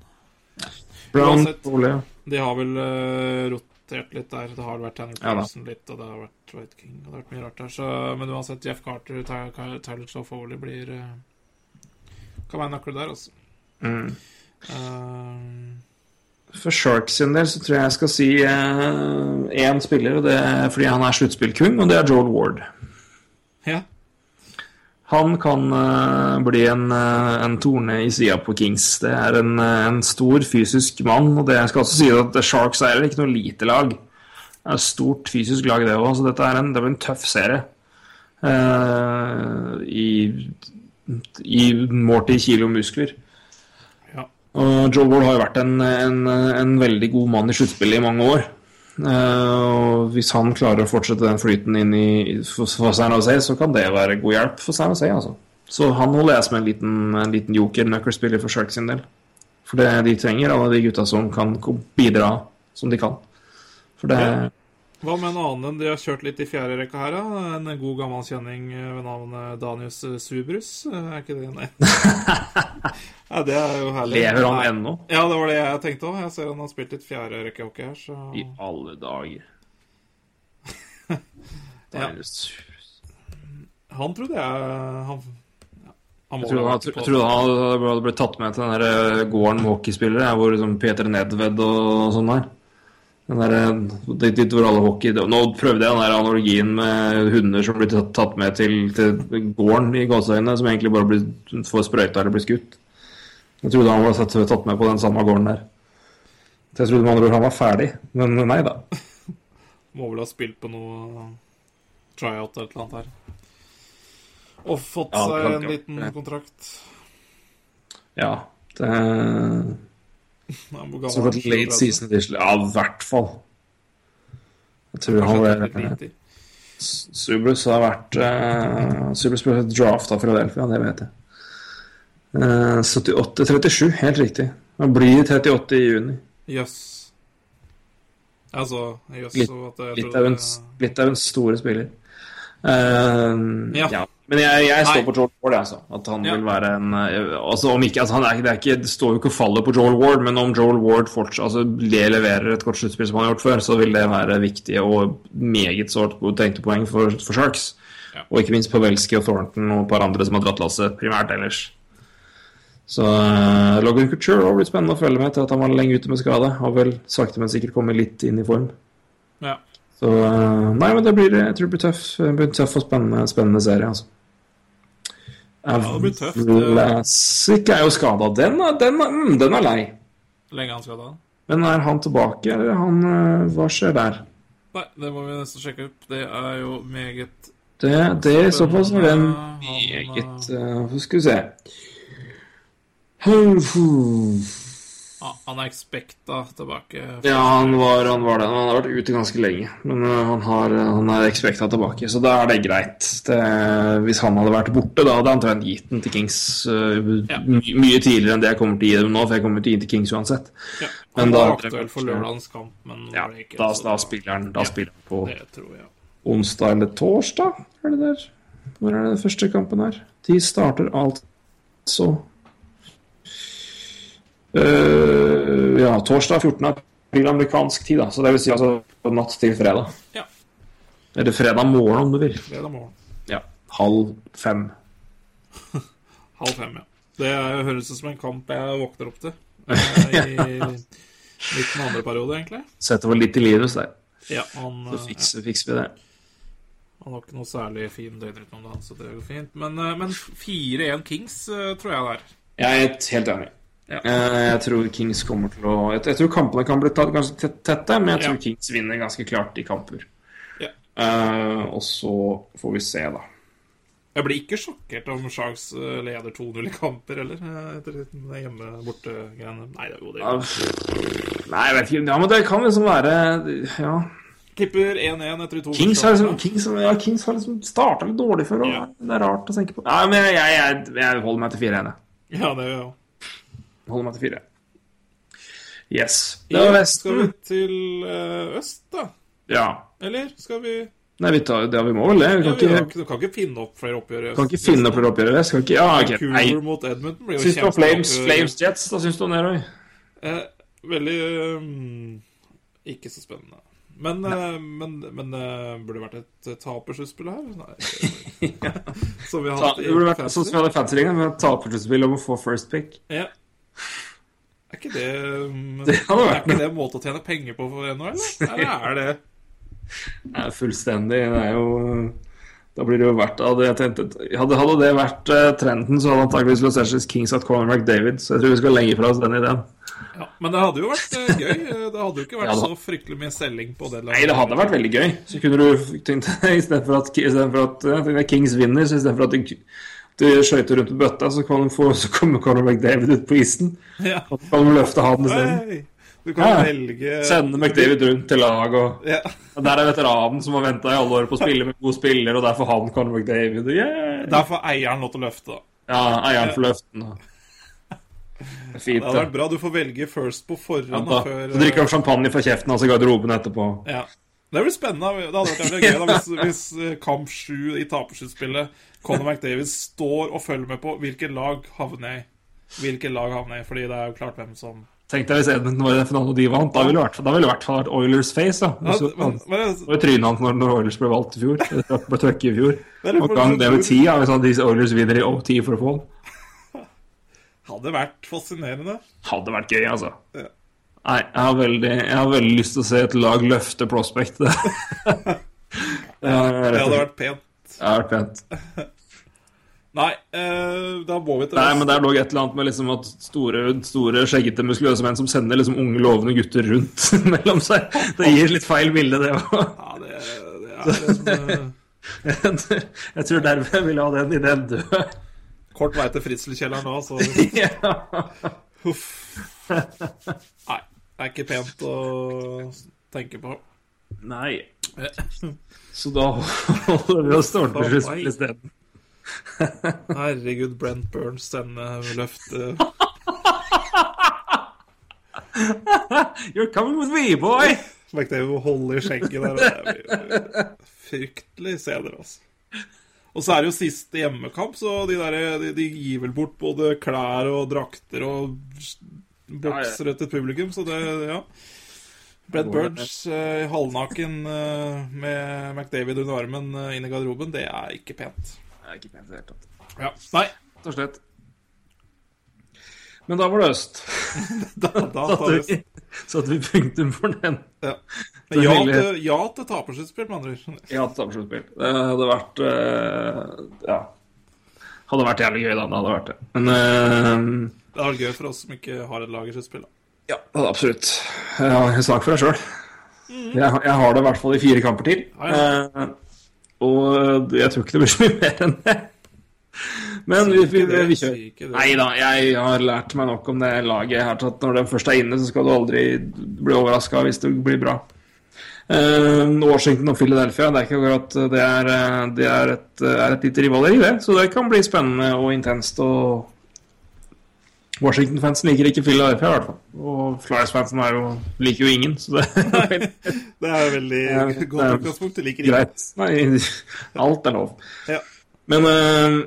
Speaker 3: Brown,
Speaker 4: Uansett.
Speaker 3: Ole, ja.
Speaker 4: De har vel uh, rotert litt der. Det har vært Tanner
Speaker 3: Ja.
Speaker 4: Pearson litt, og det har vært White King, og det har vært mye rart der. Så, men uansett, Jeff Carter, Ty- Ty- Tyler Foley blir eh, Kan være en nøkkel der, altså.
Speaker 3: Mm.
Speaker 4: Eh,
Speaker 3: For Sharks sin del så tror jeg jeg skal si én spiller, og det er fordi han er sluttspillkung, og det er Joel Ward.
Speaker 4: ja.
Speaker 3: Han kan eh, bli en, eh, en torne i sida på Kings. Det er en, eh, en stor fysisk mann. Og det skal også si at Sharks er ikke noe lite lag. Det er et stort fysisk lag, det òg. Så dette er en, det blir en tøff serie. Eh, I, i målt i kilo muskler. Og Joe Ward har jo vært en, en, en veldig god mann i sluttspillet i mange år. Eh, og hvis han klarer å fortsette den flyten inn i for, San Jose, så kan det være god hjelp for San Jose. Altså. Så han holder jeg som en liten, en liten joker, nøkkelspiller for Sharks sin del. For det de trenger, alle de gutta som kan bidra som de kan. For det.
Speaker 4: Hva med en annen de har kjørt litt i fjerde rekka her, da? En god gammel kjenning ved navn Danius Subrus? Er ikke det Nei. ja, det er jo herlig.
Speaker 3: lever han ennå.
Speaker 4: Ja, det var det jeg tenkte òg. Jeg ser han har spilt litt fjerde rekke hockey her, så
Speaker 3: I alle dager.
Speaker 4: Ja. Han trodde jeg Han, ja, han
Speaker 3: Jeg trodde,
Speaker 4: ha
Speaker 3: han, jeg trodde han hadde blitt tatt med til den der eh, gården med hockeyspillere, hvor liksom Peter Nedved og sånn der. Den der, eh, dit, hvor alle hockey Nå prøvde jeg den der analogien med hunder som blir tatt, med til, til gården i gåseøynene, som egentlig bare blir, får sprøyta eller blir skutt. Jeg trodde han var tatt med på den samme gården der. Så jeg trodde med andre ord han var ferdig, men nei da.
Speaker 4: Må vel ha spilt på noe tryout eller et eller annet her. Og fått
Speaker 3: Ja,
Speaker 4: seg en liten kontrakt.
Speaker 3: Ja. Det,
Speaker 4: Er han?
Speaker 3: late
Speaker 4: 37?
Speaker 3: season edition. Ja, i hvert fall. Jeg tror han ble
Speaker 4: litt.
Speaker 3: Subrus har vært uh, Subrus ble drafta fra Philadelphia, det vet jeg. Uh, 78-37, helt riktig. Han blir 38 i juni.
Speaker 4: Jøss. Altså, jøss
Speaker 3: Yes, Litauens store spiller. Eh,
Speaker 4: Ja.
Speaker 3: ja. Men jeg, jeg står
Speaker 4: Nei.
Speaker 3: på Joel Ward, altså. At han
Speaker 4: Ja.
Speaker 3: vil være en eh, altså om ikke, altså han er, det, er ikke, det står jo ikke og faller på Joel Ward, men om Joel Ward fortsatt altså, leverer et godt sluttspill som han har gjort før, så vil det være viktige og meget sårt tenkte poeng for, for Sharks.
Speaker 4: Ja.
Speaker 3: Og ikke minst Pavelski og Thornton og et par andre som har dratt lasset primært ellers. Så uh, Logan Couture har blitt spennende å følge med til at han var lenge ute med skade. Har vel sakte, men sikkert kommet litt inn i form.
Speaker 4: Ja.
Speaker 3: Så eh, Nei, men det blir, jeg tror det blir tøff, det blir tøff og spennende, spennende serie, altså.
Speaker 4: det blir tøft.
Speaker 3: Vlasic er jo skada. Den, den, mm, den er lei.
Speaker 4: Lenge han skada?
Speaker 3: Men er han tilbake, eller er han eh, Hva skjer der?
Speaker 4: Nei, det må vi nesten sjekke opp. Det er jo meget
Speaker 3: Det, det i så fall
Speaker 4: Han,
Speaker 3: meget
Speaker 4: eh,
Speaker 3: uh, skal vi se
Speaker 4: Ja, han er expecta tilbake.
Speaker 3: Ja, han var, han var det. Han har vært ute ganske lenge. Men uh, han, har, han er expecta tilbake, så da er det greit. Det, hvis han hadde vært borte, da hadde han antakeligvis gitt den til Kings uh,
Speaker 4: Ja.
Speaker 3: my, mye tidligere enn det jeg kommer til å gi dem nå, for jeg kommer til å gi den til Kings uansett.
Speaker 4: Ja,
Speaker 3: Men
Speaker 4: han
Speaker 3: da-
Speaker 4: var aktuell for lørdagens kamp, men
Speaker 3: Ja,
Speaker 4: ikke
Speaker 3: da,
Speaker 4: så
Speaker 3: da spiller han da
Speaker 4: Ja.
Speaker 3: spiller han på
Speaker 4: tror
Speaker 3: onsdag eller torsdag, er det der? Hvor er det den første kampen her? De starter altså øh, Ja, torsdag 14. april amerikansk tid, da. Så det vil si altså natt til fredag.
Speaker 4: Ja.
Speaker 3: Eller fredag morgen, om du vil.
Speaker 4: Fredag morgen.
Speaker 3: Ja. Halv fem.
Speaker 4: Halv fem, ja. Det høres ut som en kamp jeg våkner opp til. I midten av andre periode, egentlig.
Speaker 3: Setter vel litt i livet der.
Speaker 4: Ja, han,
Speaker 3: Så
Speaker 4: fikser,
Speaker 3: fikser, fikser vi det.
Speaker 4: han har ikke noe særlig fin døgnrytme om dagen, så det går fint. Men, eh, men 4-1 Kings eh, tror jeg det er.
Speaker 3: Jeg er helt enig.
Speaker 4: Ja.
Speaker 3: Eh, Jeg tror Kings kommer til å Jeg, tror kampene kan bli tatt ganske tett- tette, men jeg tror
Speaker 4: Ja.
Speaker 3: Kings vinner ganske klart i kamper.
Speaker 4: Ja.
Speaker 3: Uh, og så får vi se, da.
Speaker 4: Jeg blir ikke sjokkert om Sharks eh, leder 2-0 i kamper, eller? Etter hjemme-borte-greiene. Nei, det er jo det.
Speaker 3: Nei, jeg vet ikke. Ja, men det kan liksom være Ja.
Speaker 4: Tipper 1-1 etter de to
Speaker 3: Kings har liksom. Kings, ja, Kings har liksom starta litt dårlig før, og det er rart å tenke på. Nei, men jeg, jeg, jeg, jeg holder meg til 4-1. jeg.
Speaker 4: Ja, det gjør jeg òg.
Speaker 3: Holder meg til 4. Yes. Det var
Speaker 4: Skal vi til eh, øst, da?
Speaker 3: Ja.
Speaker 4: Eller skal vi
Speaker 3: Nei, vi, tar, ja, vi må vel det. Vi
Speaker 4: Ja,
Speaker 3: kan
Speaker 4: vi
Speaker 3: ikke,
Speaker 4: kan ikke finne opp flere oppgjør. i øst.
Speaker 3: kan ikke finne opp flere oppgjør. Øst Kan ikke Ja, okay. Nei.
Speaker 4: Vancouver mot Edmonton blir jo
Speaker 3: Syns du om Flames. Flames Jets? Da syns du om det, Roy?
Speaker 4: Eh, veldig um, Ikke så spennende. Men, uh, men, men det burde vært et tapersutspill her? Nei. Som vi har
Speaker 3: Ta,
Speaker 4: hatt i Fantasy.
Speaker 3: sånn som vi hadde i Fantasy-ligaen, med tapersutspill om å få first pick.
Speaker 4: Ja. Er ikke det um,
Speaker 3: Det hadde vært
Speaker 4: Er ikke det en måte å tjene penger på for NHL, eller? Eller er det
Speaker 3: Nei, fullstendig. Det er jo Da blir det jo verdt det. jeg tenkte, hadde, hadde det vært eh, trenden, så hadde antakeligvis Los Angeles Kings hatt Conor McDavid. Så jeg tror vi skal legge fra oss den ideen.
Speaker 4: ja, Men det hadde jo vært eh, gøy. Det hadde jo ikke vært
Speaker 3: Ja,
Speaker 4: så fryktelig mye selging på det
Speaker 3: Nei, det hadde vært veldig gøy. Så kunne du tenkt istedenfor at, i for at Kings vinner, så istedenfor at du, skøyter rundt i bøtta, så, kan du få, så kommer Conor McDavid ut på isen.
Speaker 4: Ja.
Speaker 3: Og så kan du løfte han isteden.
Speaker 4: Du kan
Speaker 3: Ja.
Speaker 4: velge
Speaker 3: Sende McDavid rundt til lag og
Speaker 4: ja.
Speaker 3: Der er veteranen som har venta i alle år på å spille med god spiller, og derfor han Conor McDavid. Yeah.
Speaker 4: Derfor eieren lov til å løfte, da.
Speaker 3: Ja, eieren for løften. Fint,
Speaker 4: Det hadde vært bra. Du får velge first på forhånd.
Speaker 3: Ja,
Speaker 4: før,
Speaker 3: Så drikker han champagne fra kjeften hans i garderoben etterpå.
Speaker 4: Ja. Det blir spennende. Det hadde vært gøy da, hvis, hvis eh, kamp 7 i tapersluttspillet Conor McDavid står og følger med på hvilket lag havner jeg. Hvilket lag havner jeg i, fordi det er jo klart hvem som
Speaker 3: Tenk deg hvis Edmundton var i den finalen og de vant. Da ville det i hvert fall vært Oilers face. da.
Speaker 4: ja, men, men,
Speaker 3: det var trynet hans når, når Oilers ble valgt i fjor. På trøkket i fjor. Og gang det med ti, ja, hvis han- disse Oilers vinner i OT for å få den.
Speaker 4: hadde vært fascinerende.
Speaker 3: Hadde vært gøy, altså.
Speaker 4: Ja.
Speaker 3: Nei, jeg har, veldig, jeg har veldig lyst til å se et lag løfte Prospect. det
Speaker 4: hadde vært pent.
Speaker 3: Det hadde vært pent.
Speaker 4: Nei, eh, da må vi til
Speaker 3: Nei, men det er nok et eller annet med liksom at store, store skjeggete, muskuløse menn som sender liksom unge, lovende gutter rundt mellom seg. Det gir litt feil bilde, det òg.
Speaker 4: Ja, det, det er liksom, eh,
Speaker 3: Jeg tror derfor jeg vil ha den ideen død.
Speaker 4: kort vei til fritselkjelleren nå, så. Huff. Nei, er ikke pent å tenke på.
Speaker 3: Nei. Så da holder vi oss til ordentlig isteden.
Speaker 4: Herregud, Brent Burns, denne løftet
Speaker 3: You're coming with me, boy!
Speaker 4: McDavid må holde i skjegget der. Det er fryktelig scener, altså. Og så er det jo siste hjemmekamp, så de, der, de, de gir vel bort både klær og drakter og boksere til publikum, så det Ja. Brett Burge eh, halvnaken eh, med McDavid under armen eh, inn i garderoben, det er ikke pent.
Speaker 3: Det er ikke pent i det hele tatt.
Speaker 4: Ja. Nei,
Speaker 3: Rett og slett. Men da var det øst.
Speaker 4: da, da tar
Speaker 3: Satte
Speaker 4: vi
Speaker 3: punktum for den.
Speaker 4: ja. Til, ja til tapersluttspill, med andre ord.
Speaker 3: Ja, tapersluttspill. Det hadde vært Ja. Hadde vært jævlig gøy, da. Det hadde vært det. Men
Speaker 4: Det hadde vært gøy for oss som ikke har et lag i sluttspill.
Speaker 3: ja, absolutt. Sak for deg sjøl. Jeg, jeg har det i hvert fall i fire kamper til.
Speaker 4: Ja,
Speaker 3: Eh, og jeg tror ikke det blir så mye mer enn det. Men vi, vi, vi, kjører. Nei da, jeg har lært meg nok om det laget jeg har tatt. når den først er inne, så skal du aldri bli overraska hvis det blir bra. Eh, Washington og Philadelphia, det er ikke akkurat Det er, eh, det er, et, er et lite rivaleri, det. Så det kan bli spennende og intenst. og Washington-fansen liker ikke Philadelphia, i hvert fall. Og Flyers-fansen er liker jo ingen, så det
Speaker 4: Det er veldig
Speaker 3: Ja,
Speaker 4: godt utgangspunkt. Du liker ingen.
Speaker 3: greit. Nei, alt er lov.
Speaker 4: Ja.
Speaker 3: Men uh,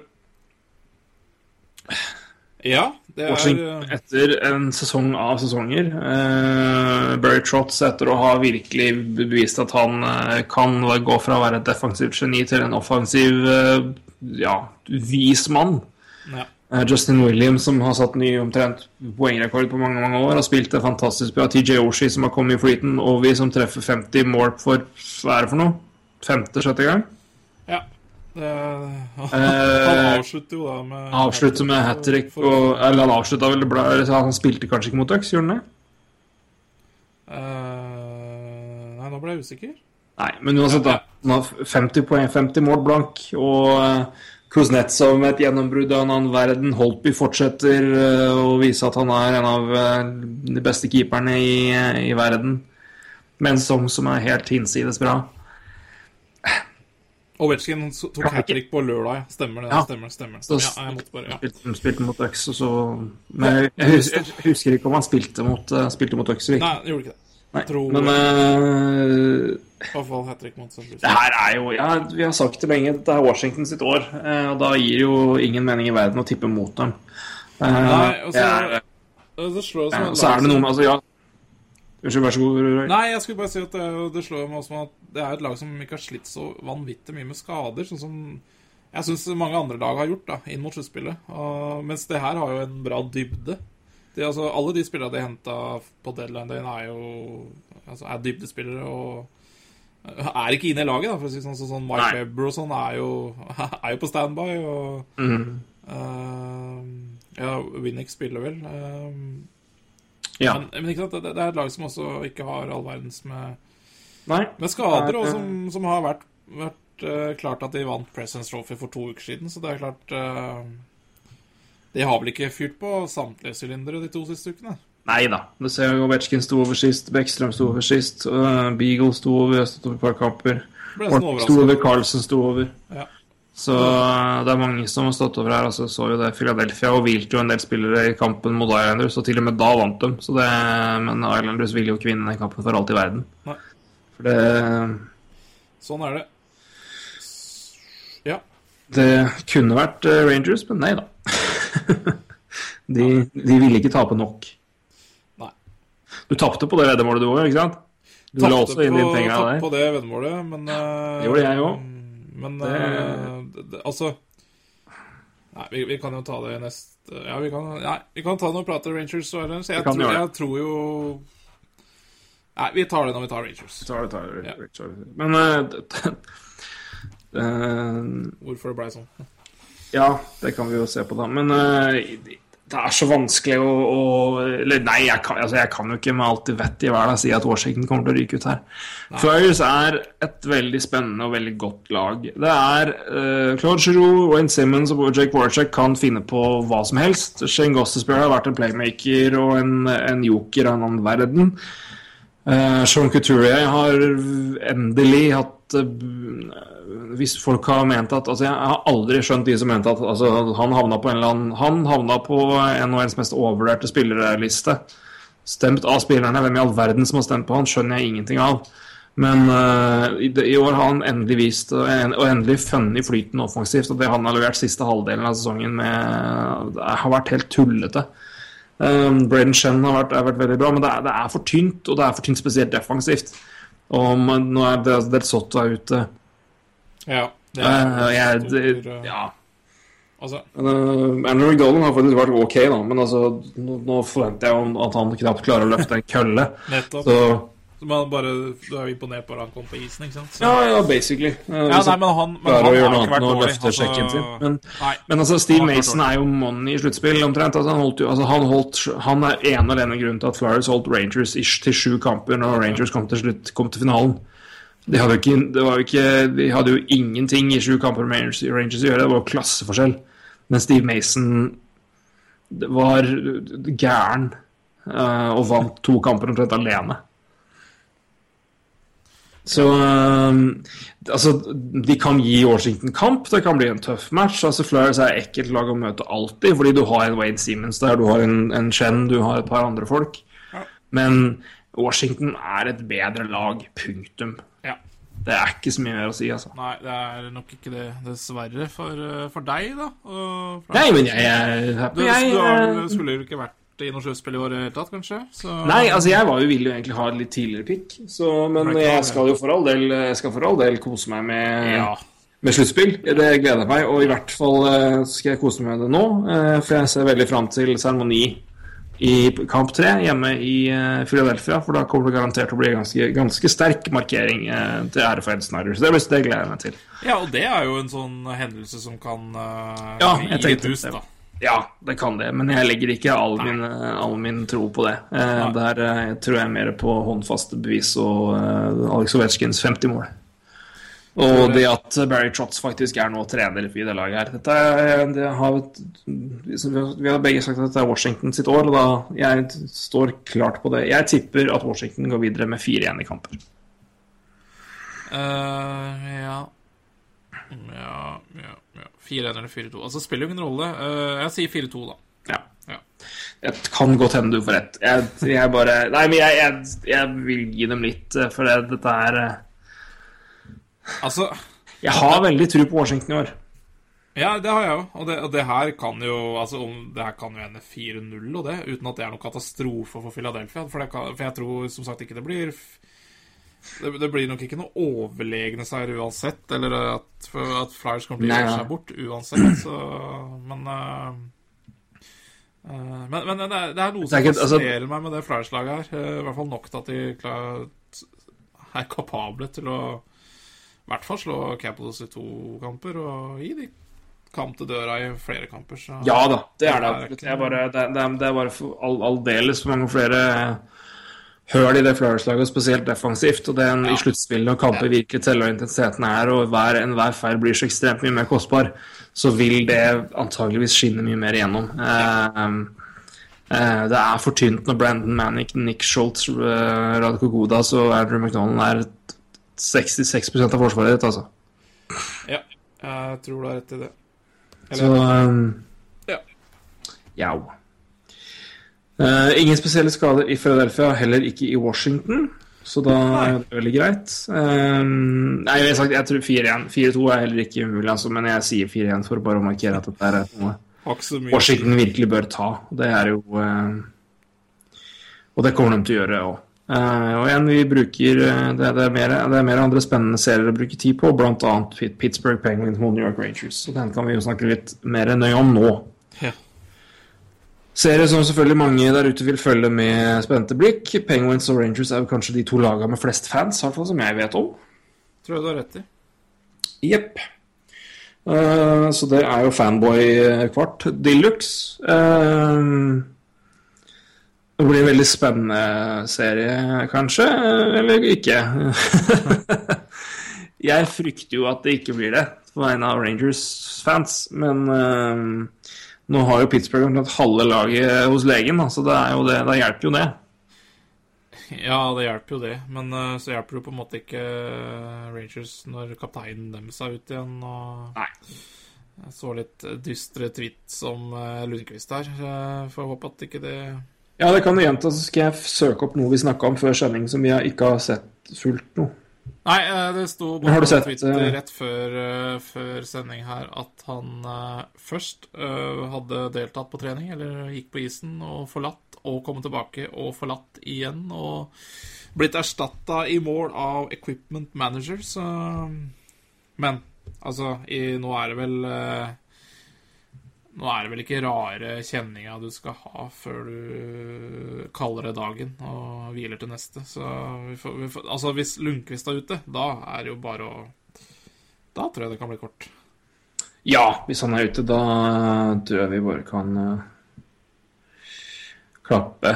Speaker 4: ja, det er
Speaker 3: Washington
Speaker 4: eh,
Speaker 3: etter en sesong av sesonger uh, Barry Trotz etter å ha virkelig bevist at han uh, kan gå fra å være et defensivt geni til en offensiv uh, ja, vis mann.
Speaker 4: ja.
Speaker 3: Eh, Justin Williams, som har satt ny omtrent poengrekord på mange mange år, har spilt det fantastisk bra. TJ Oshie, som har kommet i flyten. Og vi som treffer 50 mål for hva er det for noe? Femte-sjette gang?
Speaker 4: ja. Det, han
Speaker 3: Eh,
Speaker 4: avslutter jo da med
Speaker 3: Avslutter med hat trick og Eller han avslutta vel bra, Han spilte kanskje ikke mot Ducks, gjorde han det?
Speaker 4: Uh, Nei, nå ble jeg usikker.
Speaker 3: Nei, men uansett, da. Han har 50 poeng, 50 mål blank. Og Kuznetsov med et gjennombrudd av en annen verden. Holtby fortsetter eh, å vise at han er en av eh, de beste keeperne i, eh, i verden. Med en sesong som er helt hinsides bra.
Speaker 4: Ovetsjkin tok hat trick på lørdag. Stemmer det.
Speaker 3: Ja.
Speaker 4: Stemmer, stemmer.
Speaker 3: stemmer.
Speaker 4: Ja, jeg måtte bare, ja.
Speaker 3: Spilte, spilte mot Ducks, og så Men jeg, husker, jeg husker ikke om han spilte mot, uh, spilte mot Ducks. eller ikke.
Speaker 4: Nei, gjorde ikke det.
Speaker 3: Nei.
Speaker 4: Tror-
Speaker 3: Men
Speaker 4: uh, fall
Speaker 3: det her er jo ja, Vi har sagt det lenge, det er Washington sitt år. Uh, og da gir jo ingen mening i verden å tippe mot dem.
Speaker 4: Nei, og så-
Speaker 3: er-
Speaker 4: Det slår oss som
Speaker 3: og
Speaker 4: et
Speaker 3: så er det noe med Altså, ja. Unnskyld, vær så god. Roy.
Speaker 4: Nei, jeg skulle bare si at det, det slår meg også med at det er et lag som ikke har slitt så vanvittig mye med skader, sånn som jeg syns mange andre lag har gjort da, inn mot sluttspillet. Mens det her har jo en bra dybde. Det, altså, alle de spillerne de henta på deadline day, er jo altså, er dybdespillere og er ikke inne i laget, da, for å si sånn. Sånn Mike
Speaker 3: Nei.
Speaker 4: Webber og sånn er jo, er jo på standby. Og
Speaker 3: Mhm.
Speaker 4: uh, Ja, Winnick spiller vel. Uh,
Speaker 3: Ja.
Speaker 4: men, men ikke sant, det, det er et lag som også ikke har all verdens med med skader, og som, som har vært, vært uh, klart at de vant Presence Trophy for to uker siden, så det er klart De har vel ikke fyrt på samtlige sylindere de to siste ukene?
Speaker 3: Nei da. Du ser jo Ovetsjkin sto over sist, Bekkstrøm sto over sist, uh, Beagle sto over, jeg stod over et par kamper. Sto over. Carlsen sto over.
Speaker 4: Ja.
Speaker 3: Så uh, det er mange som har stått over her. Altså, så jo det Philadelphia og hvilte jo en del spillere i kampen mot Islanders, og til og med da vant de. Så det, men Islanders vil jo ikke vinne den kampen for alt i verden.
Speaker 4: Nei.
Speaker 3: For det,
Speaker 4: Sånn er det. Ja.
Speaker 3: det kunne vært uh, Rangers, men nei da. de, de ville ikke tape nok.
Speaker 4: Nei.
Speaker 3: Du tapte på det veddemålet du òg, ikke sant? Du la også inn dine penger av
Speaker 4: tapte
Speaker 3: der.
Speaker 4: på det veddemålet, men eh,
Speaker 3: Det gjorde jeg òg.
Speaker 4: Men
Speaker 3: Det-
Speaker 4: uh, det, det, altså Nei, vi, vi kan jo ta det neste Ja, vi kan, nei, vi kan ta noe prat om Rangers og Islanders. Jeg,
Speaker 3: Vi
Speaker 4: tror- jeg tror jo Nei, vi tar det når vi tar Rangers.
Speaker 3: Tar det, tar det,
Speaker 4: Ja.
Speaker 3: Men uh, det-
Speaker 4: Hvorfor det blei sånn.
Speaker 3: Ja, det kan vi jo se på, da. Men uh, det er så vanskelig å, å Eller nei, jeg kan, altså, jeg kan jo ikke med alt i vett i verden si at Washington kommer til å ryke ut her. Flyers er et veldig spennende og veldig godt lag. Det er uh, Claude Giroux, Wayne Simmons og Jake Warchek kan finne på hva som helst. Shane Gossespierre har vært en playmaker og en, en joker av en annen verden. Uh, Sean Couturier har endelig hatt uh, Hvis folk har ment at altså Jeg har aldri skjønt de som mente at altså, han havna på en eller annen Han havna på NHLs mest overvurderte spillerliste. Stemt av spillerne. Hvem i all verden som har stemt på han, skjønner jeg ingenting av. Men uh, i, i år har han endelig vist og en- og endelig funnet flyten offensivt. Og det han har levert siste halvdelen av sesongen med, har vært helt tullete. Um, Braden Shen har vært, har vært veldig bra, men det er, det er for tynt, og det er for tynt spesielt defensivt. Og nå er Del Sotto ute.
Speaker 4: Ja. Det
Speaker 3: Uh, jeg, det,
Speaker 4: eh,
Speaker 3: ja.
Speaker 4: Altså,
Speaker 3: Uh, Andrew McDonald har faktisk vært ok, da, men altså, nå, nå forventer jeg jo at han knapt klarer å løfte en kølle.
Speaker 4: nettopp.
Speaker 3: Så
Speaker 4: Så man bare, du er imponert bare han kom på isen, ikke sant? Så,
Speaker 3: ja, ja, basically. Uh,
Speaker 4: Ja, nei, men han, men han har ikke vært dårlig.
Speaker 3: Altså, sin. Men, men altså, Steve Mason er jo mannen i sluttspill, omtrent. Altså, han, holdt altså, han, holdt, han er ene og alene grunnen til at Flyers holdt Rangers ish til sju kamper når Rangers kom til, slutt, kom til finalen. De hadde, ikke, det var jo ikke, de hadde jo ingenting i sju kamper med Rangers, å gjøre. Det var jo klasseforskjell. Men Steve Mason var gæren eh, og vant to kamper omtrent alene. Så ehm, altså, de kan gi Washington kamp. Det kan bli en tøff match. Altså, Flyers er ekkelt lag å møte alltid, fordi du har en Wade Siemens der, du har en, en Chen, du har et par andre folk. Men Washington er et bedre lag. Punktum. Det er ikke så mye mer å si, altså.
Speaker 4: Nei, det er nok ikke det, dessverre, for, eh, for deg, da. For-
Speaker 3: Nei, men jeg er
Speaker 4: Du,
Speaker 3: happy. Jeg,
Speaker 4: du har,
Speaker 3: eh,
Speaker 4: skulle jo ikke vært i noe sjøspill i år i det hele tatt, kanskje? Så,
Speaker 3: Nei, altså jeg var jo villig å egentlig ha et litt tidligere pick, så, men jeg skal jo for all del, jeg skal for all del kose meg med,
Speaker 4: Ja.
Speaker 3: med sluttspill. Det gleder jeg meg, og i hvert fall eh, skal jeg kose meg med det nå, for jeg ser veldig fram til seremoni i kamp tre hjemme i eh, Philadelphia, for da kommer det garantert til å bli ganske, ganske sterk markering eh, til ære for Ed Snyder, så det, det gleder jeg meg til.
Speaker 4: ja, og det er jo en sånn hendelse som kan uh,
Speaker 3: Ja,
Speaker 4: gi et boost, da.
Speaker 3: Ja, det kan det, men jeg legger ikke all min, all min tro på det. Eh, der eh, tror jeg mer på håndfaste bevis og eh, Alex Ovetsjkins 50 mål. Og det at Barry Trotz faktisk er nå trener i det laget her. Dette er, det har, vi har begge sagt at dette er Washington sitt år, og da jeg står klart på det. Jeg tipper at Washington går videre med 4-1 i kamper.
Speaker 4: Uh, ja. Ja, ja, ja. 4-1 eller 4-2. Altså, spiller jo ingen rolle. Uh, jeg sier 4-2, da.
Speaker 3: Ja.
Speaker 4: Ja.
Speaker 3: Jeg kan godt hende du får rett. Jeg, jeg bare Nei, men jeg, jeg, jeg vil gi dem litt, eh, for det, dette er
Speaker 4: Altså
Speaker 3: Jeg har veldig tro på Washington i år.
Speaker 4: Ja, det har jeg jo. Og det, og det her kan jo Altså, om, det her kan jo ende 4-0 og det, uten at det er noen katastrofe for Philadelphia. For, det kan, for jeg tror som sagt ikke det blir det, det blir nok ikke noe overlegne seier uansett, eller at, at Flyers kommer til å
Speaker 3: Nei,
Speaker 4: seg bort uansett, så Men uh, men, men det, er, det er noe som
Speaker 3: ikke- altså-
Speaker 4: meg med det Flyers-laget her. eh, I hvert fall nok til at de klar, er kapable til å i hvert fall slå Capitals i to kamper, og gi de kamp til døra i flere kamper. Så
Speaker 3: Ja da, det er det
Speaker 4: Det er
Speaker 3: bare, det, er- det er, bare for all, aldeles for mange flere høl i det Flowers-laget, spesielt defensivt. Og det er en, I sluttspillet, når kamper virkelig teller og intensiteten er, og hver, enhver feil blir så ekstremt mye mer kostbar, så vil det antageligvis skinne mye mer igjennom. Eh, eh, det er for tynt når Brandon Manick, Nick Schultz, uh, Radko Godas og Andrew McDonald er 66% av forsvaret ditt, altså.
Speaker 4: Ja, jeg tror du har rett i det.
Speaker 3: Så um,
Speaker 4: Ja.
Speaker 3: Jau. Uh, ingen spesielle skader i Philadelphia, heller ikke i Washington. Så da er det veldig greit. Um, nei, jeg, sagt, jeg tror 4-1. 4-2 er heller ikke umulig, altså, men jeg sier 4-1 for å bare markere at dette er noe Washington virkelig bør ta. Det er jo uh, Og det kommer de til å gjøre òg. Og igjen, vi bruker eh, det, det, er mer, det er mer andre spennende serier å bruke tid på, bl.a. Pittsburgh Penguins mot New York Rangers. Så den kan vi jo snakke litt mer nøye om nå.
Speaker 4: Ja.
Speaker 3: Serier som selvfølgelig mange der ute vil følge med spente blikk. Penguins og Rangers er jo kanskje de to lagene med flest fans, i hvert fall som jeg vet om.
Speaker 4: Tror jeg du har rett i.
Speaker 3: Jepp. Uh, så det er jo fanboy-kvart de luxe. Eh, det blir en veldig spennende serie, kanskje. Eller ikke. jeg frykter jo at det ikke blir det, på vegne av Rangers-fans. Men uh, nå har jo Pittsburgh omtrent halve laget hos legen, så det er jo det, da hjelper jo det.
Speaker 4: Ja, det hjelper jo det, men uh, så hjelper det på en måte ikke eh, Rangers når kapteinen deres er ute igjen. Og
Speaker 3: Nei.
Speaker 4: jeg så litt dystre tweets om uh, Lundqvist her. Får håpe at ikke det
Speaker 3: Ja, det kan du gjenta, så skal jeg søke opp noe vi snakka om før sending som vi ikke har sett fullt noe.
Speaker 4: Nei, eh, det sto
Speaker 3: bare
Speaker 4: på Twitter
Speaker 3: eh,
Speaker 4: rett før, eh, før sending her at han først hadde deltatt på trening, eller gikk på isen og forlatt, og kommet tilbake og forlatt igjen, og blitt erstatta i mål av equipment manager, så Men altså, i, nå er det vel nå er det vel ikke rare kjenninga du skal ha før du kaller det dagen og hviler til neste. Så vi får, vi får, altså hvis Lundqvist er ute, da er det jo bare å Da tror jeg det kan bli kort.
Speaker 3: Ja, hvis han er ute, da tror jeg vi bare kan uh, klappe.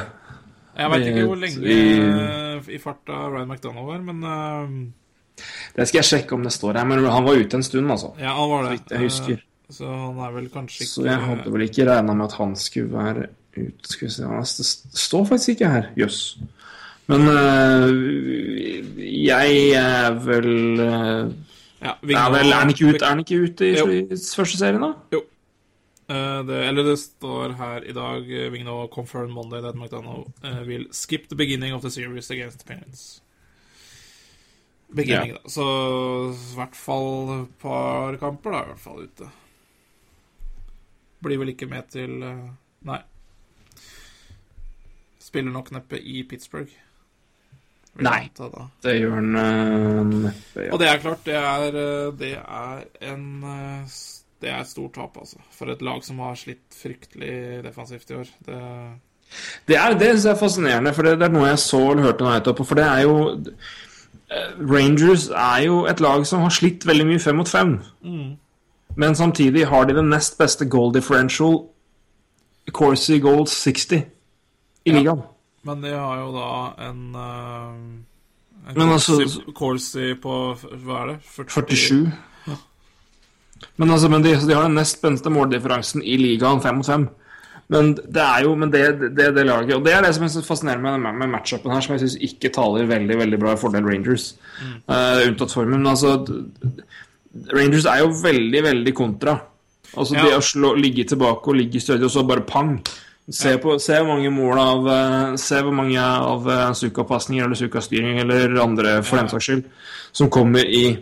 Speaker 4: Jeg veit ikke hvor lenge
Speaker 3: vi-
Speaker 4: eh, i farta Ryan McDonagh var, men uh...
Speaker 3: Det skal jeg sjekke om det står her, men han var ute en stund, altså.
Speaker 4: ja, han var det.
Speaker 3: jeg husker.
Speaker 4: Så han er vel kanskje ikke
Speaker 3: Så jeg hadde vel ikke regna med at han skulle være ute. Skal vi se Det står faktisk ikke her. Jøss. Men øh, jeg er vel øh,
Speaker 4: ja,
Speaker 3: er, vel, er han ikke ute, ute i,
Speaker 4: Jo.
Speaker 3: i første serien, da?
Speaker 4: Eh, det, eller det står her i dag uh, Vigno confirmed Monday that McDonagh uh, will skip the beginning of the series against Penguins. Beginning, da. Så i hvert fall et par kamper, da, i hvert fall ute. Blir vel ikke med til eh, Nei. Spiller nok neppe i Pittsburgh.
Speaker 3: Nei.
Speaker 4: anta.
Speaker 3: Det gjør han øh, neppe. Ja.
Speaker 4: Og det er klart, det er, eh, det er en eh, Det er et stort tap, altså. For et lag som har slitt fryktelig defensivt i år. Det,
Speaker 3: Det er det er fascinerende, for det, det er noe jeg så eller hørte noe etterpå. For det er jo eh, Rangers er jo et lag som har slitt veldig mye fem mot fem. Men samtidig har de den nest beste goal differential Corsi Gold 60 i
Speaker 4: Ja.
Speaker 3: ligaen.
Speaker 4: men de har jo da en, uh, en
Speaker 3: Men altså-
Speaker 4: Corsi- Corsi på Hva er det? 40,
Speaker 3: 47. Men, altså, men de, de har den nest beste måldifferansen i ligaen, fem mot fem. Men det er jo men det, det, det laget Og det er det som jeg synes fascinerer med, med matchupen her, som jeg syns ikke taler veldig veldig bra i fordel Rangers. Eh, unntatt formen. Men altså Rangers er jo veldig, veldig kontra. Altså
Speaker 4: Ja.
Speaker 3: det å slå, ligge tilbake og ligge stødig, og så bare pang. Se, på, se hvor mange mål av eh, Se hvor mange av uh, Suka-pasninger eller Suka-styring eller andre, for den saks skyld, som kommer i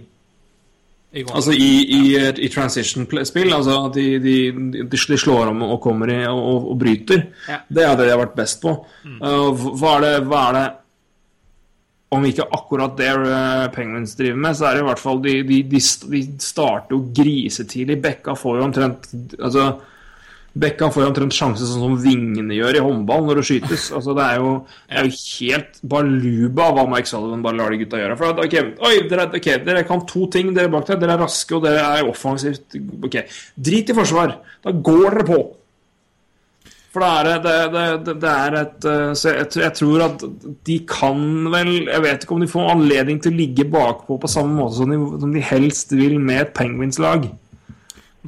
Speaker 4: I.
Speaker 3: Altså i, i, i transition-spill. Altså at de, de, de, slår om og kommer i og, og, og bryter.
Speaker 4: Ja.
Speaker 3: Det er det de har vært best på. Uh, hva, er det, hva er det Om ikke akkurat det uh, Penguins driver med, så er det i hvert fall De, de, de, starter jo grisetidlig. Bekka får jo omtrent Altså Bekka får jo omtrent sjanse sånn som vingene gjør i håndball når det skytes. Altså, det er jo, det er jo helt baluba hva Mike Sullivan bare lar de gutta gjøre. For at, ok, oi, dere, okay, dere kan to ting, dere bak der. Dere er raske, og dere er offensivt. Ok, Drit i forsvar. Da går dere på. For det er, det, det, det, er et eh, jeg, jeg tror at de kan vel Jeg vet ikke om de får anledning til å ligge bakpå på samme måte som de, som de helst vil med et Penguins-lag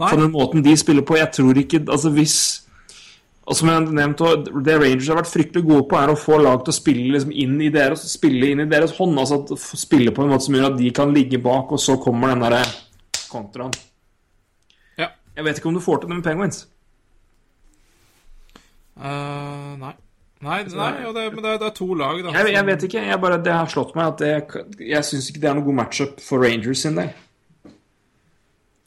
Speaker 3: på den måten de spiller på. Jeg tror ikke Altså hvis og som jeg nevnte, Det Rangers har vært fryktelig gode på, er å få lag til å spille liksom inn i deres Spille inn i deres hånd. Altså at spille på en måte som gjør at de kan ligge bak, og så kommer den derre kontraen.
Speaker 4: Ja.
Speaker 3: Jeg vet ikke om du får til det med Penguins.
Speaker 4: Eh, nei. Nei, nei og det, men det, det er to lag, da.
Speaker 3: Jeg, jeg vet ikke. Jeg bare, det har slått meg at det, jeg syns ikke det er noen god matchup for Rangers sin del.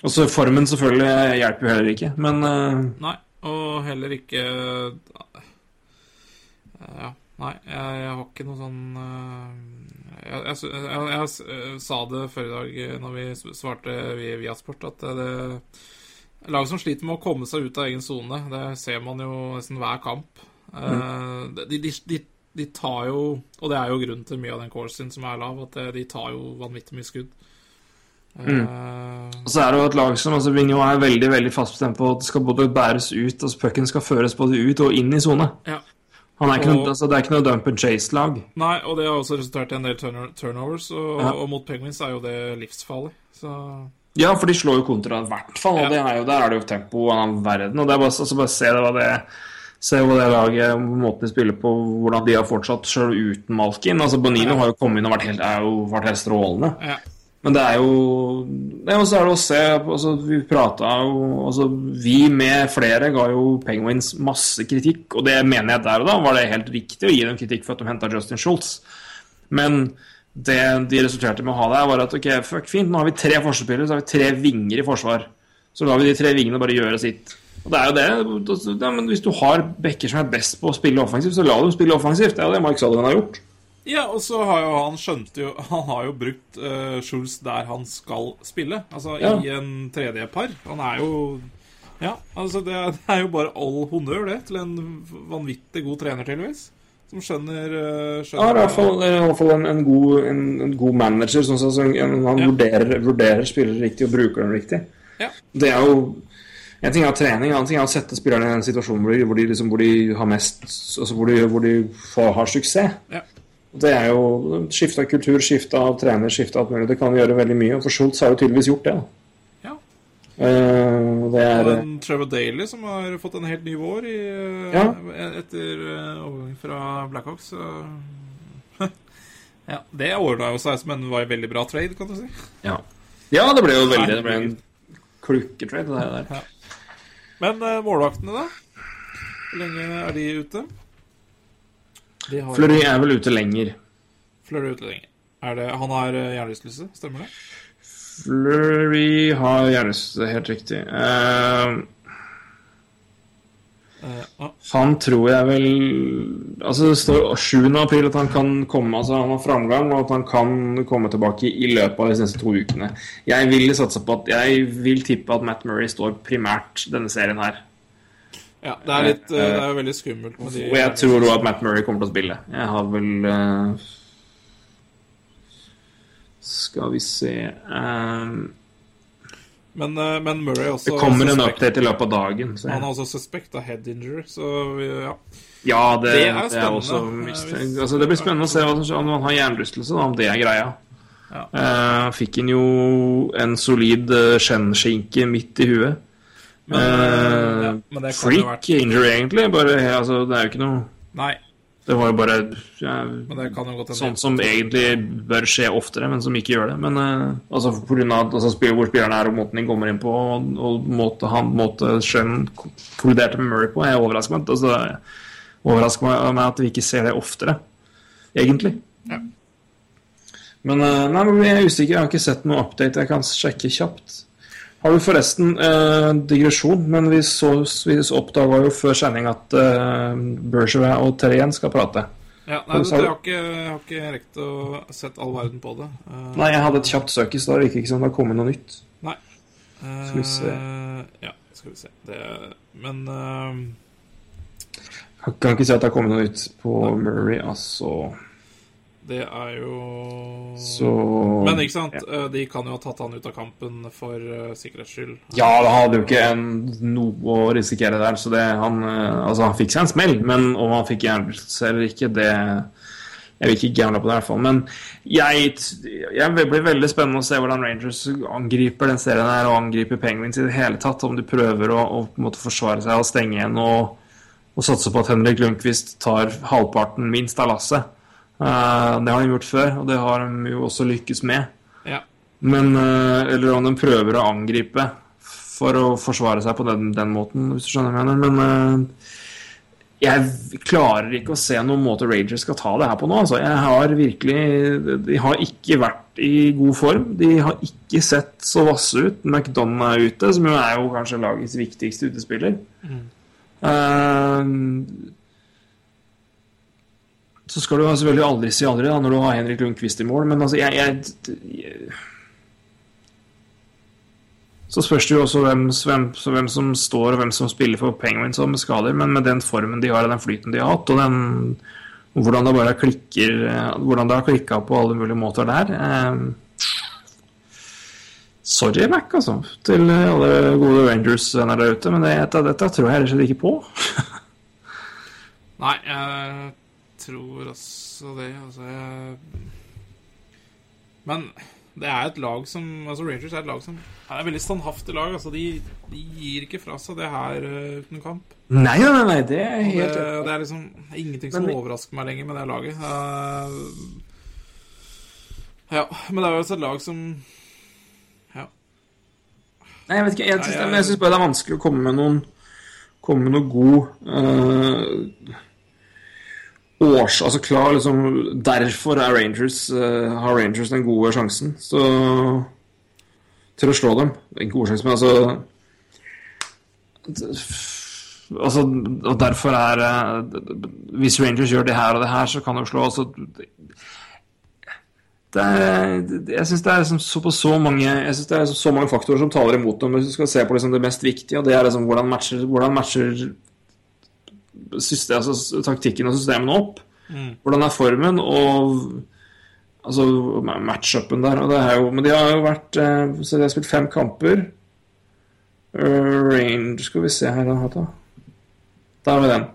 Speaker 3: Og så formen selvfølgelig hjelper jo heller ikke, men uh...
Speaker 4: Nei, og heller ikke eh, Ja, nei, jeg, jeg har ikke noe sånn jeg, jeg, jeg, jeg, sa det før i dag når vi svarte via Sport, at det, det lag som sliter med å komme seg ut av egen sone, det ser man jo nesten hver kamp. Mm. de, de, de, de tar jo Og det er jo grunnen til mye av den coursen som er lav, at eh, de tar jo vanvittig mye skudd. Eh,
Speaker 3: Og så er det jo et lag som altså Vigneault er veldig veldig fast bestemt på at det skal både bæres ut altså Pucken skal føres både ut og inn i sone.
Speaker 4: ja.
Speaker 3: Han er ikke noe, altså, det er ikke noe dump and chase-lag.
Speaker 4: Nei, og det har også resultert i en del turnovers, og,
Speaker 3: Ja.
Speaker 4: og mot Penguins er jo det livsfarlig. Så
Speaker 3: Ja, for de slår jo kontra i hvert fall, og
Speaker 4: Ja.
Speaker 3: det er jo, der er det jo tempo av en annen verden. Og det er bare, altså, bare se hva det Se hva det laget, måten de spiller på, hvordan de har fortsatt sjøl uten Malkin. Altså Bonino har jo kommet inn og vært helt, er jo, vært helt strålende.
Speaker 4: ja.
Speaker 3: Men det er jo det Og så er det å se altså, Vi prata jo altså, Vi med flere ga jo Penguins masse kritikk, og det mener jeg der og da var det helt riktig å gi dem kritikk for at de henta Justin Schultz. Men det de resulterte med å ha der, var at ok, fuck fint, nå har vi tre forsvarsspillere, så har vi tre vinger i forsvar. Så lar vi de tre vingene bare gjøre sitt. Og det er jo det. Ja, men hvis du har backer som er best på å spille offensivt, så la dem spille offensivt. Det er jo det Mark Sullivan har gjort.
Speaker 4: ja, og så har jo han skjønt jo Han har jo brukt uh, Schulz der han skal spille, altså
Speaker 3: Ja.
Speaker 4: i en tredje par. Han er jo Ja, altså det det er jo bare all honnør, det, til en vanvittig god trener, tydeligvis. Som skjønner, skjønner.
Speaker 3: Ja, i hvert fall, er i hvert fall en, en, god, en, en god manager. Sånn, som han
Speaker 4: Ja.
Speaker 3: vurderer, vurderer spillere riktig og bruker dem riktig.
Speaker 4: Ja.
Speaker 3: Det er jo En ting er trening, en annen ting er å sette spillerne i en situasjon hvor de, hvor de, liksom, hvor de har mest Altså hvor de, hvor de får, har suksess.
Speaker 4: Ja.
Speaker 3: Det er jo skifte av kultur, skifte av trener, skifte av alt mulig. Det kan gjøre veldig mye. Og for Schultz har jo tydeligvis gjort det. da. Eh, det er
Speaker 4: Og en Trevor Daly som har fått en helt ny vår i, eh,
Speaker 3: Ja.
Speaker 4: etter overgangen overgang fra Blackhawks. Ja, det ordna jo seg som en var en veldig bra trade, kan du si.
Speaker 3: ja. ja, det ble jo veldig Det ble en klukketrade, det der.
Speaker 4: Ja. Men eh, målvaktene, da? Hvor lenge er de ute? De
Speaker 3: Fleury er vel ute lenger.
Speaker 4: Fleury ute lenger. Er det, han har eh, hjernerystelse, stemmer det?
Speaker 3: Flurry har hjernerystelse, helt riktig.
Speaker 4: Uh, uh,
Speaker 3: han tror jeg vel Altså Det står 7. april at han kan komme Altså han har framgang, og at han kan komme tilbake i løpet av de neste to ukene. Jeg vil satse på at Jeg vil tippe at Matt Murray står primært denne serien her.
Speaker 4: ja, det er litt uh, Det er veldig skummelt
Speaker 3: Og jeg tror jo at Matt Murray kommer til å spille. Jeg har vel eh, Skal vi se um,
Speaker 4: men, eh, men Murray også
Speaker 3: Det kommer en update i løpet av dagen. Så
Speaker 4: Han
Speaker 3: har
Speaker 4: er også suspekt av head injury, så ja.
Speaker 3: Ja, det,
Speaker 4: Det
Speaker 3: det
Speaker 4: er spennende.
Speaker 3: også
Speaker 4: Eh,
Speaker 3: Altså, det blir spennende å se hva som skjer om han har hjernerystelse, om det er greia.
Speaker 4: Ja.
Speaker 3: Uh, fikk han jo en solid uh, skjennskinke midt i huet.
Speaker 4: Men,
Speaker 3: eh,
Speaker 4: ja, men det kan jo
Speaker 3: freak
Speaker 4: vært
Speaker 3: injury, egentlig. Bare, altså, det er jo ikke noe
Speaker 4: Nei.
Speaker 3: Det var jo bare ja,
Speaker 4: det
Speaker 3: sånn som egentlig bør skje oftere, men som ikke gjør det. Men eh, altså på grunn av altså, hvor spilleren er og måten de kommer inn på, og, og måte, han, måte Skjønn kolliderte med Murray på, jeg overrasker meg. Altså, overrasker meg meg at vi ikke ser det oftere, egentlig.
Speaker 4: Ja.
Speaker 3: Men eh, nei, men jeg er usikker, jeg har ikke sett noe update jeg kan sjekke kjapt. Har vi forresten eh, digresjon, men vi, så, vi oppdaga jo før sending at eh, Bergevin og Terrien skal prate.
Speaker 4: Ja, nei, du, jeg, har ikke, jeg har ikke rekt å sett all verden på det. Uh,
Speaker 3: Nei, jeg hadde et kjapt søk i stad, virker ikke som det har kommet noe nytt.
Speaker 4: Nei.
Speaker 3: Skal vi se.
Speaker 4: Eh, Ja, skal vi se. Det, men uh,
Speaker 3: Jeg kan ikke si at det har kommet noe nytt på Murray, altså.
Speaker 4: Det er jo
Speaker 3: Så
Speaker 4: Men ikke sant, ja. de kan jo ha tatt han ut av kampen for uh, sikkerhets skyld.
Speaker 3: Ja, det hadde jo ikke en, noe å risikere der, så det han uh, Altså, han fikk seg en smell, men om han fikk hjernerystelse eller ikke, det Jeg vil ikke gamble på det, i hvert fall. Men jeg, jeg blir veldig spennende å se hvordan Rangers angriper den serien her, og angriper Penguins i det hele tatt. Om de prøver å, å på en måte forsvare seg og stenge igjen og, og satse på at Henrik Lundqvist tar halvparten minst av lasset. Eh, det har de gjort før, og det har de jo også lykkes med.
Speaker 4: Ja.
Speaker 3: Men, eh, eller om de prøver å angripe for å forsvare seg på den, den måten, hvis du skjønner hva jeg mener. Men eh, jeg klarer ikke å se noen måte Rangers skal ta det her på nå. Altså. Jeg har virkelig De har ikke vært i god form. De har ikke sett så vasse ut. McDonagh er ute, som jo er jo kanskje lagets viktigste utespiller. Eh, så skal du selvfølgelig aldri si aldri da, når du har Henrik Lundqvist i mål, men altså jeg, jeg, jeg Så spørs det jo også hvem, hvem, hvem som står og hvem som spiller for Penguins og med skader, men med den formen de har og den flyten de har hatt, og den hvordan det bare klikker eh, Hvordan det har klikka på alle mulige måter der eh, Sorry, Mac, altså, til alle gode Rangers-venner der ute, men det, dette, dette tror jeg rett og slett ikke på.
Speaker 4: Nei, jeg tror også det. Altså, jeg Men det er et lag som Altså Rangers er et lag som er et veldig standhaftig lag. Altså, de, de gir ikke fra seg det her eh, uten kamp.
Speaker 3: Nei, nei, nei, det er
Speaker 4: helt det, det er liksom ingenting som
Speaker 3: Men-
Speaker 4: overrasker meg lenger med det laget. Uh... ja, men det er jo også et lag som Ja.
Speaker 3: Nei, jeg vet ikke. Jeg, syns,
Speaker 4: jeg-
Speaker 3: bare det er vanskelig å komme med noen Komme med noe god eh, års... Altså klar liksom Derfor er Rangers uh, har Rangers den gode sjansen så, til å slå dem. En god sjanse, men altså Altså, og derfor er uh, Hvis Rangers gjør det her og det her, så kan de slå. Altså, er, jeg syns det er liksom så, så mange liksom så mange faktorer som taler imot dem. Hvis du skal se på liksom det mest viktige, og det er liksom hvordan matcher, hvordan matcher system, altså, taktikken og systemene opp. Hvordan er formen og altså matchupen der. Er jo, men de har jo vært eh, Så de har spilt fem kamper. Uh, Range Skal vi se her da. Der vi den.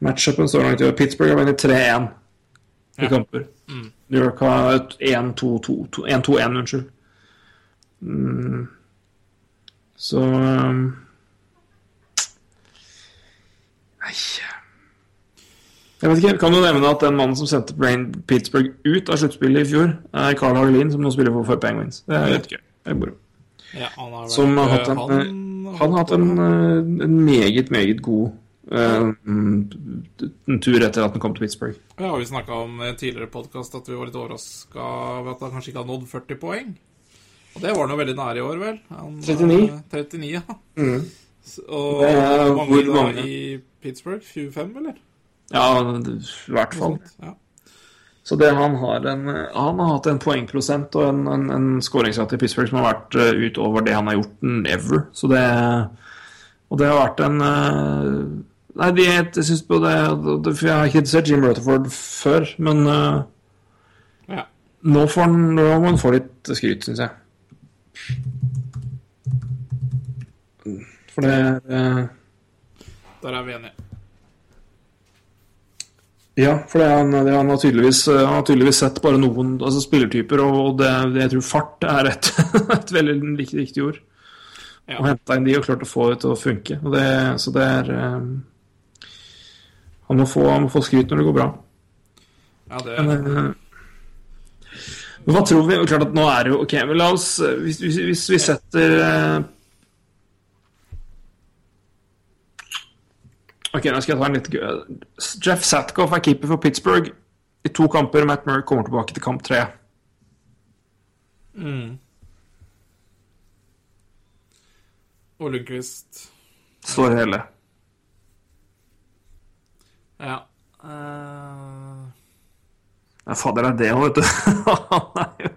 Speaker 3: Matchupen så langt i år. Pittsburgh har vunnet 3-1 i
Speaker 4: Ja.
Speaker 3: kamper. New York har 1-2-2 1-2-1, unnskyld. Mm. Så um, Nei Jeg vet ikke, Kan du nevne at den mannen som sendte Brain Pittsburgh ut av sluttspillet i fjor, er Carl Hagelin, som nå spiller for, for Penguins? Det er litt gøy. Det er moro.
Speaker 4: ja han har
Speaker 3: Som har hatt en,
Speaker 4: han,
Speaker 3: han har hatt en, eh, en meget, meget god uh, en tur etter at han kom til Pittsburgh.
Speaker 4: Ja, vi snakka om tidligere podkast at vi var litt overraska ved at han kanskje ikke har nådd 40 poeng. Og det var han jo veldig nære i år, vel? Han,
Speaker 3: 39.
Speaker 4: eh, 39, ja.
Speaker 3: Mm.
Speaker 4: Og
Speaker 3: er
Speaker 4: mange
Speaker 3: hvor mange?
Speaker 4: i Pittsburgh? 25, eller?
Speaker 3: Ja, i hvert fall.
Speaker 4: Ja.
Speaker 3: Så det han har en Han har hatt en poengprosent og en, en, en skåringsrate i Pittsburgh som har vært eh, utover det han har gjort never. Så det Og det har vært en eh, Nei, de, jeg syns på det, det for Jeg har ikke sett Jim Rutherford før, men eh,
Speaker 4: ja.
Speaker 3: nå, får han, nå må han få litt skryt, syns jeg. For det er eh,
Speaker 4: Der er vi enige.
Speaker 3: Ja, for det han, det han, har eh, han har tydeligvis sett bare noen altså spillertyper, og det, jeg tror fart er et, et veldig viktig, viktig ord.
Speaker 4: Ja.
Speaker 3: Og henta inn de og klart å få det til å funke. Det, så det er um, Han må få, han må få skryt når det går bra.
Speaker 4: Ja, det
Speaker 3: Men, uh, hva tror vi? Klart at nå er det jo Ok, men la oss Hvis, hvis, hvis vi setter Ok, nå skal jeg ta en litt gøy- Jeff Satkoff er keeper for Pittsburgh i to kamper. Matt Murray kommer tilbake til kamp tre.
Speaker 4: Og Lundqvist.
Speaker 3: Står hele.
Speaker 4: Ja.
Speaker 3: Uh... Fader, det er det òg, vet du. Han er jo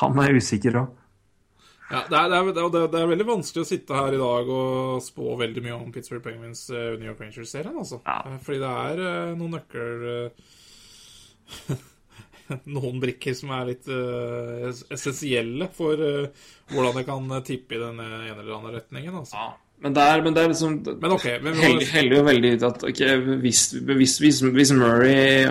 Speaker 3: Han er usikker òg.
Speaker 4: Ja det, er, det, er, det, er, veldig vanskelig å sitte her i dag og spå veldig mye om Pittsburgh Penguins uh, New York Rangers-serien, altså.
Speaker 3: Ja.
Speaker 4: Eh, Fordi det er uh, noen nøkkel... Uh, noen brikker som er litt essensielle for hvordan det kan tippe i den ene eller andre retningen. Altså.
Speaker 3: Men det er, men det er liksom
Speaker 4: Men okay, men
Speaker 3: Heller heller jo veldig ut at okay, hvis, hvis, hvis, hvis Murray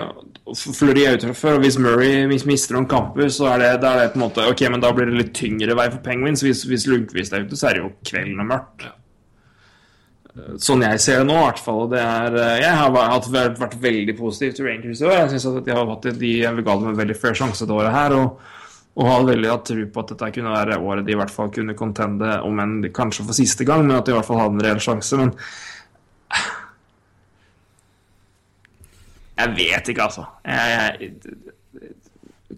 Speaker 3: flører er ute fra før, og hvis Murray mister noen kamper, så er det, det, er det på en måte Ok, men da blir det litt tyngre vei for Penguins. Hvis, hvis Lundqvist er ute, så er det jo kvelden og mørkt.
Speaker 4: Ja.
Speaker 3: Sånn jeg ser det nå, i hvert fall. Det er, jeg har vært, vært, veldig positiv til Rangers i år. Jeg syns at de har hatt de, jeg ga dem en veldig fair sjanse det året her. og og har veldig hatt tro på at dette kunne være året de i hvert fall kunne contende, om enn kanskje for siste gang, men at de i hvert fall hadde en reell sjanse. Men jeg vet ikke, altså. Jeg, jeg,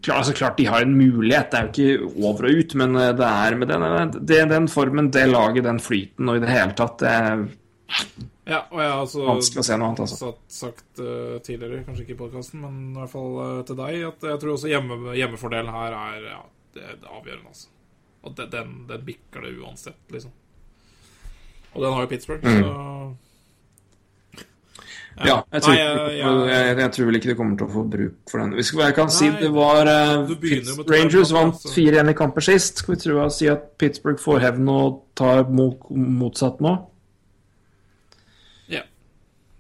Speaker 3: klart, altså. Klart de har en mulighet, det er jo ikke over og ut, men det er med den, det, den formen, det laget, den flyten og i det hele tatt det
Speaker 4: Ja, og jeg har altså
Speaker 3: vanskelig å se noe annet, altså.
Speaker 4: Satt, sagt uh, tidligere, kanskje ikke i podkasten, men i hvert fall uh, til deg, at jeg tror også hjemme, hjemmefordelen her er ja, det, er avgjørende, altså. Og det, den, den bikker det uansett, liksom. Og den har jo Pittsburgh, så
Speaker 3: Mm. Ja, jeg tror,
Speaker 4: Nei, jeg- jeg-
Speaker 3: jeg, tror vel ikke de kommer til å få bruk for den. Hvis jeg kan si det var
Speaker 4: du to
Speaker 3: Rangers vant
Speaker 4: fire
Speaker 3: 4-1 i kamper sist. Skal vi tro å si at Pittsburgh får hevn og tar motsatt nå?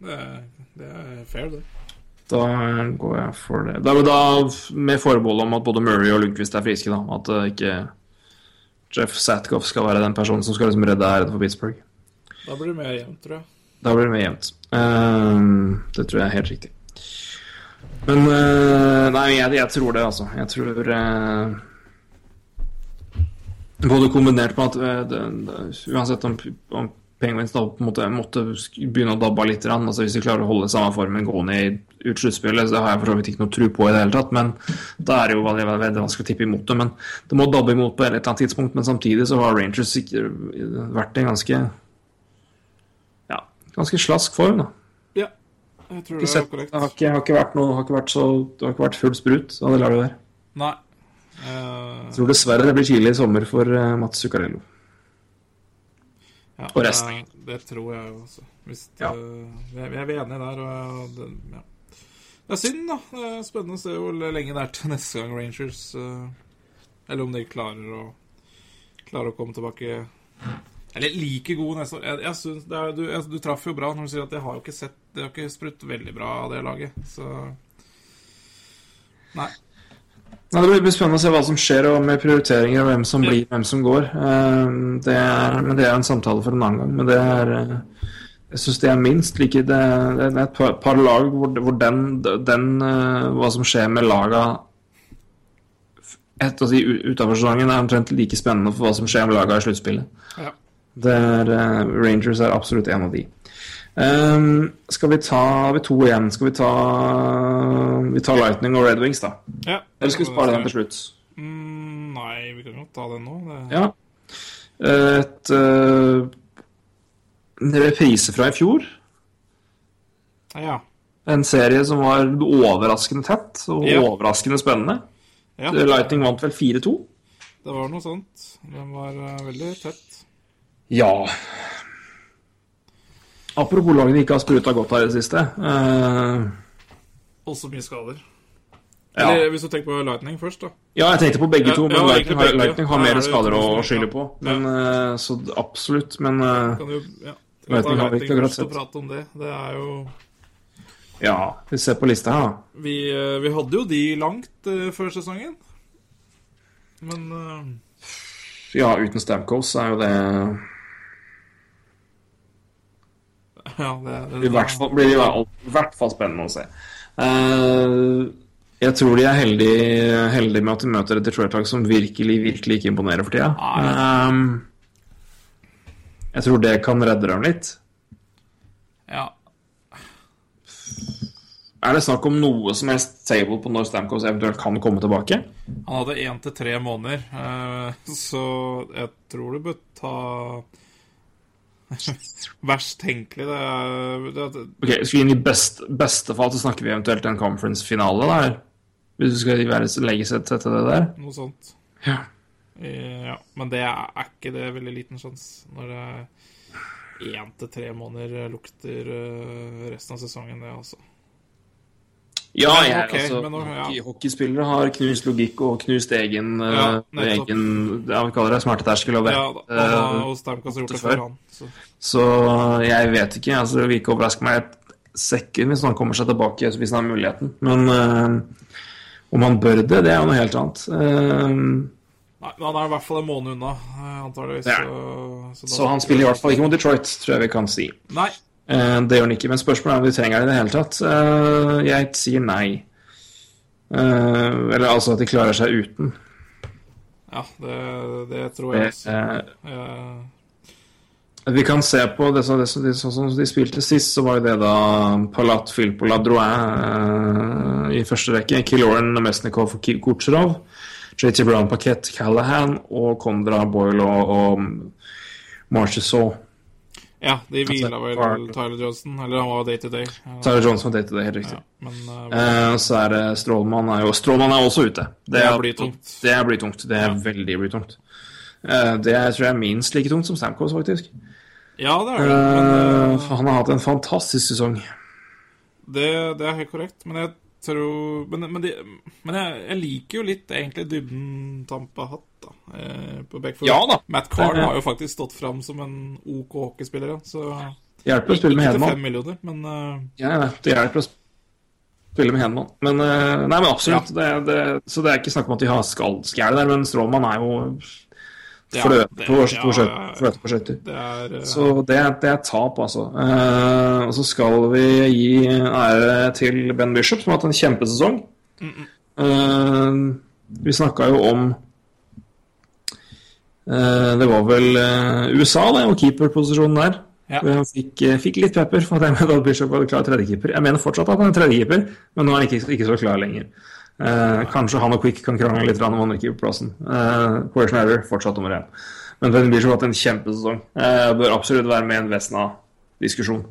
Speaker 4: Det, er- det er fair, det.
Speaker 3: Da går jeg for det. Da, da Med forbehold om at både Murray og Lundqvist er friske, da. At uh, ikke Jeff Satkoff skal være den personen som skal liksom redde æren for Pittsburgh.
Speaker 4: Da blir det mer jevnt, tror jeg.
Speaker 3: Da blir det mer jevnt. Uh, det tror jeg er helt riktig. Men uh, Nei, jeg, jeg tror det, altså. Jeg tror eh, Både kombinert med at det, det, uansett om, om Penguins da på en måte måtte begynne å dabbe litt, altså hvis de klarer å holde samme formen gående i ut sluttspillet, så har jeg for så vidt ikke noe tro på i det hele tatt. Men da er det jo veldig, veldig vanskelig å tippe imot det. Men det må dabbe imot på et eller annet tidspunkt. Men samtidig så har Rangers ikke vært i en ganske ja, ganske slask form, da.
Speaker 4: Ja. Jeg tror det er
Speaker 3: sett, det
Speaker 4: korrekt.
Speaker 3: har ikke, har ikke vært noe, har ikke vært så, det har ikke vært full sprut av det laget der.
Speaker 4: Nei. Uh...
Speaker 3: Jeg tror dessverre det blir tidlig i sommer for eh, Mats Zuccarello.
Speaker 4: Ja,
Speaker 3: og resten.
Speaker 4: Det, det tror jeg jo også. Hvis det,
Speaker 3: Ja.
Speaker 4: vi, er, vi er enige der. Og det, ja. det er synd, da. Det er spennende å se hvor lenge det er til neste gang Rangers eh, Eller om de klarer å Klarer å komme tilbake Eller like gode neste år. Jeg, jeg synes er, du, jeg, du traff jo bra når du sier at jeg har jo ikke sett Det har ikke sprutt veldig bra av det laget. Så Nei.
Speaker 3: Nei, det blir spennende å se hva som skjer med prioriteringer og hvem som blir, hvem som går. Eh, Det er, men det er en samtale for en annen gang. Men det er eh, Jeg syns det er minst like Det, det er et par, par lag hvor, hvor den, den eh, Hva som skjer med laga etter å si utenfor sesongen, er omtrent like spennende for hva som skjer med laga i sluttspillet.
Speaker 4: Ja.
Speaker 3: Er, eh, Rangers er absolutt en av de. Ehm, skal vi ta Har vi to igjen? Skal vi ta Vi tar Lightning og Red Wings, da?
Speaker 4: ja.
Speaker 3: Eller skal vi spare den til slutt?
Speaker 4: Mm, nei, vi kan godt ta den nå. Det,
Speaker 3: Ja. Et uh, En reprise fra i fjor.
Speaker 4: ja.
Speaker 3: En serie som var overraskende tett og
Speaker 4: Ja.
Speaker 3: overraskende spennende.
Speaker 4: ja.
Speaker 3: Lightning vant vel 4-2.
Speaker 4: Det var noe sånt. Den var uh, veldig tett.
Speaker 3: Ja. Apropos lagene ikke har spruta godt her i det siste. Uh...
Speaker 4: Også mye skader.
Speaker 3: ja.
Speaker 4: Eller hvis du tenker på Lightning først, da.
Speaker 3: ja, jeg tenkte på begge to, men
Speaker 4: ja,
Speaker 3: Lightning, har. Lightning har mer
Speaker 4: er
Speaker 3: skader å skylde på. Men, eh, så absolutt. Men uh,
Speaker 4: Kan du, ja.
Speaker 3: Lightning har vi ikke akkurat sett.
Speaker 4: prate om det. Det er jo
Speaker 3: ja, vi ser på lista her, da.
Speaker 4: Vi, vi hadde jo de langt før sesongen. Men
Speaker 3: Ja, uten Stamkos er jo det
Speaker 4: Ja, det, det,
Speaker 3: I hvert fall blir det i hvert- fall spennende å se. Uh, jeg tror de er heldige, heldige med at de møter et Detroit-lag som virkelig, virkelig ikke imponerer for tida. Eh, jeg tror det kan redde dem litt.
Speaker 4: Ja.
Speaker 3: Er det snakk om noe som helst table på når Stamkos eventuelt kan komme tilbake?
Speaker 4: Han hadde én til tre måneder, eh, så jeg tror du bør ta Verst tenkelig, det det, det,
Speaker 3: Ok, Skal vi inn i best, beste fall, så snakker vi eventuelt en conference-finale der. Hvis du skal være, legge seg til det der.
Speaker 4: Noe sånt.
Speaker 3: Ja.
Speaker 4: Eh, Ja, men det er, ikke det veldig liten sjanse når det én til tre måneder lukter eh, resten av sesongen, det, altså.
Speaker 3: Ja, jeg,
Speaker 4: okay,
Speaker 3: altså,
Speaker 4: men nå- ja.
Speaker 3: hockeyspillere har knust logikk og knust egen, eh,
Speaker 4: Ja,
Speaker 3: egen ja, vi kaller det smerteterskel og
Speaker 4: Ja, da,
Speaker 3: eh,
Speaker 4: og Stamkos har gjort det
Speaker 3: før.
Speaker 4: han. Så.
Speaker 3: så jeg vet ikke. altså Det vil ikke overraske meg et sekund hvis han kommer seg tilbake hvis han har muligheten. Men uh, om han bør det, det er jo noe helt annet. Uh,
Speaker 4: Nei, men han er i hvert fall en måned unna, antar antageligvis.
Speaker 3: Ja.
Speaker 4: Så, så,
Speaker 3: så han spiller i hvert fall ikke mot Detroit, tror jeg vi kan si.
Speaker 4: Nei.
Speaker 3: Eh, det gjør han ikke, men spørsmålet er om de trenger det i det hele tatt. Eh, jeg sier nei. Eh, eller altså at de klarer seg uten.
Speaker 4: Ja, det, det tror jeg også.
Speaker 3: Eh, vi kan se på det, som- det, sånn som de spilte sist, så var jo det da Palat Filpo Ladroin eh, i første rekke. Kiloren Mesnikov og Kucherov. JT Brown Paquette Callahan og Kondra Boyle og, og Marchessault.
Speaker 4: Ja, de hvila vel
Speaker 3: Park.
Speaker 4: Tyler Johnson, eller han var day to day. Ja,
Speaker 3: Tyler Johnson var det, det day, helt riktig.
Speaker 4: ja, men uh,
Speaker 3: uh, så er det Strålmann er jo Strålmann er også ute.
Speaker 4: Det er tungt.
Speaker 3: Det er tungt. Det er veldig blir tungt. Uh, det er, tror jeg er minst like tungt som Stamkos, faktisk.
Speaker 4: ja, det er det. Men,
Speaker 3: Eh,
Speaker 4: eh,
Speaker 3: han har hatt en fantastisk sesong.
Speaker 4: Det, det er helt korrekt, men jeg tror Men, men, de, men jeg, jeg liker jo litt egentlig dybden Tampa har hatt, da. Eh, på Beckford.
Speaker 3: Ja da.
Speaker 4: Matt
Speaker 3: Carl
Speaker 4: har jo faktisk stått fram som en OK hockeyspiller, ja, så
Speaker 3: Hjelper å spille med
Speaker 4: Ikke til
Speaker 3: Hedman.
Speaker 4: fem men uh...
Speaker 3: Ja, ja, det hjelper å spille med Hedman. Men, uh, nei, men absolutt. Det, det, så det er ikke snakk om at de har skallskjære der, men Strålmann er jo
Speaker 4: Ja,
Speaker 3: fløte på, skøyter.
Speaker 4: er eh,
Speaker 3: Så det, er- det er tap, altså. Uh, og så skal vi gi ære til Ben Bishop, som har hatt en kjempesesong. Uh, vi snakka jo om uh, Det var vel USA, det, og keeperposisjonen der.
Speaker 4: Ja.
Speaker 3: Han fikk, fikk litt pepper for at Emil Bishop var klar tredjekeeper. Jeg mener fortsatt at han er tredjekeeper, men nå er han ikke, ikke så klar lenger. Eh, kanskje han og Quick kan krangle litt om andrekeeperplassen. Uh, Quare Ever fortsatt nummer én. Men Benny Bishop har hatt en kjempesesong. Eh, bør absolutt være med i en Vesna-diskusjon.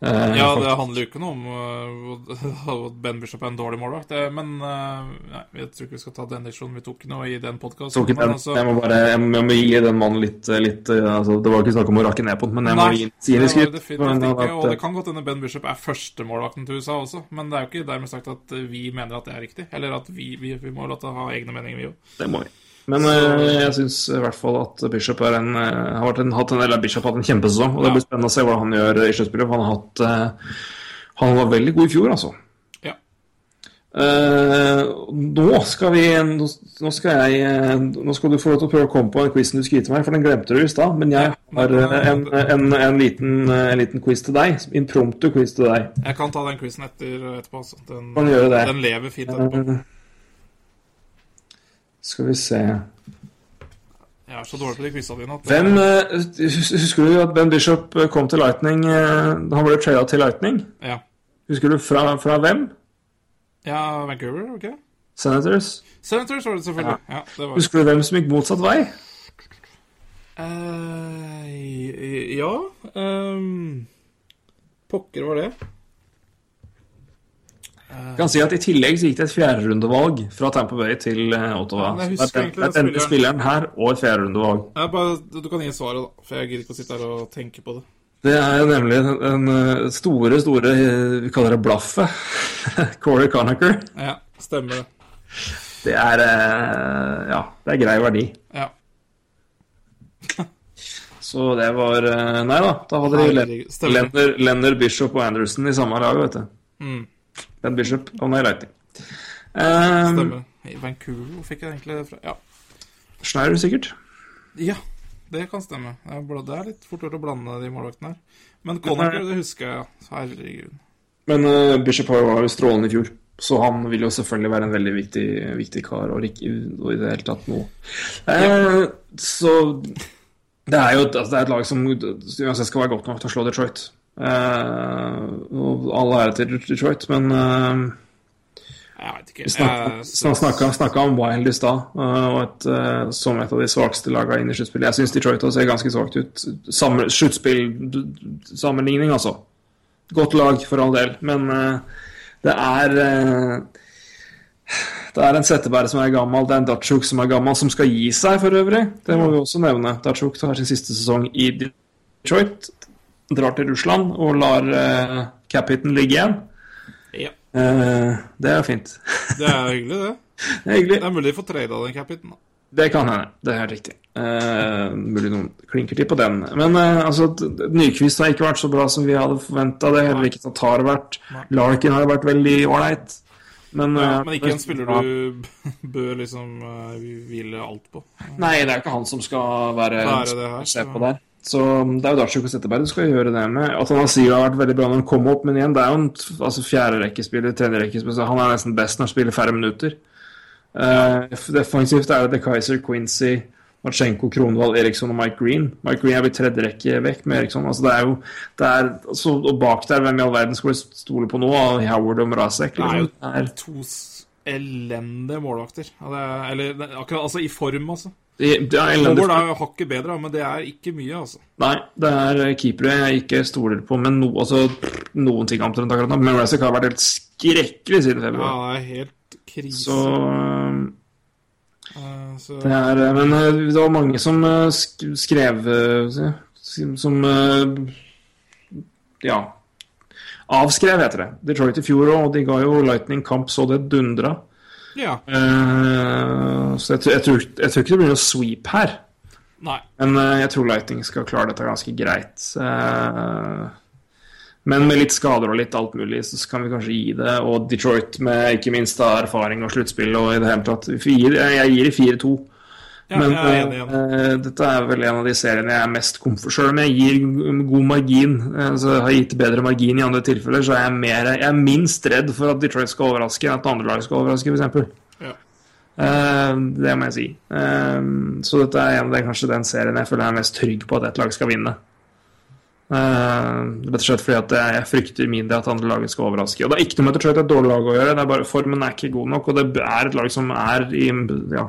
Speaker 3: Eh,
Speaker 4: Ja, det handler jo ikke noe om uh, at Ben Bishop er en dårlig målvakt, men uh, nei, jeg tror ikke vi skal ta den diskusjonen. Vi tok noe i den podkasten.
Speaker 3: Altså. jeg, må bare, jeg, må, jeg må gi den mannen litt, litt eh, altså, Det var ikke snakk om å rakke ned på den, men jeg må gi si
Speaker 4: det skritt. Og det kan godt hende Ben Bishop er førstemålvakten til USA også, men det er jo ikke dermed sagt at vi mener at det er riktig. Eller at vi, vi, vi må la det ha egne meninger, vi òg.
Speaker 3: det må vi. Men eh, jeg syns i hvert fall at Bishop en, eh, har en, hatt en, eller Bishop har hatt en kjempesesong. Og det blir spennende å se hva han gjør i sluttspillet. Han har hatt eh, Han var veldig god i fjor, altså.
Speaker 4: Ja.
Speaker 3: Eh, nå skal vi nå, skal jeg Nå skal du få lov til å prøve å komme på en quiz du skulle til meg, for den glemte du i stad. Men jeg har en, en, en, liten, en liten quiz til deg. Impromptu quiz til deg.
Speaker 4: Jeg kan ta den quizen etter, etterpå. Altså. Den, den lever fint etterpå.
Speaker 3: Eh, skal vi se
Speaker 4: Jeg er så dårlig på de quizene dine at
Speaker 3: Hvem eh, Husker du at Ben Bishop eh, kom til Lightning eh, Han ble trada til Lightning?
Speaker 4: Ja.
Speaker 3: Husker du fra, fra hvem?
Speaker 4: ja, Vancouver, det?
Speaker 3: Senators?
Speaker 4: Senators var det selvfølgelig. Ja, det var
Speaker 3: Husker du hvem som gikk motsatt vei?
Speaker 4: Uh, ja um, Pokker var det.
Speaker 3: Jeg kan si at I tillegg så gikk det et fjerderundevalg fra Tampa Bay til eh, Ottawa.
Speaker 4: Ja,
Speaker 3: det er denne spilleren her og et fjerderundevalg.
Speaker 4: Bare, du kan gi svaret, da. For jeg gidder ikke å sitte her og tenke på det.
Speaker 3: Det er nemlig den eh, store, store eh, Vi kaller det blaffet. Corey Conacher.
Speaker 4: Ja, stemmer det.
Speaker 3: Det er Ja, det er grei verdi.
Speaker 4: Ja.
Speaker 3: Så det var Nei da, da hadde de Lenner, Bishop og Anderson i samme lag, vet du.
Speaker 4: Mm.
Speaker 3: Ben Bishop og Nei Lighting. Um,
Speaker 4: Stemmer. I Vancouver, fikk jeg egentlig det fra? Ja.
Speaker 3: Schneider, sikkert.
Speaker 4: ja. det kan stemme. Det er litt fort gjort å blande de målvaktene her. Men Connacher, det husker jeg. Herregud.
Speaker 3: Men uh, Bishop var jo strålende i fjor, så han vil jo selvfølgelig være en veldig viktig, viktig kar, og, ikke, og i det hele tatt noe. Eh, så det er jo et- altså, det er et lag som uansett skal være godt nok til å slå Detroit. Eh, og all ære til Detroit, men eh,
Speaker 4: Jeg vet ikke.
Speaker 3: vi snakka, snakka, om Wild i stad, uh, som et av de svakeste lagene inn i sluttspillet. Jeg syns Detroit også ser ganske svakt ut. Samme- Sluttspillsammenligning, altså. Godt lag, for all del, men uh, det er uh, Det er en settebære som er gammel, det er en Datsjuk som er gammel, som skal gi seg for øvrig. Det må vi også nevne. Datsjuk tar sin siste sesong i Detroit, drar til Russland og lar uh, cap-hiten ligge igjen.
Speaker 4: Ja,
Speaker 3: Uh, det er fint.
Speaker 4: det er hyggelig, det.
Speaker 3: Det er hyggelig.
Speaker 4: Det er mulig de får trada den capiten, da.
Speaker 3: Det kan hende. Det er riktig. Uh, mulig noen klinker til på den. Men uh, altså, Nyquist har ikke vært så bra som vi hadde forventa. Det har heller ikke Tatar vært.
Speaker 4: Nei.
Speaker 3: Larkin har vært veldig ålreit. Men,
Speaker 4: Ja,
Speaker 3: eh,
Speaker 4: men ikke en spiller du bør liksom hvile alt på.
Speaker 3: Nei, det er ikke han som skal være
Speaker 4: Være det her,
Speaker 3: se på der. Så det er jo Datsjuk og Setteberg du skal gjøre det med. At han sier det har vært veldig bra når han kom opp, men igjen, det er jo en altså, fjerderekkespiller, tredjerekkespiller, han er nesten best når han spiller færre minutter. Uh, defensivt er det De Kaiser, Quincy, Marchenko, Kronvall, Eriksson og Mike Green. Mike Green er blitt tredje rekke vekk med Eriksson. Altså, det er jo, det er, altså, og bak der, hvem i all verden skal vi stole på nå? Howard og Mrazek?
Speaker 4: Det er jo
Speaker 3: Liksom. Det er,
Speaker 4: to elendige målvakter. Er, eller er akkurat, altså i form, altså.
Speaker 3: Det, det er.
Speaker 4: Howard er hakket bedre, men det er ikke mye, altså.
Speaker 3: Nei, det er eh, keepere jeg ikke stoler på, men no, altså, noen ting omtrent akkurat nå. Men Razzic har vært helt skrekkelig siden februar.
Speaker 4: Ja, det er helt krise.
Speaker 3: Så
Speaker 4: Eh, så
Speaker 3: det er øh, Men det var mange som skrev Som Ja. Avskrev, heter det. Detroit i fjor òg, og de ga jo Lightning kamp så det dundra.
Speaker 4: Ja.
Speaker 3: Uh, så jeg, tror- jeg, tror, jeg tror ikke det blir noe sweep her.
Speaker 4: Nei.
Speaker 3: Men uh, jeg tror Lighting skal klare dette ganske greit. Uh, men med litt skader og litt alt mulig, så kan vi kanskje gi det. Og Detroit med ikke minst da erfaring og sluttspill og i det hele tatt. Vi gir- Jeg gir det 4-2.
Speaker 4: Ja,
Speaker 3: Men
Speaker 4: enig igjen.
Speaker 3: eh, dette er vel en av de seriene jeg er mest komfort Selv om jeg gir god margin, uh, så har jeg gitt bedre margin i andre tilfeller, så er jeg, mer, jeg er minst redd for at Detroit skal overraske enn at andre lag skal overraske, f.eks.
Speaker 4: Ja.
Speaker 3: Uh, det må jeg si. Eh, så dette er en, det er kanskje den serien jeg føler jeg er mest trygg på at ett lag skal vinne. Eh, rett og slett fordi at jeg, frykter mindre at andre lag skal overraske. Og Det er ikke noe med at Detroit er et dårlig lag å gjøre, det er bare formen er ikke god nok. Og det er et lag som er i ja,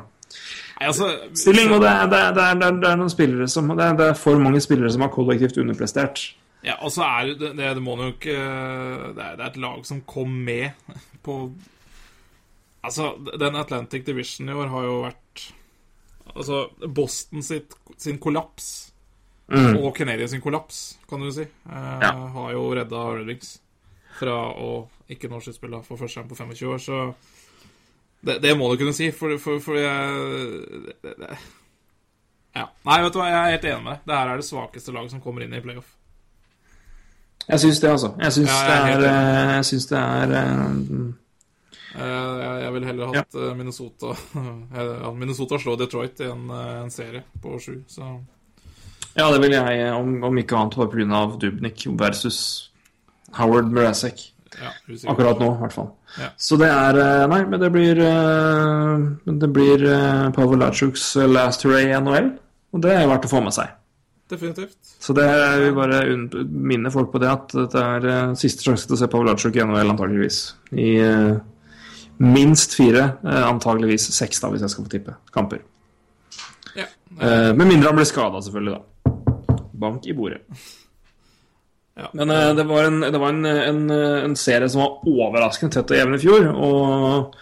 Speaker 4: altså,
Speaker 3: stilling, og det det, det, er, det, er, noen spillere som det er, for mange spillere som har kollektivt underprestert.
Speaker 4: Ja, og så er det, det, må nok eh, det er, det er et lag som kom med på Altså, den Atlantic Division i år har jo vært Altså, Boston sitt, sin kollaps
Speaker 3: Mm.
Speaker 4: og Canadian sin kollaps, kan du si, eh,
Speaker 3: Ja.
Speaker 4: har jo redda Red Wings fra å ikke nå sluttspille for første gang på 25 år, så det, det må du kunne si, for, for, for jeg det, Ja. Nei, vet du hva, jeg er helt enig med deg. Det her er det svakeste laget som kommer inn i playoff.
Speaker 3: Jeg syns det, altså. Jeg syns
Speaker 4: Ja,
Speaker 3: det eh, det er eh,
Speaker 4: Eh, Jeg jeg ville heller hatt ja. Minnesota Minnesota slår Detroit i en, en serie på sju, så
Speaker 3: Ja, det vil jeg, om, om ikke annet bare pga. Dubnik versus Howard Mrazek.
Speaker 4: Ja.
Speaker 3: Akkurat nå, i hvert fall.
Speaker 4: Ja.
Speaker 3: Så det er eh, Nei, men det blir eh, Det blir uh, Pavel Lachuks last hurray i NHL. Og det er verdt å få med seg.
Speaker 4: Definitivt.
Speaker 3: Så det jeg vil bare minne folk på det at dette er eh, siste sjanse til å se Pavel Lachuk i NHL, antageligvis. I eh, minst fire, antageligvis seks, da, hvis jeg skal få tippe, kamper.
Speaker 4: Ja.
Speaker 3: Eh, med mindre han blir skada, selvfølgelig, da. Bank i bordet.
Speaker 4: Ja.
Speaker 3: Men uh, det var, en, det var en, en, en serie som var overraskende tett og jevn i fjor. Og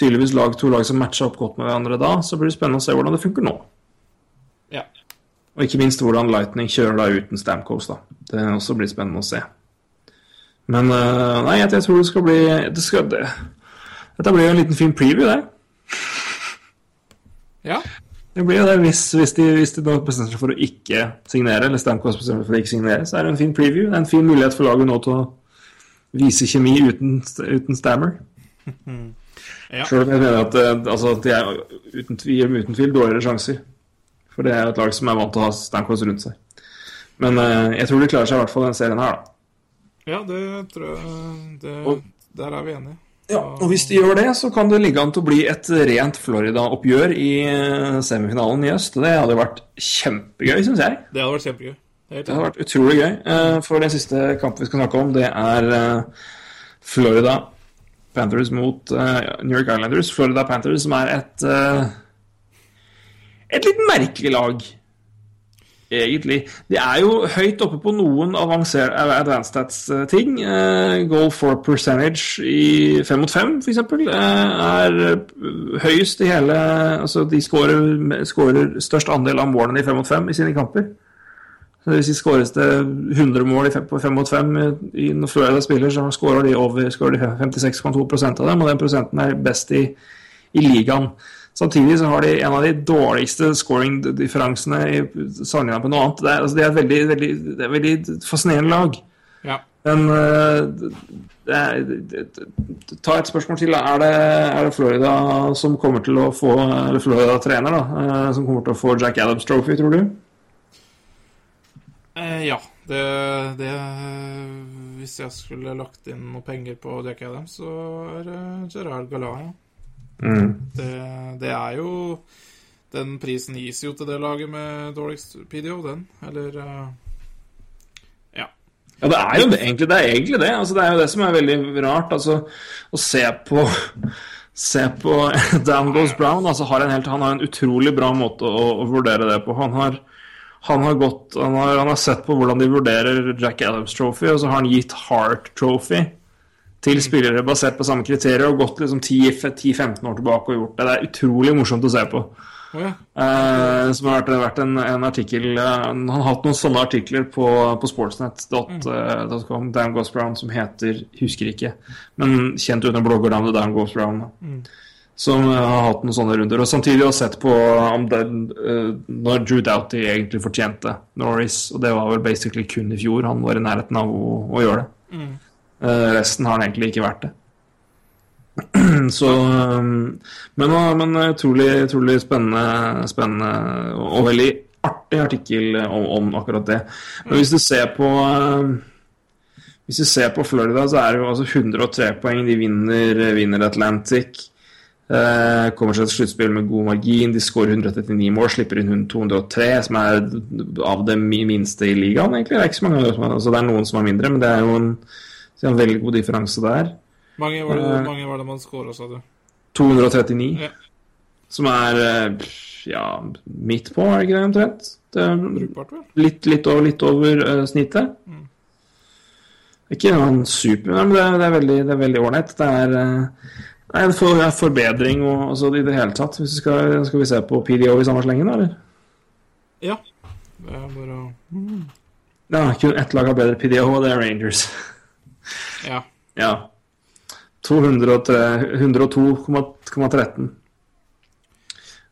Speaker 3: tydeligvis lag, to lag som matcha opp godt med hverandre da. Så blir det spennende å se hvordan det funker nå.
Speaker 4: ja.
Speaker 3: Og ikke minst hvordan Lightning kjører da uten Stamcoast. da. Det også blir spennende å se. Men uh, nei, jeg, jeg tror det skal bli det skal, det, Dette blir jo en liten fin preview, det.
Speaker 4: ja.
Speaker 3: Det blir jo det hvis, hvis, de, hvis de bestemmer seg for å ikke signere, eller Stamkos bestemmer seg for å ikke signere, så er det en fin preview. Det er en fin mulighet for laget nå til å vise kjemi uten, uten Stammer.
Speaker 4: Ja.
Speaker 3: Selv om jeg mener at eh, altså, de er uten tvil, uten tvil dårligere sjanser For det er et lag som er vant til å ha Stamkos rundt seg. Men uh, jeg tror de klarer seg i hvert fall den serien her, da.
Speaker 4: Ja, det tror jeg det,
Speaker 3: Og-
Speaker 4: Der er vi enige.
Speaker 3: Ja, og hvis de gjør det, så kan det ligge an til å bli et rent Florida-oppgjør i eh, semifinalen i øst. Det hadde vært kjempegøy, syns jeg.
Speaker 4: Det hadde vært kjempegøy.
Speaker 3: Det hadde vært utrolig gøy. Eh, For den siste kampen vi skal snakke om, det er eh, Florida Panthers mot New York Islanders. Florida Panthers som er et et litt merkelig lag, egentlig. De er jo høyt oppe på noen advanced stats-ting. Uh, goal for percentage i fem mot fem, f.eks., uh, er eh, høyest i hele Altså, de scorer størst andel av målene i fem mot fem i sine kamper. Så Hvis de skåres det 100 mål i fem, på fem mot fem i når Florida spiller, så skårer de over skårer de 56,2% av dem, og den prosenten er best i, i ligaen. Samtidig så har de en av de dårligste scoring-differansene sammenlignet med noe annet. Det er, altså, det er et veldig, veldig, det er veldig fascinerende lag.
Speaker 4: Ja.
Speaker 3: Men eh, det er, det, det, ta et spørsmål til. Er det, er det Florida som kommer til å få Eller Florida-trener, da, eh, som kommer til å få Jack Adams Trophy, tror du?
Speaker 4: Eh, ja. Det, det Hvis jeg skulle lagt inn noe penger på Jack Adams, så er det Gerard Gallant, ja. Det, det er jo Den prisen gis jo til det laget med dårligst PDO, den. Eller eh, Ja.
Speaker 3: Ja, det er jo det, egentlig det. Er egentlig det. Altså, det er jo det som er veldig rart. Altså, å se på Se på Dan Goes Brown. Altså, har en helt, han har en utrolig bra måte å, å vurdere det på. Han har, han har, gått, han, har, han har sett på hvordan de vurderer Jack Adams Trophy, og så har han gitt Hart Trophy til spillere basert på samme kriterier, og gått liksom 10-15 år tilbake og gjort det. Det er utrolig morsomt å se på.
Speaker 4: Oh, ja.
Speaker 3: Eh, som har vært, vært en, en artikkel eh, Han har hatt noen sånne artikler på, på sportsnet.com, Dan Goss Brown, som heter Husker ikke, men kjent under bloggernavnet Dan Goss Brown. Som eh, har hatt noen sånne runder. Og samtidig har sett på om den, uh, når Drew Doughty egentlig fortjente Norris. Og det var vel basically kun i fjor han var i nærheten av å, å gjøre det. Eh, resten har han egentlig ikke vært det. Så um, Men, men utrolig, utrolig spennende, spennende og, veldig artig artikkel om, om akkurat det. Men hvis du ser på um, Hvis du ser på Florida, så er det jo altså 103 poeng. De vinner, vinner Atlantic. Eh, kommer seg til sluttspill med god margin. De skårer 139 mål, slipper inn 203, som er av det minste i ligaen, egentlig. Det er ikke så mange, altså, det er noen som er mindre, men det er jo en, så en veldig god differanse der.
Speaker 4: Mange var det,
Speaker 3: Eh.
Speaker 4: mange var det man scora, sa du?
Speaker 3: 239,
Speaker 4: Ja.
Speaker 3: som er eh, ja, midt på, er det ikke det omtrent? Det er
Speaker 4: Brukbart, vel?
Speaker 3: litt, litt over, litt over uh, snittet. Ikke noen super, men det det er veldig det er veldig ålreit. Det er nei, det for, er forbedring og altså, i det hele tatt. Hvis vi skal, skal vi se på PDO i samme slengen, da, eller?
Speaker 4: Ja. Det er bare å
Speaker 3: Ja, kun ett lag har bedre PDO, og det er Rangers.
Speaker 4: Ja.
Speaker 3: ja. 203 102,13.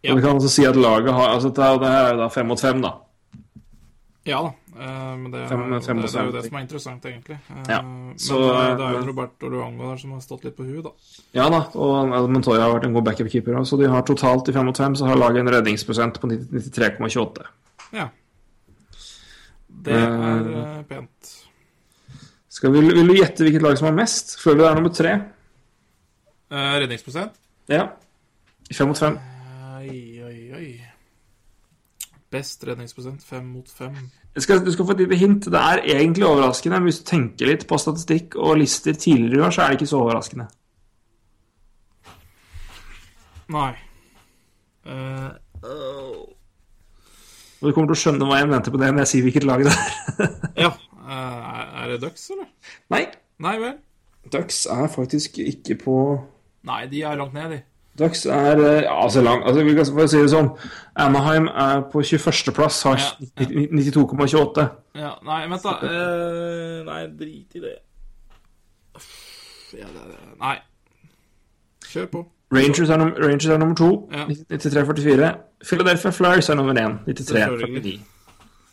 Speaker 4: Ja.
Speaker 3: Vi kan altså si at laget har altså det, det her er jo da fem mot fem, da.
Speaker 4: Ja da. Eh, men det er,
Speaker 3: Fem-
Speaker 4: det,
Speaker 3: fem
Speaker 4: det, er jo det som er interessant, egentlig. Eh,
Speaker 3: Ja. Så,
Speaker 4: men det er jo
Speaker 3: eh,
Speaker 4: Roberto Luango der som har stått litt på huet, da.
Speaker 3: Ja da, og Montoya har vært en god backup-keeper. også, Så de har totalt i fem mot fem så har laget en redningsprosent på 93,28.
Speaker 4: Ja. Det er eh, pent.
Speaker 3: Skal vi, Vil du gjette hvilket lag som har mest? Føler du det er nummer tre?
Speaker 4: Uh, redningsprosent?
Speaker 3: Ja. Fem mot fem.
Speaker 4: Oi, oi, oi. Best redningsprosent, fem mot fem.
Speaker 3: Skal, du skal få et lite hint. Det er egentlig overraskende, men hvis du tenker litt på statistikk og lister tidligere i år, så er det ikke så overraskende.
Speaker 4: Nei. Eh,
Speaker 3: Og Du kommer til å skjønne hva jeg mente på det når jeg sier hvilket lag det er.
Speaker 4: ja. Eh, er det Ducks, eller?
Speaker 3: Nei,
Speaker 4: Nei vel?
Speaker 3: Ducks er faktisk ikke på
Speaker 4: Nei, de er langt ned, de.
Speaker 3: Ducks er eh, ja, altså lang, altså, vi kan å si det sånn Anaheim er på 21.-plass, har
Speaker 4: Ja, ja.
Speaker 3: 92,28.
Speaker 4: Ja, nei, vent da. Eh, nei, drit i det. Ja, det, det. Nei. Kjør på.
Speaker 3: Rangers er, num Rangers er nummer to,
Speaker 4: Ja.
Speaker 3: 93,44. Philadelphia Flyers er nummer én, 93,49.
Speaker 4: Selvfølgelig.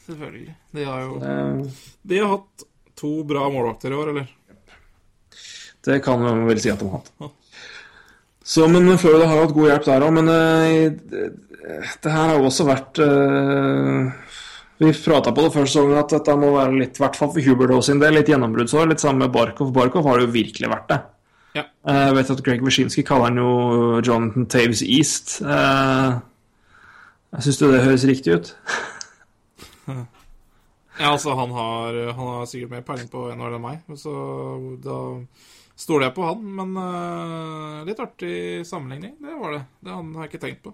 Speaker 4: Selvfølgelig. De har jo
Speaker 3: Eh,
Speaker 4: De har hatt to bra målvakter i år, eller?
Speaker 3: Det kan man vel si at de har hatt. Så, men Florida har hatt god hjelp der òg. Men eh, det, her har også vært uh, Vi prata på det før sesongen at dette må være litt, i hvert fall for Huberdo sin del, litt gjennombruddsår. Litt sammen med Barkov. Barkov har det jo virkelig vært det.
Speaker 4: Ja.
Speaker 3: Eh, Jeg vet at Greg Wyszynski kaller han jo Jonathan Taves East. Jeg syns det høres riktig ut.
Speaker 4: Ja, altså, han har, han har sikkert mer peiling på NHL enn meg, så da stoler jeg på han. Men uh, litt artig sammenligning, det var det. Det han har jeg ikke tenkt på.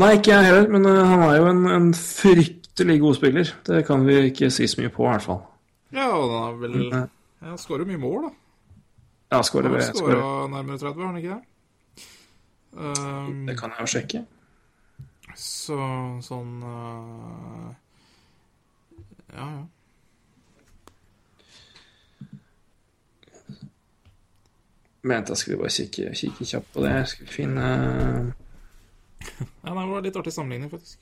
Speaker 3: Nei, ikke jeg heller, men uh, han er jo en, en fryktelig god spiller. Det kan vi ikke si så mye på, i hvert fall.
Speaker 4: Ja, og han er vel
Speaker 3: men,
Speaker 4: ja, Han skårer mye mål, da.
Speaker 3: Ja, skårer
Speaker 4: Han
Speaker 3: skårer.
Speaker 4: skåra nærmere 30, har han ikke det? Um,
Speaker 3: Det kan jeg jo sjekke.
Speaker 4: Så sånn uh, Ja, ja.
Speaker 3: Mente jeg skulle bare kikke, kikke kjapt på det. Jeg skulle finne
Speaker 4: ja det var litt artig sammenligning, faktisk.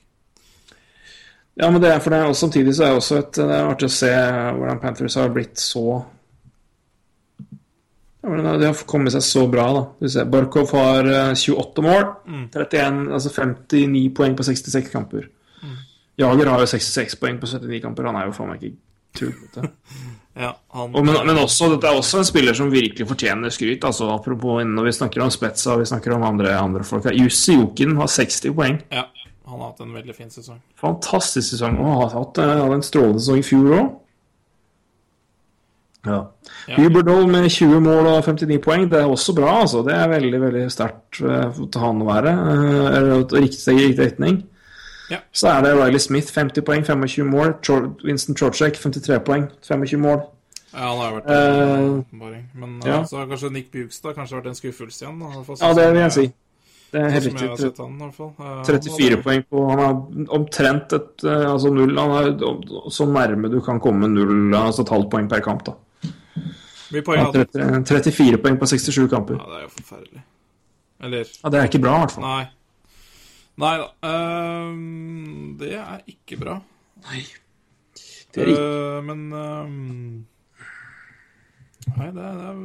Speaker 3: Ja, men det er for det, og samtidig så er det også et, det er artig å se hvordan Panthers har blitt så ja, men har kommet seg så bra, da. Du Barkov har eh, 28 mål. 31, altså 59 poeng på 66 kamper. Jager har jo 66 poeng på 79 kamper. Han er jo faen meg ikke tullete.
Speaker 4: Ja, han
Speaker 3: men, men også, dette er også en spiller som virkelig fortjener skryt. Altså, apropos når vi snakker om Spetza og vi snakker om andre, andre folk. her. Jussi Jokin har 60 poeng.
Speaker 4: Ja, han har hatt en veldig fin sesong.
Speaker 3: Fantastisk sesong. Og har hatt eh, hadde en strålende sesong i fjor òg. Ja. Huberdoll med 20 mål og 59 poeng, det er også bra. altså. Det er veldig veldig sterkt eh, til han å være. eh, riktig steg i riktig retning.
Speaker 4: Ja.
Speaker 3: Så er det Riley Smith, 50 poeng, 25 mål. Winston Chorchek, 53 poeng, 25 mål.
Speaker 4: Ja, han har jo vært
Speaker 3: Eh,
Speaker 4: en åpenbaring. Men
Speaker 3: ja.
Speaker 4: eh, så har kanskje Nick Bugstad kanskje vært en skuffelse igjen. Da,
Speaker 3: Ja, det vil jeg si. Det er helt riktig.
Speaker 4: han. Eh, han
Speaker 3: 34
Speaker 4: hadde-
Speaker 3: poeng på Han har omtrent et eh, altså null Han er så nærme du kan komme null, altså et halvt poeng per kamp, da.
Speaker 4: Mye poeng
Speaker 3: Ja, 30 34 poeng på 67 kamper.
Speaker 4: Ja, det er jo forferdelig. Eller
Speaker 3: Ja, Det er ikke bra, i hvert fall.
Speaker 4: Nei. Nei da. Uh, det er ikke bra.
Speaker 3: Nei. Det er ikke
Speaker 4: uh, men uh, Nei, det er, det er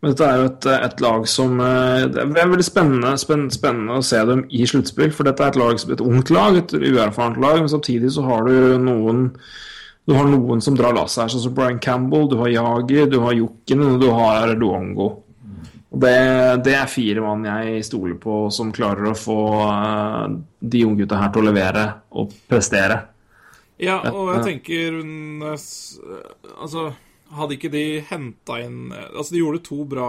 Speaker 3: Men dette er jo et, et lag som eh, Det er veldig spennende, spennende, spennende å se dem i sluttspill. For dette er et lag som et ungt lag, et uerfarent lag. Men samtidig så har du noen Du har noen som drar lasset her, sånn som Brian Campbell, du har Jager, du har Jokkinen og du har Luongo. Det, det er fire mann jeg stoler på som klarer å få de de unggutta her til å levere og prestere.
Speaker 4: Ja, og jeg tenker Altså, hadde ikke de henta inn Altså, de gjorde to bra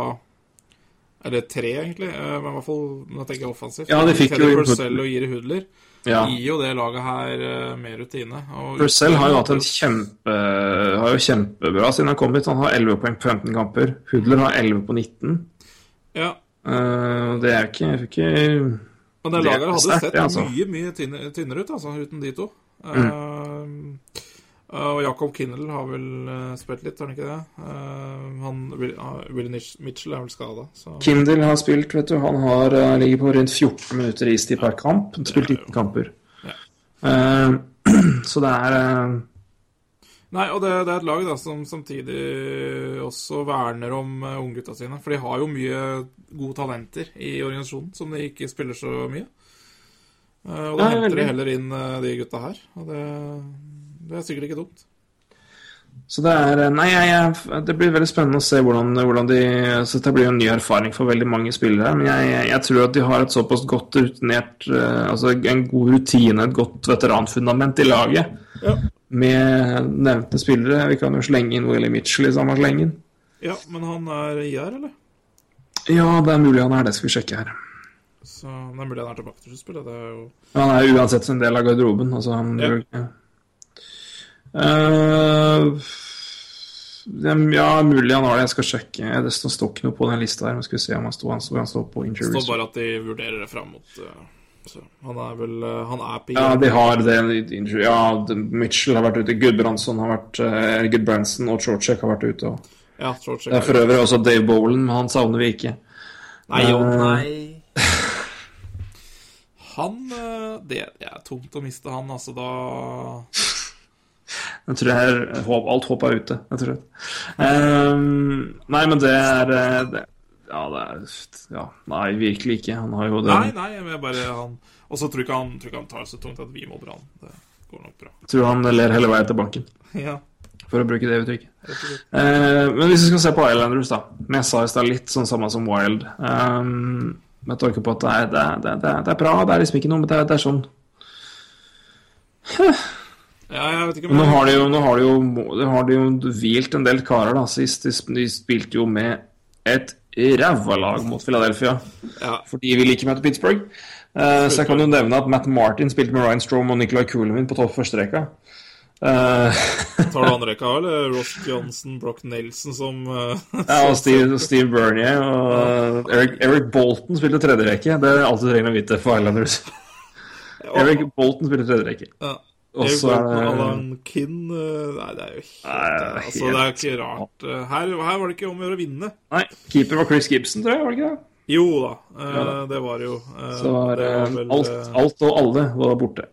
Speaker 4: Eller tre, egentlig. eh, Men i hvert fall nå tenker jeg offensivt.
Speaker 3: Ja, de fikk
Speaker 4: Teddy
Speaker 3: jo-
Speaker 4: Purcell og Jiri Hudler
Speaker 3: Ja.
Speaker 4: gir jo det laget her eh, mer rutine.
Speaker 3: Purcell har jo hatt en kjempe Har jo kjempebra siden han kom hit. Han har 11 poeng på 15 kamper. Hudler har 11 på 19.
Speaker 4: Ja,
Speaker 3: Eh, det er ikke, ikke
Speaker 4: Men det
Speaker 3: Det
Speaker 4: laget hadde sett
Speaker 3: det, altså.
Speaker 4: mye mye tynnere ut, altså, uten de to.
Speaker 3: Mm.
Speaker 4: Eh, og Jacob Kinnell har vel eh, spilt litt, har han ikke det? Eh, han, Will, Willie Nich- Mitchell er vel skada,
Speaker 3: Kindle har spilt, vet du. Han har eh, ligger på rundt 14 minutter istid per kamp. Han spilte Spilt 19 kamper.
Speaker 4: Ja.
Speaker 3: Eh, så det er eh,
Speaker 4: Nei, og det, det er et lag da som samtidig også verner om unggutta sine. For de har jo mye gode talenter i organisasjonen som de ikke spiller så mye. Eh, og da henter de heller inn eh, de gutta her. Og det, det er sikkert ikke dumt.
Speaker 3: Så det er Nei, jeg, det blir veldig spennende å se hvordan, hvordan de Så dette blir jo en ny erfaring for veldig mange spillere. Men jeg, jeg, tror at de har et såpass godt rutinert eh, Altså en god rutine, et godt veteranfundament i laget.
Speaker 4: Ja.
Speaker 3: Med nevnte spillere. Vi kan jo slenge inn Willy Mitchell i samme slengen.
Speaker 4: ja, men han er IR, eller?
Speaker 3: Ja, det er mulig han er det. Skal vi sjekke her.
Speaker 4: Så det er mulig han er tilbake til sluttspillet. Det er jo
Speaker 3: Han er uansett en del av garderoben. Altså, han
Speaker 4: Ja.
Speaker 3: Ja. Eh, ja, mulig han har det. Jeg skal sjekke. Det står står ikke noe på den lista her. Men skal vi se om han står, han står, på står
Speaker 4: Det står bare at de vurderer det fram mot eh, så Han er vel eh, Han er på
Speaker 3: Ja, de har det. Injury. Ja, Mitchell har vært ute. Gudbrandsson har vært uh, Gudbrandsen og Chorchek har vært ute. Og.
Speaker 4: Ja, Chorchek
Speaker 3: Det er for øvrig også Dave Bowen, men han savner vi ikke.
Speaker 4: Nei, jo, nei. Han det, det er tungt å miste han, altså. Da
Speaker 3: Jeg tror jeg alt håp er ute, rett og slett. Ehm, nei, men det er eh, det, Ja, det er ja, Nei, virkelig ikke. Han har jo det
Speaker 4: Nei, nei, men jeg bare han Og så tror jeg ikke han, tror ikke han tar så tungt at vi mobber han. Det går nok bra.
Speaker 3: Tror han ler hele veien til banken,
Speaker 4: Ja,
Speaker 3: for å bruke det uttrykket. Eh, men hvis vi skal se på Islanders, da. Mesa jeg sa i stad, litt sånn samme som Wild. Um, med tanke på at det er, det, er, det, er, det er bra, det er liksom ikke noe Men det er, sånn
Speaker 4: Ja, jeg vet ikke
Speaker 3: Nå har de jo, nå har de jo, har de jo hvilt en del karer, da. Sist de, de spilte jo med et ræva lag mot Philadelphia.
Speaker 4: Ja.
Speaker 3: Fordi vi liker møte Pittsburgh. Uh, så jeg kan jo nevne at Matt Martin spilte med Ryan Strom og Nicolai Kulemin på topp førsterekka. Uh,
Speaker 4: Tar du andre rekka, eller Ross Johnson, Brock Nelson som uh,
Speaker 3: ja, og Steve, Steve Bernier og Eric, Eric Bolton spilte tredje rekke. Det er alt du trenger å vite for Islanders. Eric Bolton spilte tredje rekke.
Speaker 4: ja.
Speaker 3: Og så er det
Speaker 4: Alan Kinn eh, Nei, det er jo helt,
Speaker 3: Nei, altså, er
Speaker 4: altså, det er ikke rart. Eh, Her, her var det ikke om å gjøre å vinne.
Speaker 3: Nei, keeper var Chris Gibson, tror jeg. var det ikke det?
Speaker 4: Jo da, eh,
Speaker 3: Ja da.
Speaker 4: det var det jo. Eh,
Speaker 3: Så var,
Speaker 4: det var
Speaker 3: eh,
Speaker 4: vel,
Speaker 3: alt,
Speaker 4: eh,
Speaker 3: alt og alle var borte.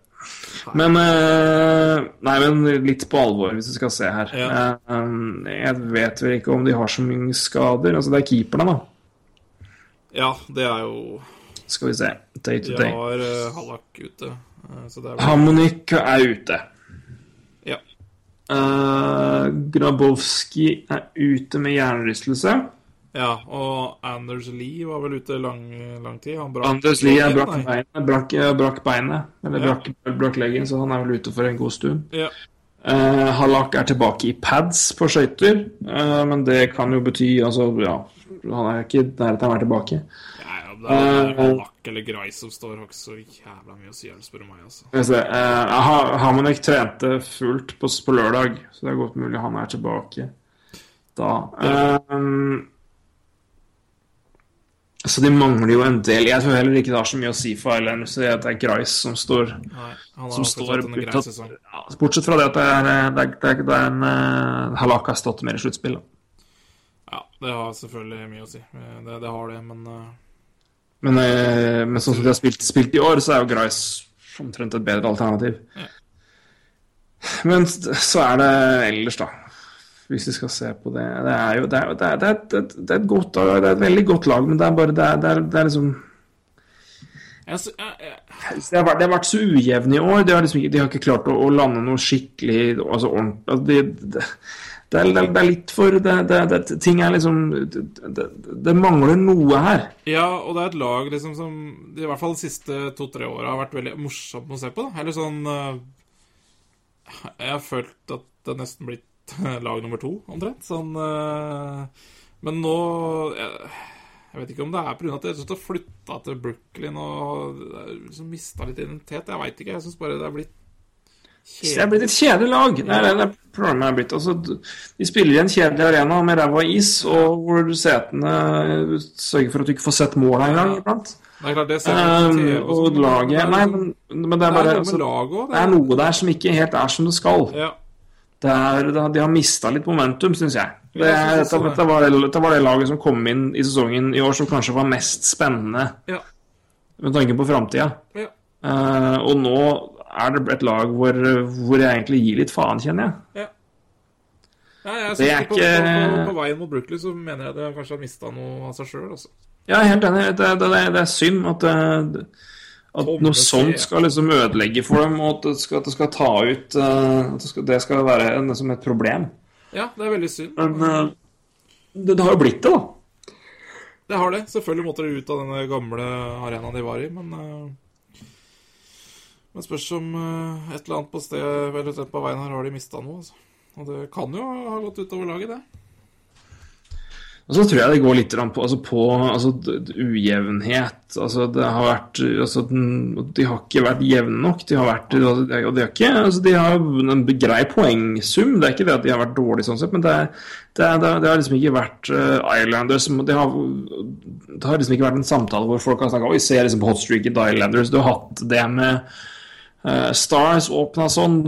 Speaker 3: Men eh, Nei, men litt på alvor, hvis du skal se her.
Speaker 4: Ja.
Speaker 3: Eh, jeg vet vel ikke om de har så mye skader. Altså, det er keeperne, da.
Speaker 4: Ja, det er jo
Speaker 3: Skal vi se. Day to day.
Speaker 4: De har uh, Hallak ute. Eh, er vel
Speaker 3: Hamonik er ute.
Speaker 4: Ja.
Speaker 3: Uh, Grabowski er ute med hjernerystelse.
Speaker 4: ja. Og Anders Lee var vel ute lang, lang tid. Han brakk
Speaker 3: Anders Lie brakk beinet, brakk, brakk beinet, eller
Speaker 4: Ja.
Speaker 3: brakk, brakk leggen, så han er vel ute for en god stund.
Speaker 4: Ja.
Speaker 3: Uh, Halak er tilbake i pads på skøyter, uh, men det kan jo bety altså, ja, Han er ikke i nærheten av å være tilbake.
Speaker 4: Det er
Speaker 3: Eh,
Speaker 4: Hallak eller Greis som står, har ikke så jævla mye å si, spør du meg. altså.
Speaker 3: Skal ser, se, eh, Ha- Hamonek trente fullt på, på lørdag, så det er godt mulig han er tilbake da. Eh, så de mangler jo en del. Jeg tror heller ikke det har så mye å si for Islanders. Er at det er Grice som står
Speaker 4: Nei, han har
Speaker 3: som står
Speaker 4: sesong.
Speaker 3: ja, Bortsett fra det at det er, det er, det er, det er en uh, Halak har stått mer i sluttspillet.
Speaker 4: Ja, det har selvfølgelig mye å si. Det, det har det, men eh,
Speaker 3: Men, eh, men sånn som de har spilt, spilt i år, så er jo Grice omtrent et bedre alternativ.
Speaker 4: Ja.
Speaker 3: Men så er det ellers, da. Hvis vi skal se på det Det er jo det er, det er, det er, er, det er et godt lag, det er et veldig godt lag, men det er bare Det er, det det liksom
Speaker 4: jeg, jeg, jeg,
Speaker 3: det har, vært, det har vært så ujevne i år. De har, liksom de har ikke klart å, å lande noe skikkelig altså ordentlig altså de, det, det, er, det er litt for det, det, det, Ting er liksom det, mangler noe her.
Speaker 4: Ja, og det er et lag liksom som i hvert fall de siste to-tre åra har vært veldig morsomt å se på. da Eller sånn eh, Jeg har følt at det nesten blitt lag nummer to, omtrent. Sånn eh, Men nå jeg, jeg vet ikke om det er pga. at jeg har flytta til Brooklyn og liksom mista litt identitet. Jeg veit ikke. Jeg syns bare det er blitt
Speaker 3: Det er blitt et kjedelig lag. Det er det problemet er blitt. Altså, de spiller i en kjedelig arena med ræva is, og hvor setene sørger for at du ikke får sett måla engang iblant.
Speaker 4: Det det ser
Speaker 3: Um,
Speaker 4: og
Speaker 3: og laget
Speaker 4: det er
Speaker 3: Nei,
Speaker 4: liksom-
Speaker 3: men, men det er
Speaker 4: det er noe
Speaker 3: altså. Det er noe der som ikke helt er som det skal.
Speaker 4: Ja.
Speaker 3: Det er, de har mista litt momentum, syns jeg. Det,
Speaker 4: jeg synes
Speaker 3: dette,
Speaker 4: det.
Speaker 3: dette, var det, dette var det laget som kom inn i sesongen i år som kanskje var mest spennende
Speaker 4: Ja.
Speaker 3: med tanke på framtida.
Speaker 4: ja.
Speaker 3: Uh, og nå er det et lag hvor, hvor jeg egentlig gir litt faen, kjenner jeg.
Speaker 4: Ja. Ja, jeg synes på,
Speaker 3: ikke-
Speaker 4: på, på, på veien mot Brooklyn så mener jeg det kanskje har mista noe av seg sjøl. Altså.
Speaker 3: Jeg er helt enig. Det, det, det, det er synd at, at
Speaker 4: Tomme
Speaker 3: noe sånt skal liksom ødelegge for dem, og at det skal, at det skal ta ut uh, At det skal, det skal være en, som et problem.
Speaker 4: Ja, det er veldig synd.
Speaker 3: Men uh, det, har jo blitt det, da.
Speaker 4: Det har det. Selvfølgelig måtte de ut av den gamle arenaen de var i, men eh, Men spørs om eh, et eller annet på, sted, på veien her har de mista noe. Altså. Og det kan jo ha gått utover laget, det.
Speaker 3: Og så tror jeg det går litt på, altså på altså, ujevnhet. Altså, det har vært, altså, de har ikke vært jevne nok. De har vært, altså, og de har ikke, altså, de har en grei poengsum. Det er ikke det at de har vært dårlige sånn sett, men det, har liksom ikke vært uh, Islanders det har, det har liksom ikke vært en samtale hvor folk har snakka Oi, se liksom på hotstreaket Islanders. Du har hatt det med Eh, Stars åpna sånn,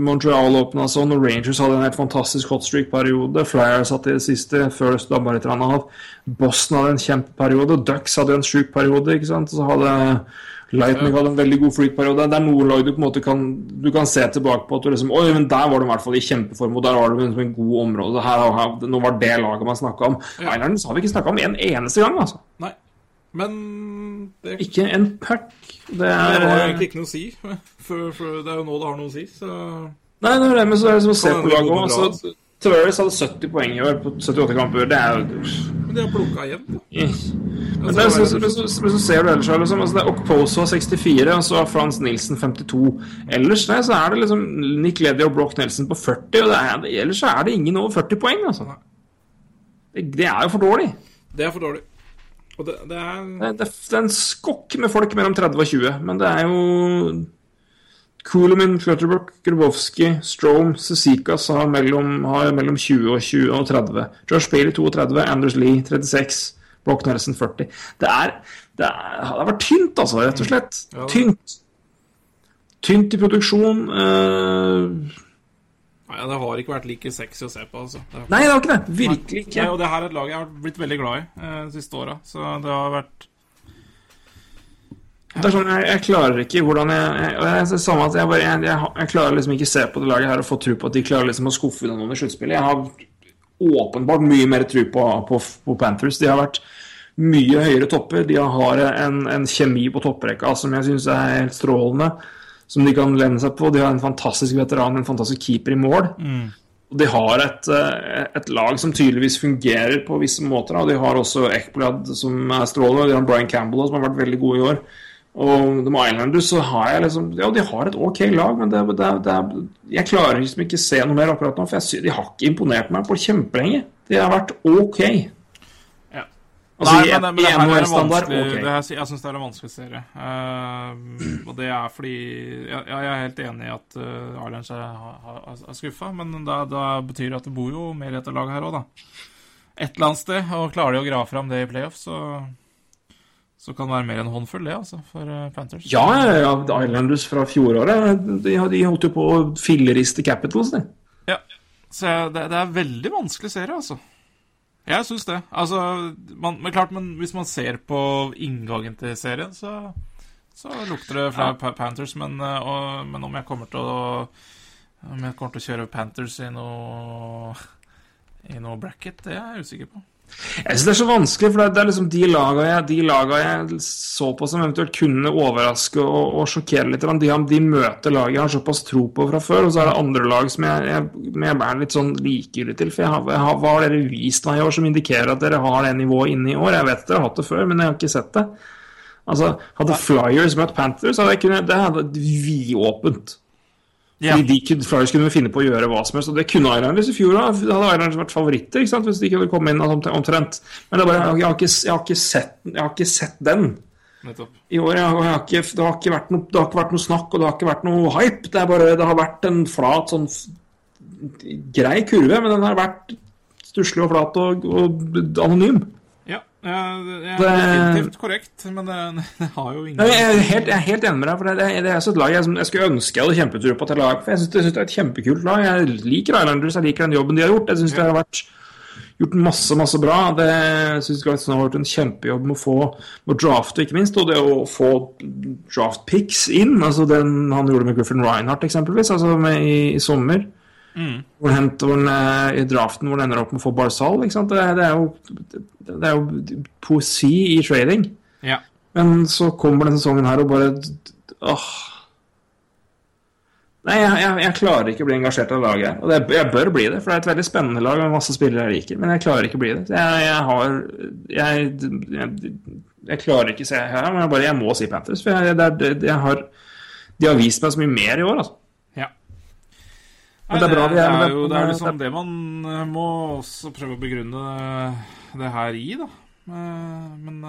Speaker 3: Montreal åpna sånn, og Rangers hadde en helt fantastisk hotstreak-periode. Flyers hadde det siste før det dabba litt av. Boston hadde en kjempeperiode. Ducks hadde en sjuk periode. ikke sant? Så hadde Lightning hadde en veldig god freak-periode. Det er noen lag du på en måte kan, du kan se tilbake på at du liksom Oi, men der var de i hvert fall i kjempeform, og der var de liksom en god område. Her, her, nå var det laget man snakka om.
Speaker 4: Ja.
Speaker 3: Islanders har vi ikke snakka om en eneste gang, altså.
Speaker 4: Nei. Men det,
Speaker 3: Ikke en puck. Det
Speaker 4: det
Speaker 3: er
Speaker 4: har jo egentlig ikke noe å si. For, for det er jo nå det har noe å si. Så
Speaker 3: Nei, det er det, men så er det som å se på laget
Speaker 4: det
Speaker 3: òg. Altså, Tavares hadde 70 poeng i år på 78 kamper. Det er jo
Speaker 4: Men de har plukka igjen. da.
Speaker 3: Men, det, er så, så, så, så ser du ellers her, liksom, altså det er Okposo 64, og så har Frans Nilsen 52. Ellers nei, så er det liksom Nick Leddy og Brock Nelson på 40, og det er, ellers så er det ingen over 40 poeng. Altså. Det, det er jo for dårlig.
Speaker 4: Det er for dårlig. Og det, det er
Speaker 3: Det, det, er en skokk med folk mellom 30 og 20, men det er jo Kulemin, Clutterbuck, Grubowski, Strome, Cecicas har mellom, har mellom 20 og 20 og 30. Josh Bailey 32, Anders Lee 36, Brock Nelson 40. Det er Det, er, det har vært tynt, altså, rett og slett.
Speaker 4: Ja.
Speaker 3: Tynt. Tynt i produksjon. eh,
Speaker 4: Nei, det har ikke vært like sexy å se på, altså. Det,
Speaker 3: Nei, det har ikke det. Virkelig
Speaker 4: Nei,
Speaker 3: ikke.
Speaker 4: og det her er et lag jeg har blitt veldig glad i eh, de siste åra. Så det har vært
Speaker 3: Det er sånn, jeg, jeg klarer ikke hvordan jeg jeg, jeg, samme at jeg, bare, jeg, jeg, jeg klarer liksom ikke se på det laget her og få tro på at de klarer liksom å skuffe unna noen i sluttspillet. Jeg har åpenbart mye mer tro på, på, på Panthers. De har vært mye høyere topper. De har en, en kjemi på topprekka som jeg syns er helt strålende. Som de kan lene seg på. De har en fantastisk veteran, en fantastisk keeper i mål. Og de har et, eh, et lag som tydeligvis fungerer på visse måter. Og de har også Ekblad som er strålende, de har Brian Campbell som har vært veldig god i år. Og de Islanders så har jeg liksom Ja, de har et ok lag, men det, det, det, jeg klarer liksom ikke se noe mer akkurat nå. For jeg, de har ikke imponert meg på kjempelenge. De har vært ok. Altså,
Speaker 4: Nei, men, men det her er vanskelig
Speaker 3: ok.
Speaker 4: det her, Jeg syns det er en vanskelig serie. Uh, og det er fordi ja, Jeg er helt enig i at uh, er, har- er, er skuffa, men da, da betyr det at det bor jo mer i dette laget her òg, da. Et eller annet sted. Og klarer de å grave fram det i playoff, så så kan det være mer enn en håndfull, det, altså, for eh, Panthers.
Speaker 3: Ja, ja, ja, Islanders fra fjoråret, de, de holdt jo på å filleriste Capitals, de.
Speaker 4: Ja. Så det, det er veldig vanskelig serie, altså. Jeg syns det. Altså, man, men klart, men hvis man ser på inngangen til serien, så, så lukter det fra ja. Panthers. Men, eh, og, men om jeg kommer til å Om jeg kommer til å kjøre Panthers i noe I noe bracket, det er jeg usikker på.
Speaker 3: Jeg synes det er så vanskelig, for det er- liksom de laga jeg, de laga jeg så på som eventuelt kunne overraske og, og sjokkere litt. De, de møter lag jeg har såpass tro på fra før, og så er det andre lag som jeg, jeg, jeg er litt sånn likegyldig til. For jeg har, jeg har, hva har dere vist meg i år som indikerer at dere har det nivået inne i år? Jeg vet dere har hatt det før, men jeg har ikke sett det. Altså, Hadde Flyers møtt Panthers, hadde jeg kunnet, det hadde vidåpent.
Speaker 4: Ja.
Speaker 3: Fordi de Flyers kunne finne på å gjøre hva som helst. Og det kunne Islanders i fjor. Da hadde Islanders vært favoritter ikke sant? hvis de ikke hadde kommet inn omtrent. Men bare, jeg, har ikke, jeg, har ikke sett, jeg har ikke sett den
Speaker 4: Nettopp.
Speaker 3: i år. Jeg, har- jeg har ikke, det, har ikke vært noe, det har ikke vært noe snakk, og det har ikke vært noe hype. Det, er bare, det har vært en flat, sånn grei kurve, men den har vært stusslig og flat og, og anonym.
Speaker 4: Ja, jeg, jeg er
Speaker 3: Det-
Speaker 4: definitivt korrekt, men det, det har jo ingen
Speaker 3: Jeg er helt, jeg er helt enig med deg. for Det, det, det er et lag jeg, jeg skulle ønske jeg hadde kjempetro på til lag. For Jeg syns det, det er et kjempekult lag. Jeg liker Islanders, jeg liker den jobben de har gjort. Jeg syns det har vært gjort masse masse bra. Det synes jeg har vært en kjempejobb med å få med å drafte, ikke minst. Og det å få draft picks inn. altså den Han gjorde med Griffin Reinhardt, eksempelvis, altså med, i, i sommer. Hvor han henter, han, eh, I draften hvor han ender opp med å få Barzal. Det, det, er jo, det, er jo poesi i trading.
Speaker 4: Ja.
Speaker 3: Men så kommer denne sesongen her og bare Åh. Nei, jeg, jeg, jeg klarer ikke å bli engasjert av laget. Og det, jeg bør bli det, for det er et veldig spennende lag med masse spillere jeg liker. Men jeg klarer ikke å bli det. Jeg, jeg har jeg, klarer ikke å se her, men jeg, bare, jeg må si Panthers. For jeg har, de har vist meg så mye mer i år, altså. Men det er bra vi er-
Speaker 4: er jo det er liksom det man eh, må også prøve å begrunne det her i, da. Eh, Men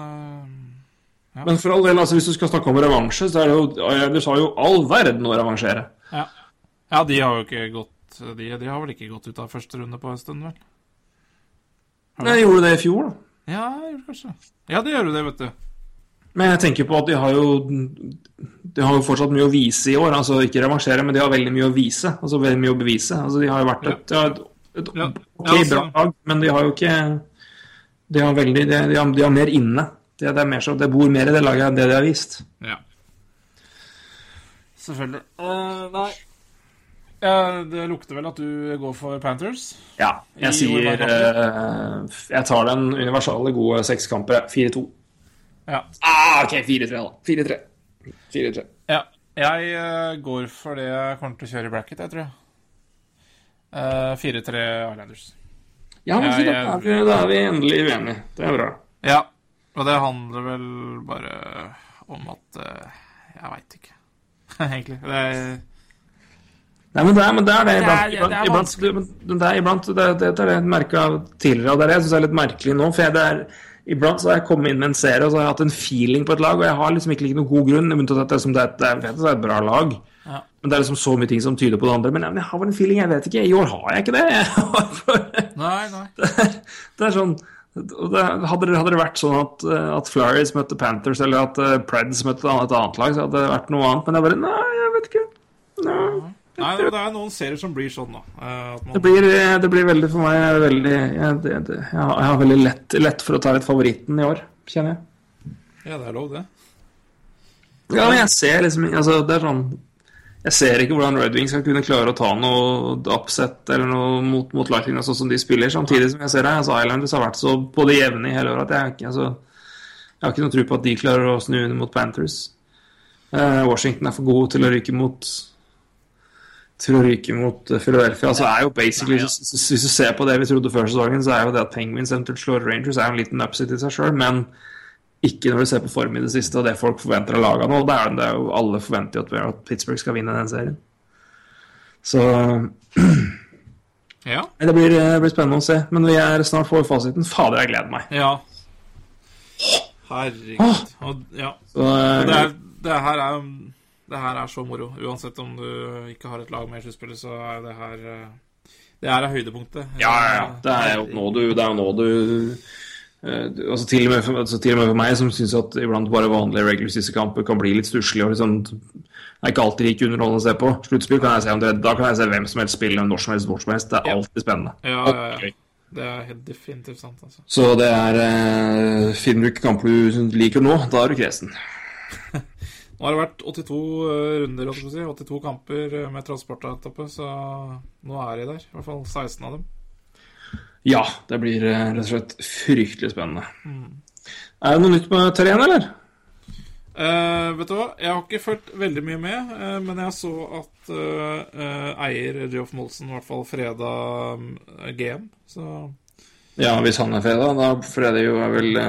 Speaker 4: ja.
Speaker 3: Men for all del, altså, hvis du skal snakke om revansje, så er det jo Du sa jo all verden å revansjere.
Speaker 4: ja. ja, de har jo ikke gått de, de har vel ikke gått ut av første runde på en stund, vel?
Speaker 3: Nei, gjorde du det i fjor, da.
Speaker 4: Ja, jeg gjorde kanskje Ja, de gjør jo det, vet du.
Speaker 3: Men jeg tenker på at de har jo De har jo fortsatt mye å vise i år. Altså ikke revansjere, men de har veldig mye å vise. Altså veldig mye å bevise. Altså De har jo vært et, ja. et, et
Speaker 4: Ja.
Speaker 3: ok,
Speaker 4: Ja, altså-
Speaker 3: bra lag, men de har jo ikke De har veldig De, de, har, de har mer inne. Det, det er mer så Det bor mer i det laget enn det de har vist.
Speaker 4: Ja. Selvfølgelig. Uh, nei. Ja, det lukter vel at du går for Panthers?
Speaker 3: Ja, jeg sier eh, Jeg tar den universale gode sekskamper. 4-2.
Speaker 4: Ja.
Speaker 3: Ah, OK, 4-3, da. 4-3. 4-3.
Speaker 4: ja. Jeg eh, går for det jeg kommer til å kjøre i bracket, jeg tror jeg. Uh, 4-3 Islanders.
Speaker 3: Ja, men jeg, da, er vi, da er vi endelig uenige. Det er bra.
Speaker 4: Ja, og det handler vel bare om at uh, Jeg veit ikke, egentlig. Det er
Speaker 3: Nei, men det er, men det, er det.
Speaker 4: Det er-
Speaker 3: Iblant,
Speaker 4: det er
Speaker 3: det, det er det, det, det er det jeg merka tidligere, og det er det jeg syns er litt merkelig nå. For jeg, det er, iblant så har jeg kommet inn med en serie og så har jeg hatt en feeling på et lag, og jeg har liksom ikke, noen god grunn. unntatt at Det, er som det, er, det, er, det et bra lag,
Speaker 4: Ja.
Speaker 3: men det er liksom så mye ting som tyder på det andre. Men jeg, har vel en feeling, jeg vet ikke. I år har jeg ikke det. Jeg
Speaker 4: Nei, nei.
Speaker 3: det, er, det er sånn hadde, det, vært sånn at, eh, at Flyers møtte Panthers, eller at eh, Preds møtte et annet lag, så hadde det vært noe annet. Men jeg bare Nei, jeg vet ikke. Nei.
Speaker 4: Nei det er noen serier som blir sånn, da. Eh, man,
Speaker 3: Det blir, det blir veldig for meg veldig Jeg, det, det, jeg, har, jeg har veldig lett, lett for å ta litt favoritten i år, kjenner jeg.
Speaker 4: Ja, det er lov, det.
Speaker 3: Ja, men jeg ser liksom altså, Det er sånn Jeg ser ikke hvordan Red Wings skal kunne klare å ta noe upset eller noe mot, mot Lightning sånn som de spiller, samtidig som jeg ser det. Altså, Islanders har vært så på det jevne i hele året at jeg, altså, jeg har ikke noe tro på at de klarer å snu mot Panthers. Eh, Washington er for god til å ryke mot til å ryke mot eh, Philadelphia. Altså er jo basically, hvis, du ser på det vi trodde før sesongen, så er jo det at Penguins eventuelt slår Rangers, er jo en liten upset i seg sjøl, men ikke når du ser på form i det siste og det folk forventer av lagene. nå. Det er, det er jo, alle forventer jo at, at Pittsburgh skal vinne den serien. Så
Speaker 4: Ja.
Speaker 3: det blir, det blir spennende å se. Men vi er snart får fasiten. Fader, jeg gleder meg.
Speaker 4: ja. Herregud. Og, ja.
Speaker 3: Så, eh,
Speaker 4: Og det, er, det her er Det her er så moro. Uansett om du ikke har et lag med i sluttspillet, så er det her eh, Det her er høydepunktet.
Speaker 3: Ja, ja, ja. Det er jo nå du, det er nå du eh, altså til, og med for, altså til og med for meg, som syns at iblant bare vanlige regular season-kamper kan bli litt stusslige og liksom Det er ikke alltid like underholdende å se på. Sluttspill kan jeg se om det, da kan jeg se hvem som helst spille når som helst, hvor som helst. Det er alltid spennende.
Speaker 4: Ja, ja, ja. Det er helt definitivt sant, altså.
Speaker 3: Så det er eh, Finner du ikke kamper du liker nå, da er du kresen.
Speaker 4: Nå har det vært 82 eh, runder, jeg si, 82 kamper med med transportetappe, så nå er de der. I hvert fall 16 av dem.
Speaker 3: Ja, det blir eh, rett og slett fryktelig spennende. Er det noe nytt med terren, eller?
Speaker 4: Eh, vet du hva, jeg har ikke fulgt veldig mye med, eh, men jeg så at eh, eh, eier Geoff Molson i hvert fall freda eh, GM, så
Speaker 3: Ja, hvis han er fredag, da freder jo vel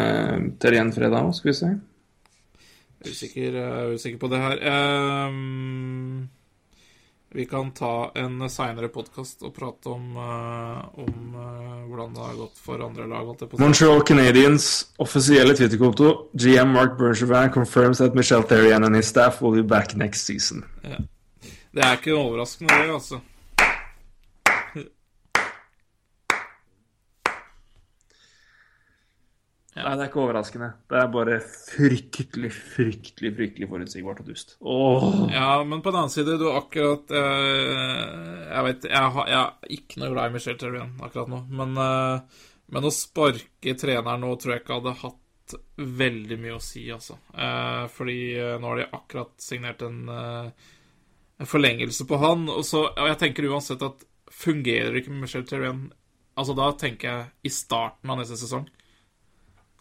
Speaker 3: terren fredag òg, skal vi se.
Speaker 4: Usikker, er usikker på det her. Um, vi kan ta en seinere podkast og prate om, uh, om uh, hvordan det har gått for andre lag.
Speaker 3: Montreal Canadiens offisielle Twitter-konto GM Mark Bergevin confirms that Michel Therrien and his staff will be back next season.
Speaker 4: Det er ikke overraskende, det, altså.
Speaker 3: Nei, det er ikke overraskende. Det er bare fryktelig, fryktelig fryktelig forutsigbart og dust. Åh.
Speaker 4: Ja, men på den annen side, du akkurat eh, Jeg vet jeg, har, jeg er ikke noe glad i Michel Terrien akkurat nå, men, eh, men å sparke treneren nå tror jeg ikke hadde hatt veldig mye å si, altså. Eh, fordi eh, nå har de akkurat signert en, eh, en forlengelse på han, og, så, og jeg tenker uansett at fungerer ikke med Michel Terrien Altså, da tenker jeg i starten av neste sesong,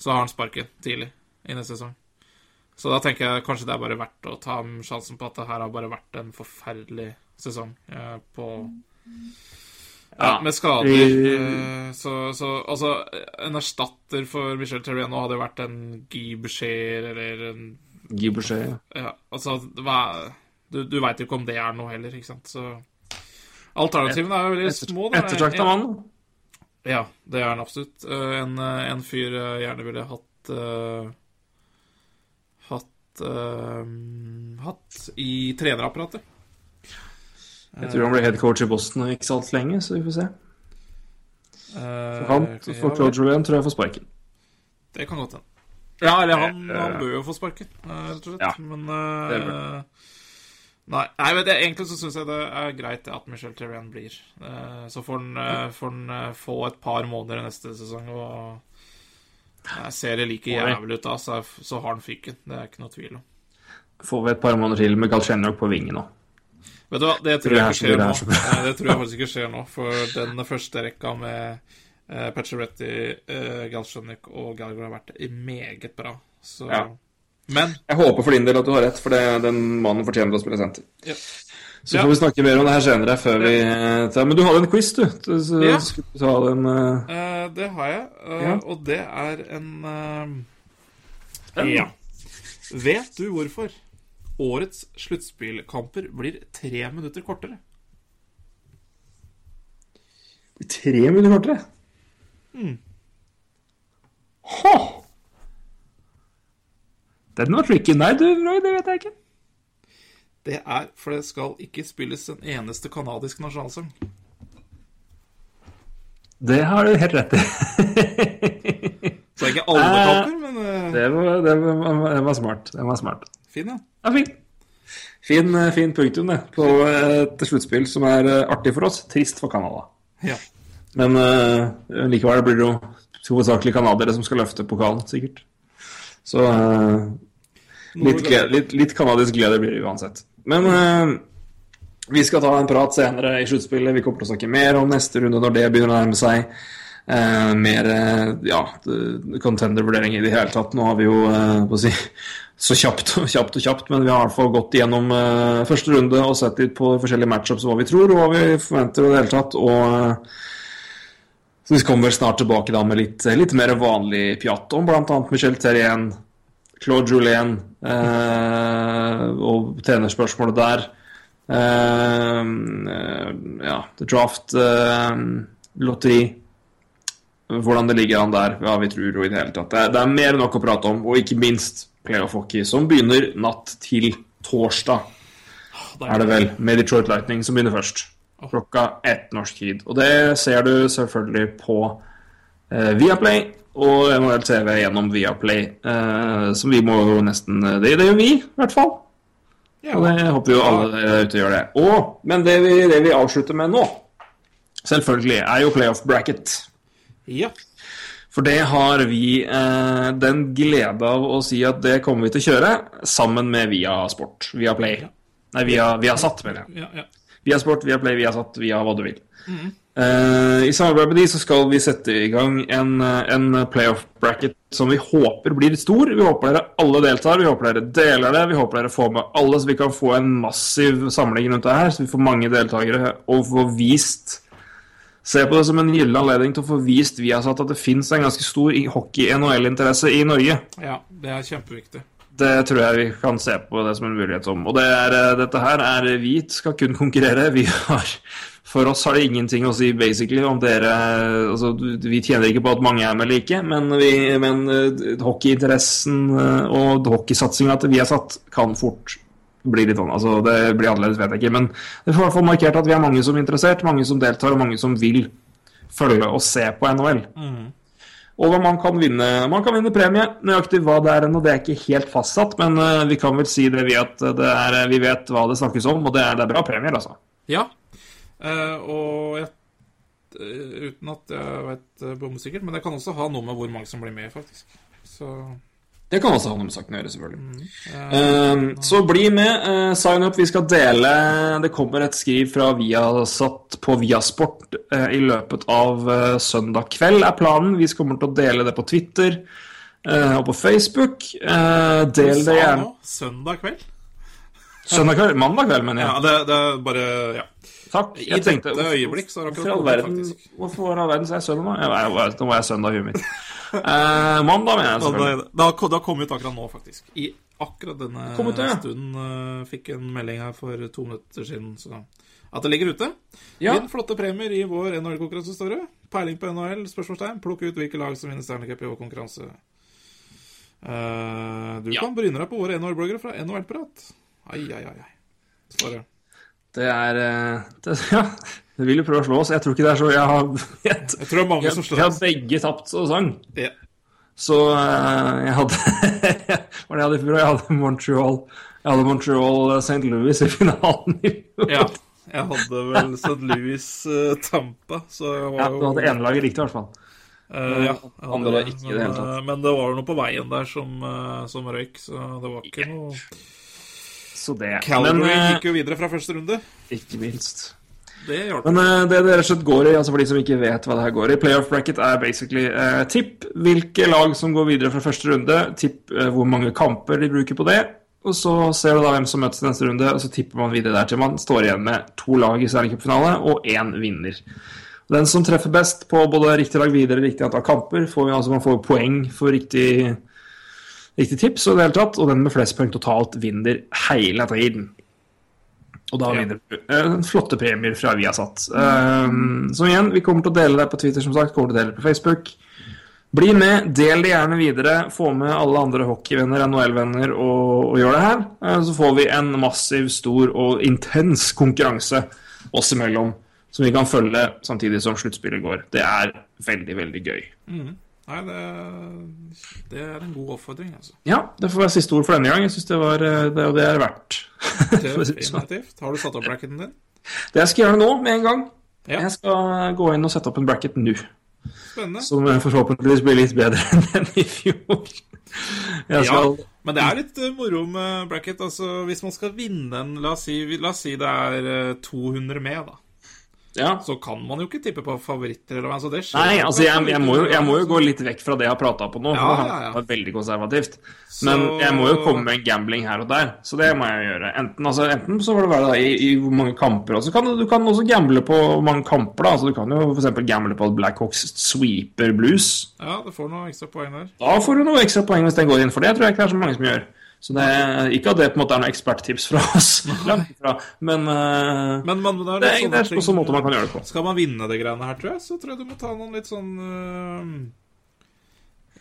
Speaker 4: så har han sparken tidlig i neste sesong. Så da tenker jeg kanskje det er bare verdt å ta sjansen på at det her har bare vært en forferdelig sesong eh, på ja, med skader. Eh, så, så altså En erstatter for Michel Terrien nå hadde jo vært en Guy Boucher eller en
Speaker 3: Guy Boucher,
Speaker 4: ja, Altså, hva Du, du veit jo ikke om det er noe heller, ikke sant, så Alternativene er jo veldig små.
Speaker 3: Ettertrakta mann.
Speaker 4: Ja, det er han absolutt. Eh, En, eh, en fyr jeg gjerne ville hatt uh, Hatt uh, Hatt i trenerapparatet.
Speaker 3: Jeg tror han blir headcoach i Boston ikke så altfor lenge, så vi får se.
Speaker 4: For
Speaker 3: Han for Claude Julien, tror jeg får sparken.
Speaker 4: Det kan godt hende. Ja, eller han, han bør jo få sparken, eh, rett og slett.
Speaker 3: Ja,
Speaker 4: Men
Speaker 3: det
Speaker 4: eh,
Speaker 3: bør
Speaker 4: Nei, nei men det, egentlig så syns jeg det er greit at Michel Terrain blir. Eh, så får han, eh, eh, få et par måneder neste sesong, og ser det like jævlig ut da, så, så har han fyken. Det er ikke noe tvil om.
Speaker 3: får vi et par måneder til med Galchenyuk på vingen nå.
Speaker 4: Vet du hva, det tror jeg ikke skjer
Speaker 3: det
Speaker 4: nå. Nei, Det tror jeg faktisk ikke skjer nå, for den første rekka med eh, Pacioretty, eh, Galsjønik og Gallagher har vært meget bra. Så
Speaker 3: Ja.
Speaker 4: Men
Speaker 3: Jeg håper for din del at du har rett, for det, den mannen fortjener å spille senter.
Speaker 4: Ja.
Speaker 3: Så
Speaker 4: Ja.
Speaker 3: får vi snakke mer om det her senere. Før vi eh, tar. Men du hadde en quiz, du. Så,
Speaker 4: Ja.
Speaker 3: skulle ta den uh...
Speaker 4: eh, det har jeg, uh,
Speaker 3: Ja.
Speaker 4: og det er en Ja. Vet du hvorfor årets sluttspillkamper blir tre minutter kortere?
Speaker 3: tre minutter kortere.
Speaker 4: Mm.
Speaker 3: Hå! Den var tricky. Nei, du, Roy, det vet jeg ikke.
Speaker 4: Det er for det skal ikke spilles en eneste canadisk nasjonalsang.
Speaker 3: Det har du helt rett i.
Speaker 4: Så det er ikke alle
Speaker 3: Eh,
Speaker 4: kamper, men eh,
Speaker 3: Det var, det var, det var smart. Det var smart.
Speaker 4: fin, ja.
Speaker 3: Ja, fin. Fin, eh, fin punktum, det. På et sluttspill som er artig for oss. Trist for Canada.
Speaker 4: ja.
Speaker 3: Men uh, likevel blir det jo hovedsakelig canadiere som skal løfte pokalen, sikkert. Så eh, litt, glede, litt, litt canadisk glede blir det uansett. Men eh, vi skal ta en prat senere i sluttspillet. Vi kommer til å snakke mer om neste runde når det begynner å nærme seg. Eh, mer eh, ja, contender-vurdering i det hele tatt. Nå har vi jo eh, si, så kjapt og kjapt og kjapt, men vi har i hvert fall gått gjennom eh, første runde og sett litt på forskjellige matchups hva vi tror og hva vi forventer i det hele tatt. og så vi kommer snart tilbake da med litt, litt mer vanlig pjatt om bl.a. Michel Terrien, Claude Julien eh, og trenerspørsmålet der. Eh, eh, ja, The Draft, eh, lotteri Hvordan det ligger an der, hva vi tror og i det hele tatt. Det er, det er mer enn nok å prate om, og ikke minst playoff-hockey, som begynner natt til torsdag, er det vel, med Detroit Lightning, som begynner først klokka ett norsk tid. Og det ser du selvfølgelig på eh, Viaplay og NHL TV gjennom Viaplay. Eh, som vi må jo nesten Det, det gjør vi, i hvert fall.
Speaker 4: ja.
Speaker 3: Og det håper jo alle der ute gjør det. Og, men det vi, det vi avslutter med nå, selvfølgelig, er jo playoff bracket.
Speaker 4: ja.
Speaker 3: For det har vi eh, den glede av å si at det kommer vi til å kjøre sammen med Via Sport. Via Play. Nei, via, via Satt, mener jeg.
Speaker 4: ja, ja.
Speaker 3: Via Sport, via Play, via Satt, via hva du vil. Eh, I samarbeid med de så skal vi sette i gang en, eh, en playoff bracket som vi håper blir stor. Vi håper dere alle deltar, vi håper dere deler det, vi håper dere får med alle, så vi kan få en massiv samling rundt det her, så vi får mange deltakere og får vist Se på det som en gyllen anledning til å få vist vi har satt at det fins en ganske stor hockey-NHL-interesse i Norge.
Speaker 4: ja. Det er kjempeviktig.
Speaker 3: Det tror jeg vi kan se på det som en mulighet om. Og det er, eh, dette her er hvit skal kun konkurrere. Har For oss har det ingenting å si basically om dere altså, Vi tjener ikke på at mange er med eller ikke, men, vi, men eh, hockeyinteressen eh, og hockeysatsinga til vi har satt, kan fort bli litt sånn. Altså, det blir annerledes, vet jeg ikke. Men det får i hvert fall markert at vi er mange som er interessert, mange som deltar, og mange som vil følge og se på NHL. Og man kan vinne Man kan vinne premie. Nøyaktig hva det er ennå, det er ikke helt fastsatt. Men eh, vi kan vel si det vi er, vi vet hva det snakkes om, og det er, det er bra premier, altså.
Speaker 4: Ja. Eh, og jeg, eh, uten at jeg vet bombesikkert, men det kan også ha noe med hvor mange som blir med, faktisk. Så
Speaker 3: Det kan også ha noe med saken å gjøre, selvfølgelig. Eh, så bli med. Uh, sign up. Vi skal dele Det kommer et skriv fra Viasat på Viasport uh, i løpet av eh, søndag kveld, er planen. Vi kommer til å dele det på Twitter eh, og på Facebook. Eh, del det gjerne.
Speaker 4: søndag kveld?
Speaker 3: Søndag kveld? Mandag kveld, mener jeg.
Speaker 4: Ja, det, det er bare Ja.
Speaker 3: Takk.
Speaker 4: I dette øyeblikk så har akkurat kommet, faktisk.
Speaker 3: hvorfor i all verden er jeg søndag? Jeg, jeg, nå var jeg søndag i huet mitt. Eh, mandag, mener jeg selvfølgelig.
Speaker 4: det har det har kommet ut akkurat nå, faktisk. I akkurat denne
Speaker 3: ut, ja.
Speaker 4: stunden uh, fikk en melding her for to minutter siden. Så at det ligger ute.
Speaker 3: Ja.
Speaker 4: Vinn flotte premier i vår NHL-konkurranse, står det. Peiling på NHL? spørsmålstegn. Plukk ut hvilke lag som vinner Stanley Cup i vår konkurranse. Uh, du
Speaker 3: Ja.
Speaker 4: kan bryne deg på våre NHL-bloggere fra NHL-prat. Ai, ai, ai. Det.
Speaker 3: Det er eh, det, Ja, du vil jo prøve å slå oss. Jeg tror ikke det er så Jeg har, jeg,
Speaker 4: Jeg tror det er mange
Speaker 3: jeg,
Speaker 4: som
Speaker 3: jeg
Speaker 4: slår
Speaker 3: har begge tapt og sang.
Speaker 4: Ja.
Speaker 3: Så eh, jeg hadde Hva var det jeg hadde i fjor? Jeg hadde Montreal Jeg hadde Montreal St. Louis i finalen
Speaker 4: ja. Jeg hadde vel St. Louis uh, Tampa, så jeg var
Speaker 3: Ja, du hadde ene laget riktig, i hvert fall.
Speaker 4: Uh, ja, hadde det,
Speaker 3: ikke men, det
Speaker 4: men, eh, det var noe på veien der som, uh, som røyk, så det var ikke noe
Speaker 3: Så det.
Speaker 4: Calgary
Speaker 3: Men eh,
Speaker 4: gikk jo videre fra første runde.
Speaker 3: ikke minst.
Speaker 4: Det hjalp.
Speaker 3: Men eh, det det rett og slett går i, altså for de som ikke vet hva det her går i, playoff bracket er basically eh, tipp hvilke lag som går videre fra første runde, tipp eh, hvor mange kamper de bruker på det, og så ser du da hvem som møtes i neste runde, og så tipper man videre der til man står igjen med to lag i Stanley Cup-finale og én vinner. Den som treffer best på både riktig lag videre og riktig antall kamper, får vi altså man får poeng for riktig, riktig tips og det hele tatt, og den med flest poeng totalt vinner hele tiden. Og da vinner du uh, flotte premier fra Viasat. Uh, så igjen, vi kommer til å dele det på Twitter, som sagt. Kommer til å dele det på Facebook. Bli med, del det gjerne videre. Få med alle andre hockeyvenner, NHL-venner, og, og gjør det her. Uh, så får vi en massiv, stor og intens konkurranse oss imellom som vi kan følge samtidig som sluttspillet går. Det er veldig, veldig gøy.
Speaker 4: Nei, det, det er en god oppfordring, altså.
Speaker 3: Ja, det får være siste ord for denne gang. Jeg syns det var eh, det, det er verdt.
Speaker 4: Definitivt. Har du satt opp bracketen din?
Speaker 3: Det jeg skal gjøre nå, med en gang.
Speaker 4: Ja.
Speaker 3: Jeg skal gå inn og sette opp en bracket nå.
Speaker 4: Spennende.
Speaker 3: Som eh, forhåpentligvis blir litt bedre enn den i fjor. Jeg
Speaker 4: Ja, men det er litt eh, moro med bracket. Altså, hvis man skal vinne en La oss si, la oss si det er eh, 200 med, da.
Speaker 3: Ja.
Speaker 4: Så kan man jo ikke tippe på favoritter. Eller, altså, det skjer
Speaker 3: Nei, altså jeg, jeg, må jo, jeg må jo gå litt vekk fra det jeg har prata på nå.
Speaker 4: Ja, ja, ja.
Speaker 3: Det vært veldig konservativt. Men jeg må jo komme med en gambling her og der. Så det må jeg gjøre. Enten, altså, enten så får det være da, i, i hvor mange kamper. Og så kan du, du kan også gamble på hvor mange kamper. da Altså Du kan jo f.eks. gamble på at Blackhawks sweeper blues.
Speaker 4: Ja, du får noen ekstra poeng der.
Speaker 3: Da får du noen ekstra poeng hvis den går inn, for det tror jeg ikke det er så mange som gjør. Så det er Ikke at det på en måte er noe eksperttips fra oss, langt ifra, men, eh,
Speaker 4: Men, men det er
Speaker 3: det, det er på sånn måte man kan gjøre det på.
Speaker 4: Skal man vinne det greiene her, tror jeg, så tror jeg du må ta noen litt sånn uh,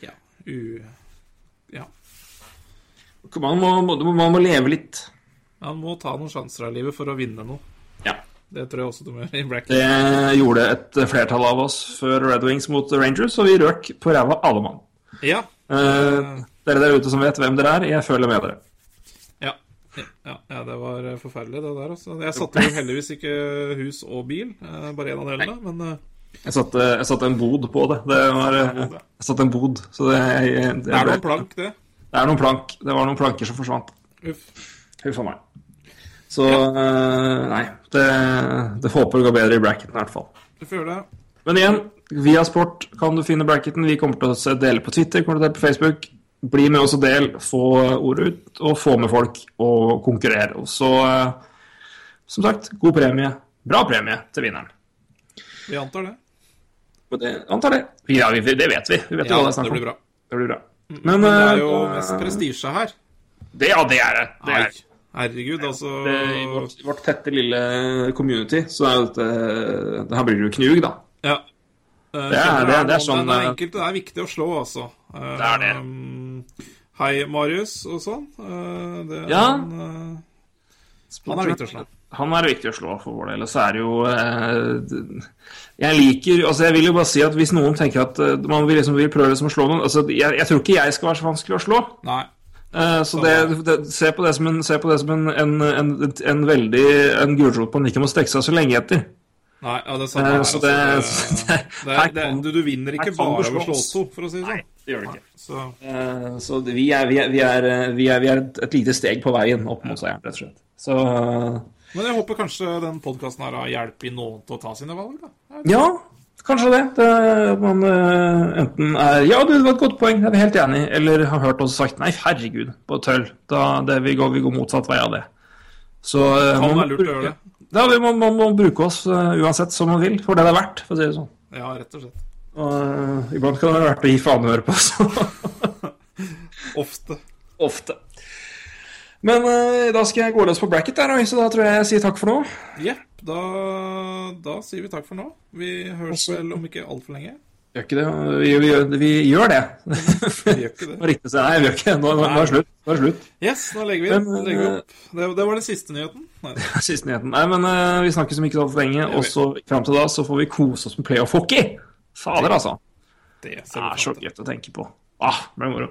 Speaker 4: Ja u... Ja.
Speaker 3: Man må, må- man må leve litt.
Speaker 4: Man må ta noen sjanser av livet for å vinne noe.
Speaker 3: Ja.
Speaker 4: Det tror jeg også du må gjøre i Black.
Speaker 3: Det gjorde et flertall av oss før Red Wings mot Rangers, og vi røk på ræva alle mann.
Speaker 4: Ja.
Speaker 3: Eh, dere der ute som vet hvem dere er, jeg føler med dere.
Speaker 4: Ja. Ja, ja, det var eh, forferdelig, det der. Også. Jeg satte jo heldigvis ikke hus og bil, eh, bare en av delene. Men
Speaker 3: Jeg satte, jeg satte en bod på det. det var, jeg satte en bod, så det, jeg, det,
Speaker 4: det er noen plank, det.
Speaker 3: Det er noen plank. Det var noen planker som forsvant.
Speaker 4: Uff.
Speaker 3: Huff a meg. Så eh, nei, det, det håper det går bedre i bracketen i hvert fall.
Speaker 4: Det får det.
Speaker 3: Men igjen, via sport kan du finne bracketen. Vi kommer til å dele på Twitter, kommer til å dele på Facebook. Bli med oss og del, få ordet ut, og få med folk og konkurrere. Og så, eh, som sagt, god premie. Bra premie til vinneren.
Speaker 4: Vi antar det.
Speaker 3: Det, antar det. Ja, vi, det vet vi. Vi vet jo hva det er
Speaker 4: det
Speaker 3: snakk om.
Speaker 4: blir bra.
Speaker 3: Det blir bra.
Speaker 4: Men det er jo
Speaker 3: eh,
Speaker 4: mest prestisje her.
Speaker 3: det, Ja, det er det. det, er.
Speaker 4: herregud, altså
Speaker 3: I vårt, vårt tette, lille community så er jo dette det Her blir det jo knug, da.
Speaker 4: Ja. Eh,
Speaker 3: Det er- det det er sånn,
Speaker 4: Det er
Speaker 3: eh,
Speaker 4: enkelt, det er viktig å slå, altså. Uh,
Speaker 3: Det er det.
Speaker 4: um, Hei, Marius og sånn. Uh, Det,
Speaker 3: Ja.
Speaker 4: Han, han er viktig å slå.
Speaker 3: Han er viktig å slå for vår del. Og så er det jo eh, Jeg liker Altså, jeg vil jo bare si at hvis noen tenker at eh, man vil, liksom, vil prøve liksom å slå noen altså, jeg, jeg tror ikke jeg skal være så vanskelig å slå.
Speaker 4: Nei.
Speaker 3: Eh, så det, det, se på det som en, se på det som en, en, en, en veldig En gulrot en ikke må strekke seg så lenge etter.
Speaker 4: Nei, ja, det er sant.
Speaker 3: Eh,
Speaker 4: her.
Speaker 3: så
Speaker 4: Altså,
Speaker 3: det-
Speaker 4: det, det,
Speaker 3: her
Speaker 4: det, du, du vinner ikke bare ved å slå to, for å si det sånn.
Speaker 3: Det gjør det ikke.
Speaker 4: Så,
Speaker 3: Eh, så vi er, vi, er, vi, er, eh, vi, er, vi er et, lite steg på veien opp mot seieren, rett og slett. Så eh,
Speaker 4: men jeg håper kanskje den podkasten har hjulpet noen til å ta sine valg, da.
Speaker 3: Ja, kanskje det. det at man eh, enten er Ja, det var et godt poeng, det er vi helt enig i. Eller har hørt oss sagt nei, herregud, på tøll. Da det, vi, går, vi går motsatt vei av det. Så eh,
Speaker 4: Kan være lurt å gjøre det.
Speaker 3: Ja, vi må, må, må bruke oss uh, uansett som man vil, for det det er verdt, for å si det sånn.
Speaker 4: Ja, rett og slett.
Speaker 3: Og uh, iblant kan det være verdt å gi faen i å høre på oss.
Speaker 4: Ofte.
Speaker 3: Ofte. Men uh, da skal jeg gå løs på bracket der, så da tror jeg jeg sier takk for nå.
Speaker 4: Jepp. Da, da sier vi takk for nå. Vi høres vel om ikke altfor lenge.
Speaker 3: Gjør ikke det? Vi, vi, vi gjør det.
Speaker 4: Vi gjør ikke det.
Speaker 3: Riktig nei, vi gjør ikke det. Nå, nå, er det slutt. Nå er slutt.
Speaker 4: Yes, nå legger vi,
Speaker 3: Men,
Speaker 4: legger vi opp. Det, det var den siste nyheten. Nei.
Speaker 3: Siste nyheten. Nei, men uh, vi snakkes om ikke så altfor lenge, og så fram til da så får vi kose oss med playoff-hockey. Fader, altså.
Speaker 4: Det
Speaker 3: Det er så gøy å tenke på. Ah, det blir moro.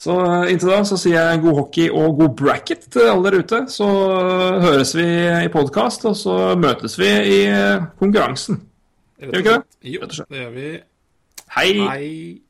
Speaker 3: Så eh, inntil da så sier jeg god hockey og god bracket til alle der ute. Så eh, høres vi i podkast, og så møtes vi i eh, konkurransen. Gjør vi ikke det?
Speaker 4: Jo, det gjør vi.
Speaker 3: Hei!
Speaker 4: Hei.